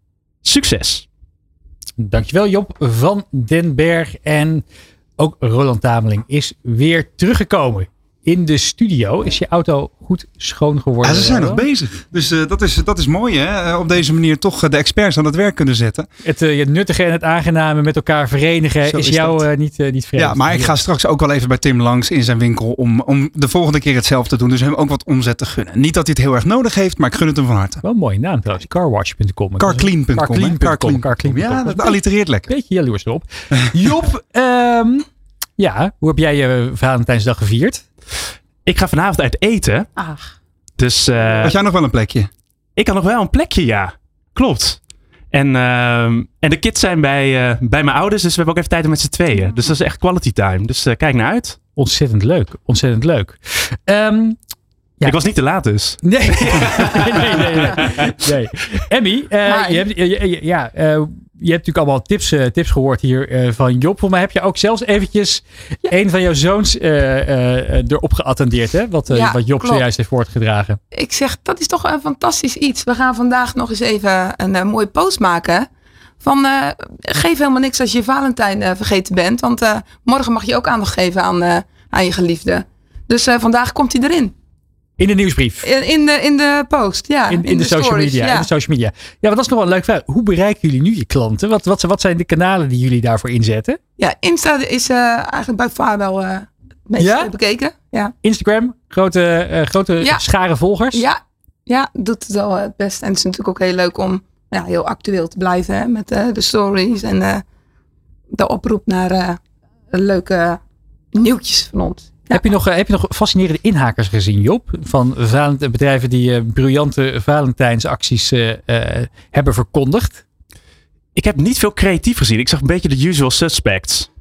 Succes! Dankjewel Job van den Berg. En ook Roland Tameling is weer teruggekomen in de studio. Is je auto goed schoon geworden? Ja, ze zijn nog bezig. Dus eh, dat, is, dat is mooi hè. Eh, Op deze manier toch eh, de experts aan het werk kunnen zetten. Het, het nuttige en het aangename met elkaar verenigen Zo is, is jou niet, niet vreemd. Ja, maar ik ga straks ook wel even bij Tim langs in zijn winkel om, om de volgende keer hetzelfde te doen. Dus hem ook wat omzet te gunnen. Niet dat hij het heel erg nodig heeft, maar ik gun het hem van harte. Wel een mooie naam trouwens. Carwash.com. Carclean.com. hè? Carclean.com. Carclean. Carclean.com. Ja, dat allitereert lekker. Beetje jaloers erop. Job, ehm, ja, hoe heb jij je Valentijnsdag gevierd? Ik ga vanavond uit eten. Ach. Dus, eh, Had jij nog wel een plekje? Ik had nog wel een plekje, ja. Klopt. En, ehm, en de kids zijn bij, eh, bij mijn ouders, dus we hebben ook even tijd om met z'n tweeën. Dus dat is echt quality time. Dus eh, kijk naar uit. Ontzettend leuk. Ontzettend leuk. Ehm, Ik was niet te laat dus. Nee, nee, nee. nee, nee. nee. Emmy, eh, je, hebt, ja, eh, je hebt natuurlijk allemaal tips, eh, tips gehoord hier eh, van Job. Voor mij heb je ook zelfs eventjes een van jouw zoons eh, erop geattendeerd. Hè? Wat, Ja, wat Job klopt. zojuist heeft voortgedragen. Ik zeg, dat is toch een fantastisch iets. We gaan vandaag nog eens even een mooie post maken. Van geef helemaal niks als je Valentijn vergeten bent. Want morgen mag je ook aandacht geven aan, aan je geliefde. Dus vandaag komt hij erin. In de nieuwsbrief. In, in, de, in de post, ja. In, in, de, social stories, media. ja. In de social media. Ja, maar dat is nog wel een leuk vraag. Hoe bereiken jullie nu je klanten? Wat, wat, wat zijn de kanalen die jullie daarvoor inzetten? Ja, Insta is eh, eigenlijk bij far wel eh, het meest Ja? bekeken. Ja. Instagram, grote, eh, grote Ja. schare volgers. Ja, ja, doet het wel het best. En het is natuurlijk ook heel leuk om ja, heel actueel te blijven hè, met eh, de stories en eh, de oproep naar eh, leuke nieuwtjes van ons. Heb, je nog, eh, heb je nog fascinerende inhakers gezien, Job? Van valent- bedrijven die eh, briljante Valentijnsacties eh, eh, hebben verkondigd? Ik heb niet veel creatief gezien. Ik zag een beetje de usual suspects.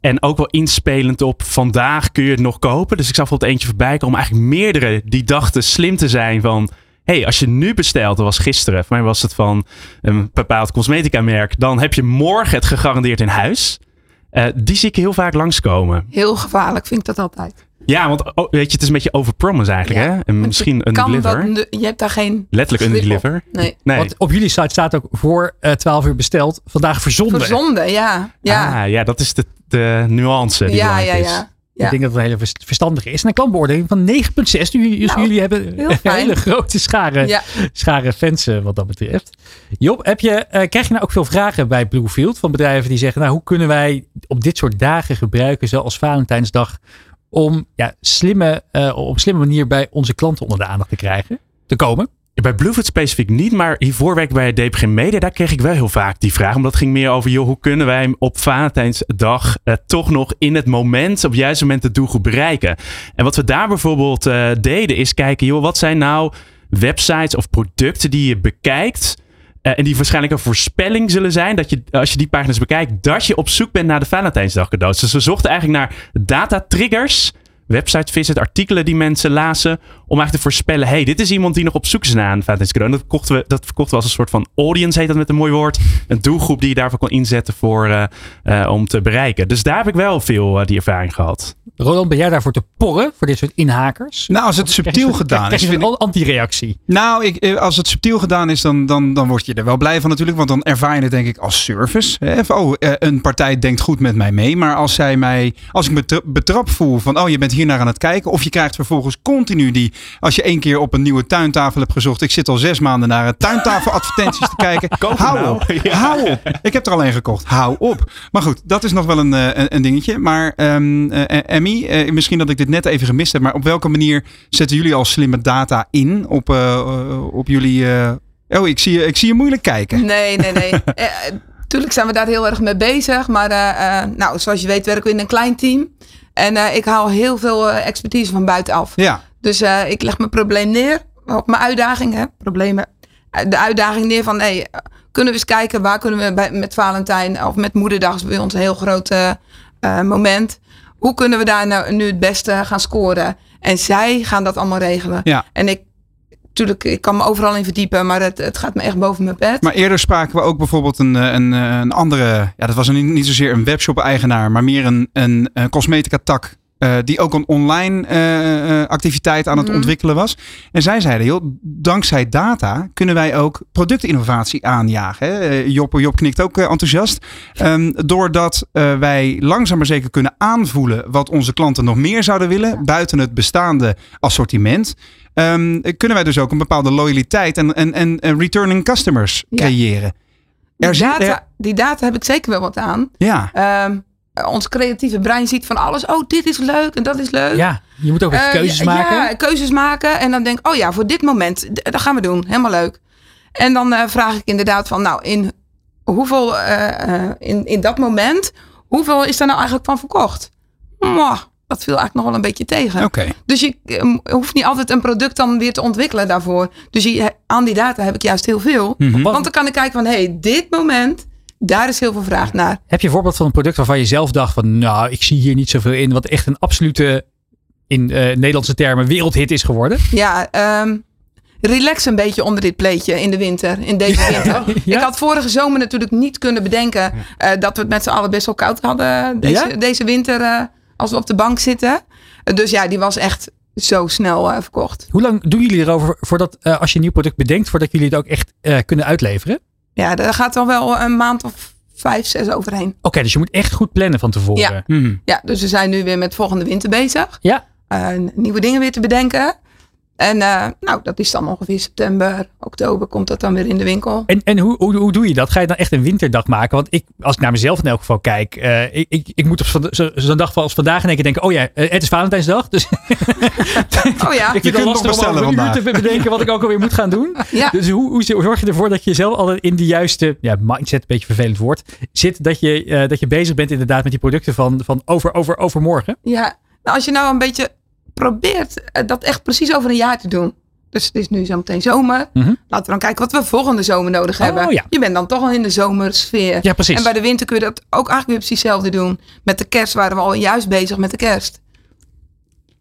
En ook wel inspelend op vandaag kun je het nog kopen. Dus ik zag bijvoorbeeld eentje voorbij komen. Eigenlijk meerdere die dachten slim te zijn van... hey, als je nu bestelt, dat was gisteren. Voor mij was het van een bepaald cosmetica merk. Dan heb je morgen het gegarandeerd in huis. Eh, die zie ik heel vaak langskomen. Heel gevaarlijk vind ik dat altijd. Ja, want oh, weet je, het is een beetje overpromise eigenlijk. Hè? En misschien een kan deliver. Dat, je hebt daar geen Letterlijk een deliver. Nee. Nee. Want op jullie site staat ook voor eh 12 uur besteld, vandaag verzonden. Verzonden, ja. Ja, Ah, ja, dat is de, de nuance die ja, ja, is. ja. Ja. Ik denk dat het een hele vers- verstandige is. En een klantbeoordeling van 9,6. Dus jullie, Nou, jullie hebben een hele grote schare, Ja. schare fans eh, wat dat betreft. Job, heb je, eh, krijg je nou ook veel vragen bij Bluefield van bedrijven die zeggen, nou hoe kunnen wij op dit soort dagen gebruiken, zoals Valentijnsdag, om ja, slimme, eh, op een slimme manier bij onze klanten onder de aandacht te krijgen, te komen? Bij Bluefoot specifiek niet, maar hiervoor werkte bij DPG Media. Daar kreeg ik wel heel vaak die vraag. Omdat het ging meer over, joh, hoe kunnen wij op Valentijnsdag eh, toch nog in het moment, op het juiste moment de doelgroep bereiken? En wat we daar bijvoorbeeld eh, deden, is kijken, joh, wat zijn nou websites of producten die je bekijkt? eh, en die waarschijnlijk een voorspelling zullen zijn dat je, als je die pagina's bekijkt, dat je op zoek bent naar de Valentijnsdag cadeaus. Dus we zochten eigenlijk naar data triggers website visit, artikelen die mensen lazen. Om eigenlijk te voorspellen, hey, dit is iemand die nog op zoek is naar een Valentijnscadeau. En dat verkochten we, dat verkochten we als een soort van audience, heet dat met een mooi woord. Een doelgroep die je daarvoor kan inzetten voor, eh, eh, om te bereiken. Dus daar heb ik wel veel eh, die ervaring gehad. Roland, ben jij daarvoor te porren voor dit soort inhakers? Nou, als het je subtiel gedaan krijg is, je vind een anti-reactie. Nou, ik, eh, als het subtiel gedaan is, dan, dan, dan word je er wel blij van natuurlijk. Want dan ervaar je het denk ik als service. Hè? Van, oh, eh, een partij denkt goed met mij mee. Maar als zij mij, als ik me betrapt voel van, oh, je bent hier naar aan het kijken. Of je krijgt vervolgens continu die, als je één keer op een nieuwe tuintafel hebt gezocht. Ik zit al zes maanden naar eh, tuintafeladvertenties te kijken. Koop Hou nou. op, Ja. hou op. Ik heb er al één gekocht. Hou op. Maar goed, dat is nog wel een, eh, een, een dingetje. Maar eh, Eh, misschien dat ik dit net even gemist heb. Maar op welke manier zetten jullie al slimme data in op, eh, eh, op jullie... Oh, ik zie, je, ik zie je moeilijk kijken. Nee, nee, nee. Eh, tuurlijk zijn we daar heel erg mee bezig. Maar nou, zoals je weet werken we in een klein team. En ik haal heel veel expertise van buitenaf. Ja. Dus ik leg mijn probleem neer op mijn uitdagingen, problemen. de uitdaging neer van, hey, kunnen we eens kijken waar kunnen we bij, met Valentijn of met Moederdag is bij ons een heel groot moment. Hoe kunnen we daar nou nu het beste gaan scoren? En zij gaan dat allemaal regelen. Ja. En ik, natuurlijk, ik kan me overal in verdiepen, maar het, het gaat me echt boven mijn bed. Maar eerder spraken we ook bijvoorbeeld een, eh, een, eh, een andere, ja, dat was een, niet zozeer een webshop-eigenaar, maar meer een, een, een cosmetica-tak. Eh, die ook een online eh, eh, activiteit aan het Mhm. ontwikkelen was. En zij zeiden, joh, dankzij data kunnen wij ook productinnovatie aanjagen. Hè? Job, Job knikt ook enthousiast. Ehm, doordat wij langzaam maar zeker kunnen aanvoelen wat onze klanten nog meer zouden willen, buiten het bestaande assortiment. ehm, kunnen wij dus ook een bepaalde loyaliteit en, en, en, returning customers Ja. creëren. Die Er data, er- die data heb ik zeker wel wat aan. Ja. Ehm, ons creatieve brein ziet van alles. Oh, dit is leuk en dat is leuk. Ja, je moet ook Eh, keuzes maken. Ja, keuzes maken. En dan denk ik, oh ja, voor dit moment, dat gaan we doen. Helemaal leuk. En dan eh, vraag ik inderdaad van, nou, in hoeveel, eh, eh, in, in dat moment, hoeveel is daar nou eigenlijk van verkocht? Mwah, dat viel eigenlijk nog wel een beetje tegen. Oké. Dus je eh, hoeft niet altijd een product dan weer te ontwikkelen daarvoor. Dus je, aan die data heb ik juist heel veel. Mhm. Want dan kan ik kijken van, hé, hey, dit moment, daar is heel veel vraag naar. Heb je een voorbeeld van een product waarvan je zelf dacht van, nou, ik zie hier niet zoveel in, wat echt een absolute, in eh, Nederlandse termen, wereldhit is geworden? Ja, ehm, relax een beetje onder dit pleetje in de winter, in deze winter. Ik had vorige zomer natuurlijk niet kunnen bedenken eh, dat we het met z'n allen best wel koud hadden deze, Ja? deze winter eh, als we op de bank zitten. Dus ja, die was echt zo snel verkocht. Hoe lang doen jullie erover voordat, als je een nieuw product bedenkt, voordat jullie het ook echt kunnen uitleveren? Oké, Ja, daar gaat dan wel een maand of vijf, zes overheen. dus je moet echt goed plannen van tevoren. Ja. Ja, dus we zijn nu weer met volgende winter bezig. Ja. Eh, nieuwe dingen weer te bedenken. En eh, nou, dat is dan ongeveer september, oktober komt dat dan weer in de winkel. En, en hoe, hoe, hoe doe je dat? Ga je dan echt een winterdag maken? Want ik, als ik naar mezelf in elk geval kijk, eh, ik, ik, ik moet op zo'n zo, dag als vandaag in één keer denken, oh ja, eh, het is Valentijnsdag. Dus Oh ja, ik vind het lastig om over een uur te bedenken wat ik ook alweer moet gaan doen. Ja. Dus hoe, hoe zorg je ervoor dat je zelf altijd in de juiste ja, mindset, een beetje vervelend woord, zit dat je, eh, dat je bezig bent inderdaad met die producten van, van over, over, overmorgen? Ja, nou, als je nou een beetje probeert eh, dat echt precies over een jaar te doen. Dus het is nu zometeen zomer. Mhm. Laten we dan kijken wat we volgende zomer nodig hebben. Oh, ja. Je bent dan toch al in de zomersfeer. Ja, precies. En bij de winter kun je dat ook eigenlijk weer precies hetzelfde doen. Met de kerst waren we al juist bezig met de kerst.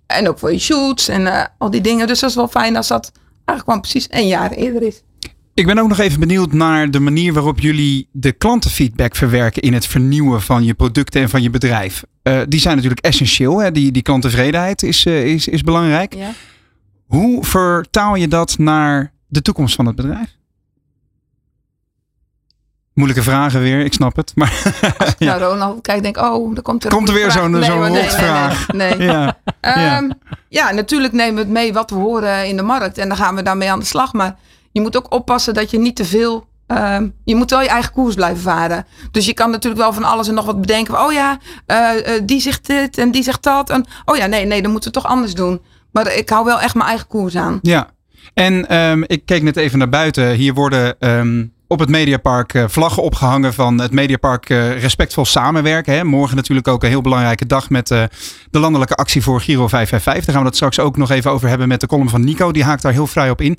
En ook voor je shoots en eh, al die dingen. Dus dat is wel fijn als dat eigenlijk gewoon precies een jaar eerder is. Ik ben ook nog even benieuwd naar de manier waarop jullie de klantenfeedback verwerken in het vernieuwen van je producten en van je bedrijf. Eh, die zijn natuurlijk essentieel. Hè? Die, die klanttevredenheid is, eh, is, is belangrijk. Ja. Hoe vertaal je dat naar de toekomst van het bedrijf? Moeilijke vragen weer, ik snap het. Maar ja. Nou, Ronald, kijk, denk, oh, er komt er Komt er weer zo'n Nee, zo'n nee, rotvraag? Nee, nee, nee. Ja. Ehm, ja, natuurlijk nemen we het mee wat we horen in de markt. En dan gaan we daarmee aan de slag. Maar je moet ook oppassen dat je niet te veel... ehm, je moet wel je eigen koers blijven varen. Dus je kan natuurlijk wel van alles en nog wat bedenken. Oh ja, eh, eh, die zegt dit en die zegt dat. En, oh ja, nee, nee, dan moeten we toch anders doen. Maar ik hou wel echt mijn eigen koers aan. Ja, en ehm, ik keek net even naar buiten. Hier worden ehm, op het Mediapark eh, vlaggen opgehangen van het Mediapark eh, respectvol samenwerken. Hè. Morgen natuurlijk ook een heel belangrijke dag met eh, de landelijke actie voor Giro 555. Daar gaan we het straks ook nog even over hebben met de column van Nico. Die haakt daar heel vrij op in.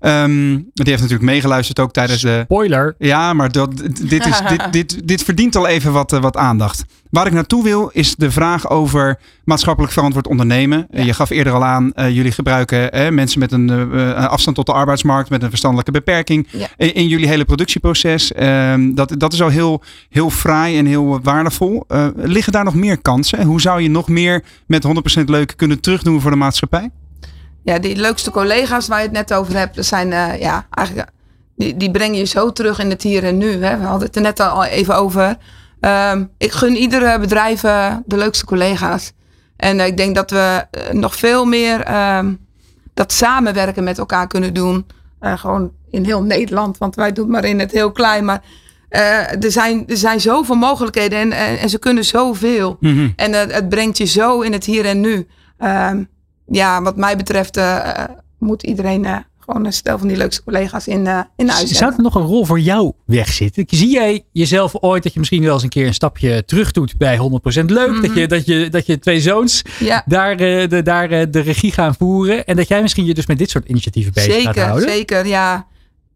Ehm, die heeft natuurlijk meegeluisterd ook tijdens de... Spoiler. Ja, maar dat, dit, is, dit, dit, dit verdient al even wat, wat aandacht. Waar ik naartoe wil is de vraag over maatschappelijk verantwoord ondernemen. Je gaf eerder al aan, eh, jullie gebruiken eh, mensen met een afstand tot de arbeidsmarkt, met een verstandelijke beperking Ja. in, in jullie hele productieproces. Ehm, dat, dat is al heel, heel fraai en heel waardevol. Eh, liggen daar nog meer kansen? Hoe zou je nog meer met 100% leuk kunnen terugdoen voor de maatschappij? Ja, die leukste collega's waar je het net over hebt, zijn eh, ja, eigenlijk, die, die breng je zo terug in het hier en nu. Hè. We hadden het er net al even over. Ehm, ik gun iedere bedrijf eh, de leukste collega's. En ik denk dat we nog veel meer ehm, dat samenwerken met elkaar kunnen doen. Gewoon in heel Nederland, want wij doen maar in het heel klein. Maar eh, er, zijn, er zijn zoveel mogelijkheden en, en, en ze kunnen zoveel. Mhm. En het brengt je zo in het hier en nu. Ehm, ja, wat mij betreft eh, moet iedereen eh, gewoon een stel van die leukste collega's in, in huis Zou er nog een rol voor jou wegzitten? Zie jij jezelf ooit dat je misschien wel eens een keer een stapje terug doet bij 100% leuk? dat, je, dat, je, dat je twee zoons Mhm. Ja. daar, de, daar de regie gaan voeren. En dat jij misschien je dus met dit soort initiatieven bezig gaat Zeker, houden? zeker, ja.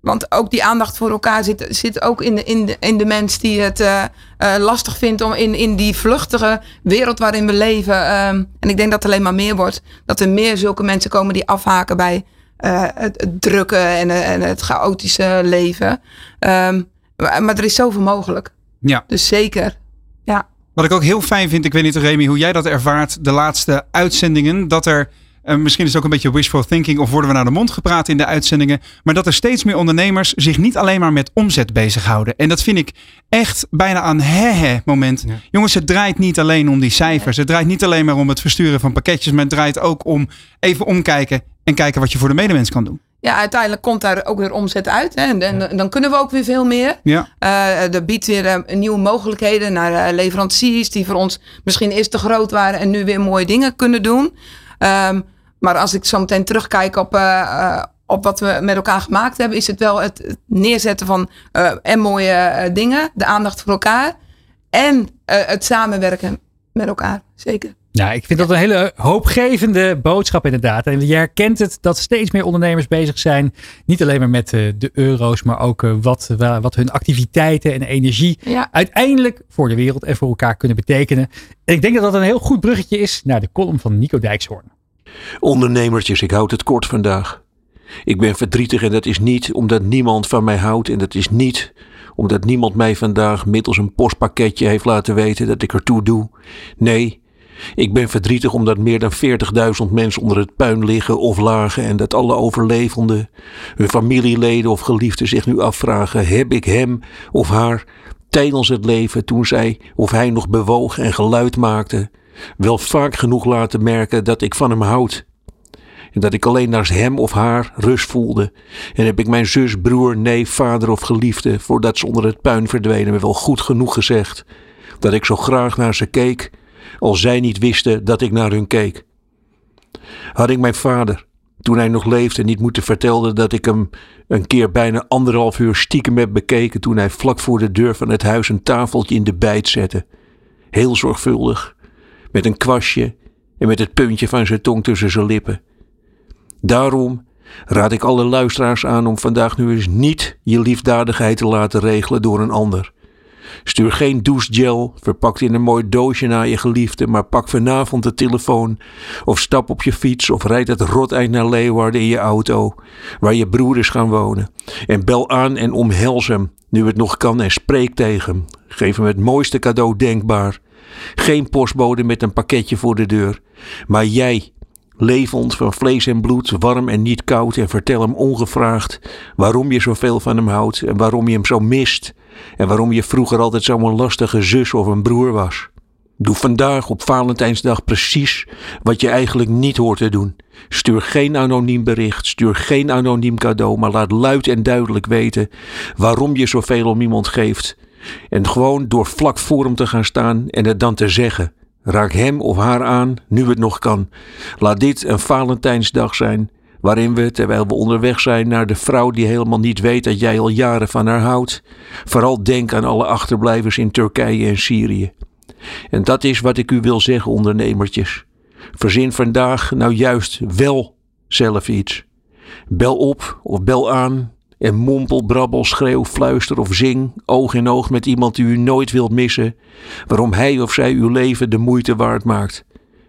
Want ook die aandacht voor elkaar zit, zit ook in de, in, de, in de mens die het uh, uh, lastig vindt om in, in die vluchtige wereld waarin we leven. Um, en ik denk dat het alleen maar meer wordt. Dat er meer zulke mensen komen die afhaken bij uh, het, het, drukke en, en, het chaotische leven. Um, maar, maar, er is zoveel mogelijk. Ja. Dus zeker. Ja. Wat ik ook heel fijn vind, ik weet niet Remy hoe jij dat ervaart, de laatste uitzendingen, dat er uh, misschien is het ook een beetje wishful thinking of worden we naar de mond gepraat in de uitzendingen. Maar dat er steeds meer ondernemers zich niet alleen maar met omzet bezighouden. En dat vind ik echt bijna een he-he moment. Ja. Jongens, het draait niet alleen om die cijfers. Het draait niet alleen maar om het versturen van pakketjes. Maar het draait ook om even omkijken en kijken wat je voor de medemens kan doen. Ja, uiteindelijk komt daar ook weer omzet uit. Hè? En, en, dan kunnen we ook weer veel meer. Ja. Uh, dat biedt weer uh, nieuwe mogelijkheden naar uh, leveranciers die voor ons misschien eerst te groot waren en nu weer mooie dingen kunnen doen. Um, maar als ik zo meteen terugkijk op, uh, op wat we met elkaar gemaakt hebben, is het wel het, neerzetten van uh, en mooie dingen, de aandacht voor elkaar en het samenwerken met elkaar. Zeker. Ja, ik vind dat een hele hoopgevende boodschap inderdaad. En je herkent het dat steeds meer ondernemers bezig zijn. Niet alleen maar met uh, de euro's, maar ook uh, wat, wat hun activiteiten en energie ja. uiteindelijk voor de wereld en voor elkaar kunnen betekenen. En ik denk dat dat een heel goed bruggetje is naar de column van Nico Dijkshoorn. Ondernemertjes, ik houd het kort vandaag. Ik ben verdrietig en dat is niet omdat niemand van mij houdt en dat is niet omdat niemand mij vandaag middels een postpakketje heeft laten weten dat ik ertoe doe. Nee, ik ben verdrietig omdat meer dan 40.000 mensen onder het puin liggen of lagen en dat alle overlevenden, hun familieleden of geliefden zich nu afvragen: heb ik hem of haar tijdens het leven toen zij of hij nog bewoog en geluid maakte, wel vaak genoeg laten merken dat ik van hem houd. En dat ik alleen naast hem of haar rust voelde. En heb ik mijn zus, broer, neef, vader of geliefde, voordat ze onder het puin verdwenen, me wel goed genoeg gezegd. Dat ik zo graag naar ze keek, al zij niet wisten dat ik naar hun keek. Had ik mijn vader, toen hij nog leefde, niet moeten vertellen dat ik hem een keer bijna anderhalf uur stiekem heb bekeken toen hij vlak voor de deur van het huis een tafeltje in de bijt zette. Heel zorgvuldig, met een kwastje en met het puntje van zijn tong tussen zijn lippen. Daarom raad ik alle luisteraars aan om vandaag nu eens niet je liefdadigheid te laten regelen door een ander. Stuur geen douchegel verpakt in een mooi doosje naar je geliefde, maar pak vanavond de telefoon of stap op je fiets of rijd het roteind naar Leeuwarden in je auto, waar je broeders gaan wonen. En bel aan en omhels hem, nu het nog kan, en spreek tegen hem. Geef hem het mooiste cadeau denkbaar. Geen postbode met een pakketje voor de deur, maar jij, levend van vlees en bloed, warm en niet koud, en vertel hem ongevraagd waarom je zoveel van hem houdt en waarom je hem zo mist en waarom je vroeger altijd zo'n lastige zus of een broer was. Doe vandaag op Valentijnsdag precies wat je eigenlijk niet hoort te doen. Stuur geen anoniem bericht, stuur geen anoniem cadeau, maar laat luid en duidelijk weten waarom je zoveel om iemand geeft. En gewoon door vlak voor hem te gaan staan en het dan te zeggen. Raak hem of haar aan, nu het nog kan. Laat dit een Valentijnsdag zijn, waarin we, terwijl we onderweg zijn naar de vrouw die helemaal niet weet dat jij al jaren van haar houdt, vooral denk aan alle achterblijvers in Turkije en Syrië. En dat is wat ik u wil zeggen, ondernemertjes. Verzin vandaag nou juist wel zelf iets. Bel op of bel aan en mompel, brabbel, schreeuw, fluister of zing, oog in oog met iemand die u nooit wilt missen, waarom hij of zij uw leven de moeite waard maakt.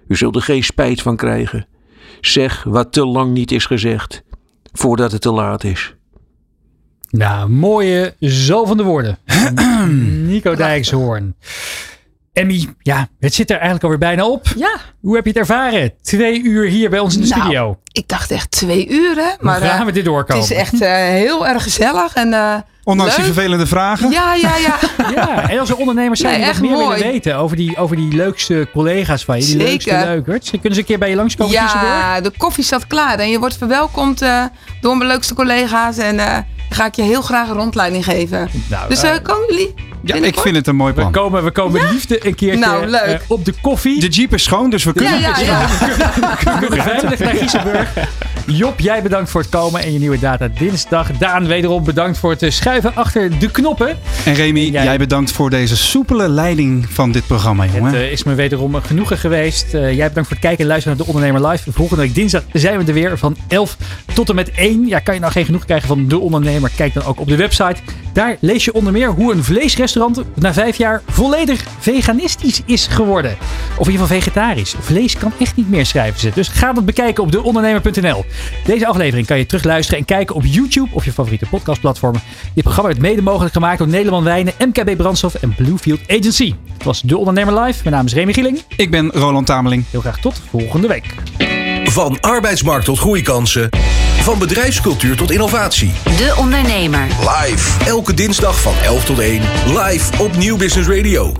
U zult er geen spijt van krijgen. Zeg wat te lang niet is gezegd, voordat het te laat is. Nou, mooie zalvende woorden. Nico Dijkshoorn. Emmy, ja, het zit er eigenlijk alweer bijna op. Ja. Hoe heb je het ervaren? Twee uur hier bij ons in de nou, studio. Ik dacht echt twee uur, hè? Maar Hoe gaan uh, we dit doorkomen? Het is echt uh, heel erg gezellig. En, uh, Ondanks leuk. die vervelende vragen. Ja, ja, ja. ja, en als er ondernemers zijn Nee, die echt wat meer mooi. willen weten over die, over die leukste collega's van je, die Zeker. leukste leukerts. Kunnen ze een keer bij je langskomen? Ja, de koffie staat klaar. En je wordt verwelkomd uh, door mijn leukste collega's. En uh, dan ga ik je heel graag een rondleiding geven. Nou, dus uh, uh, komen jullie? Ja, ik vind het een mooi plan. We komen, we komen liefde een keertje Nou, uh, op de koffie. De jeep is schoon, dus we kunnen. Ja, ja, ja. We kunnen veilig naar Giesenburg. Job, jij bedankt voor het komen en je nieuwe data dinsdag. Daan, wederom bedankt voor het eh, schuiven achter de knoppen. En Remy, jij... bedankt voor deze soepele leiding van dit programma, jongen. Het uh, is me wederom genoegen geweest. Uh, jij bedankt voor het kijken en luisteren naar De Ondernemer Live. Volgende week dinsdag zijn we er weer van 11 tot en met 1. Ja, kan je nou geen genoeg krijgen van De Ondernemer? Kijk dan ook op de website. Daar lees je onder meer hoe een vleesrestaurant na vijf jaar volledig veganistisch is geworden. Of in ieder geval vegetarisch. Vlees kan echt niet meer, schrijven ze. Dus ga dat bekijken op deondernemer.nl. Deze aflevering kan je terugluisteren en kijken op YouTube of je favoriete podcastplatformen. Dit programma werd mede mogelijk gemaakt door Nederland Wijnen, MKB Brandstof en Bluefield Agency. Het was De Ondernemer Live. Mijn naam is Remy Gieling. Ik ben Roland Tameling. Heel graag tot volgende week. Van arbeidsmarkt tot groeikansen. Van bedrijfscultuur tot innovatie. De Ondernemer. Live. Elke dinsdag van 11 tot 1. Live op Nieuw Business Radio.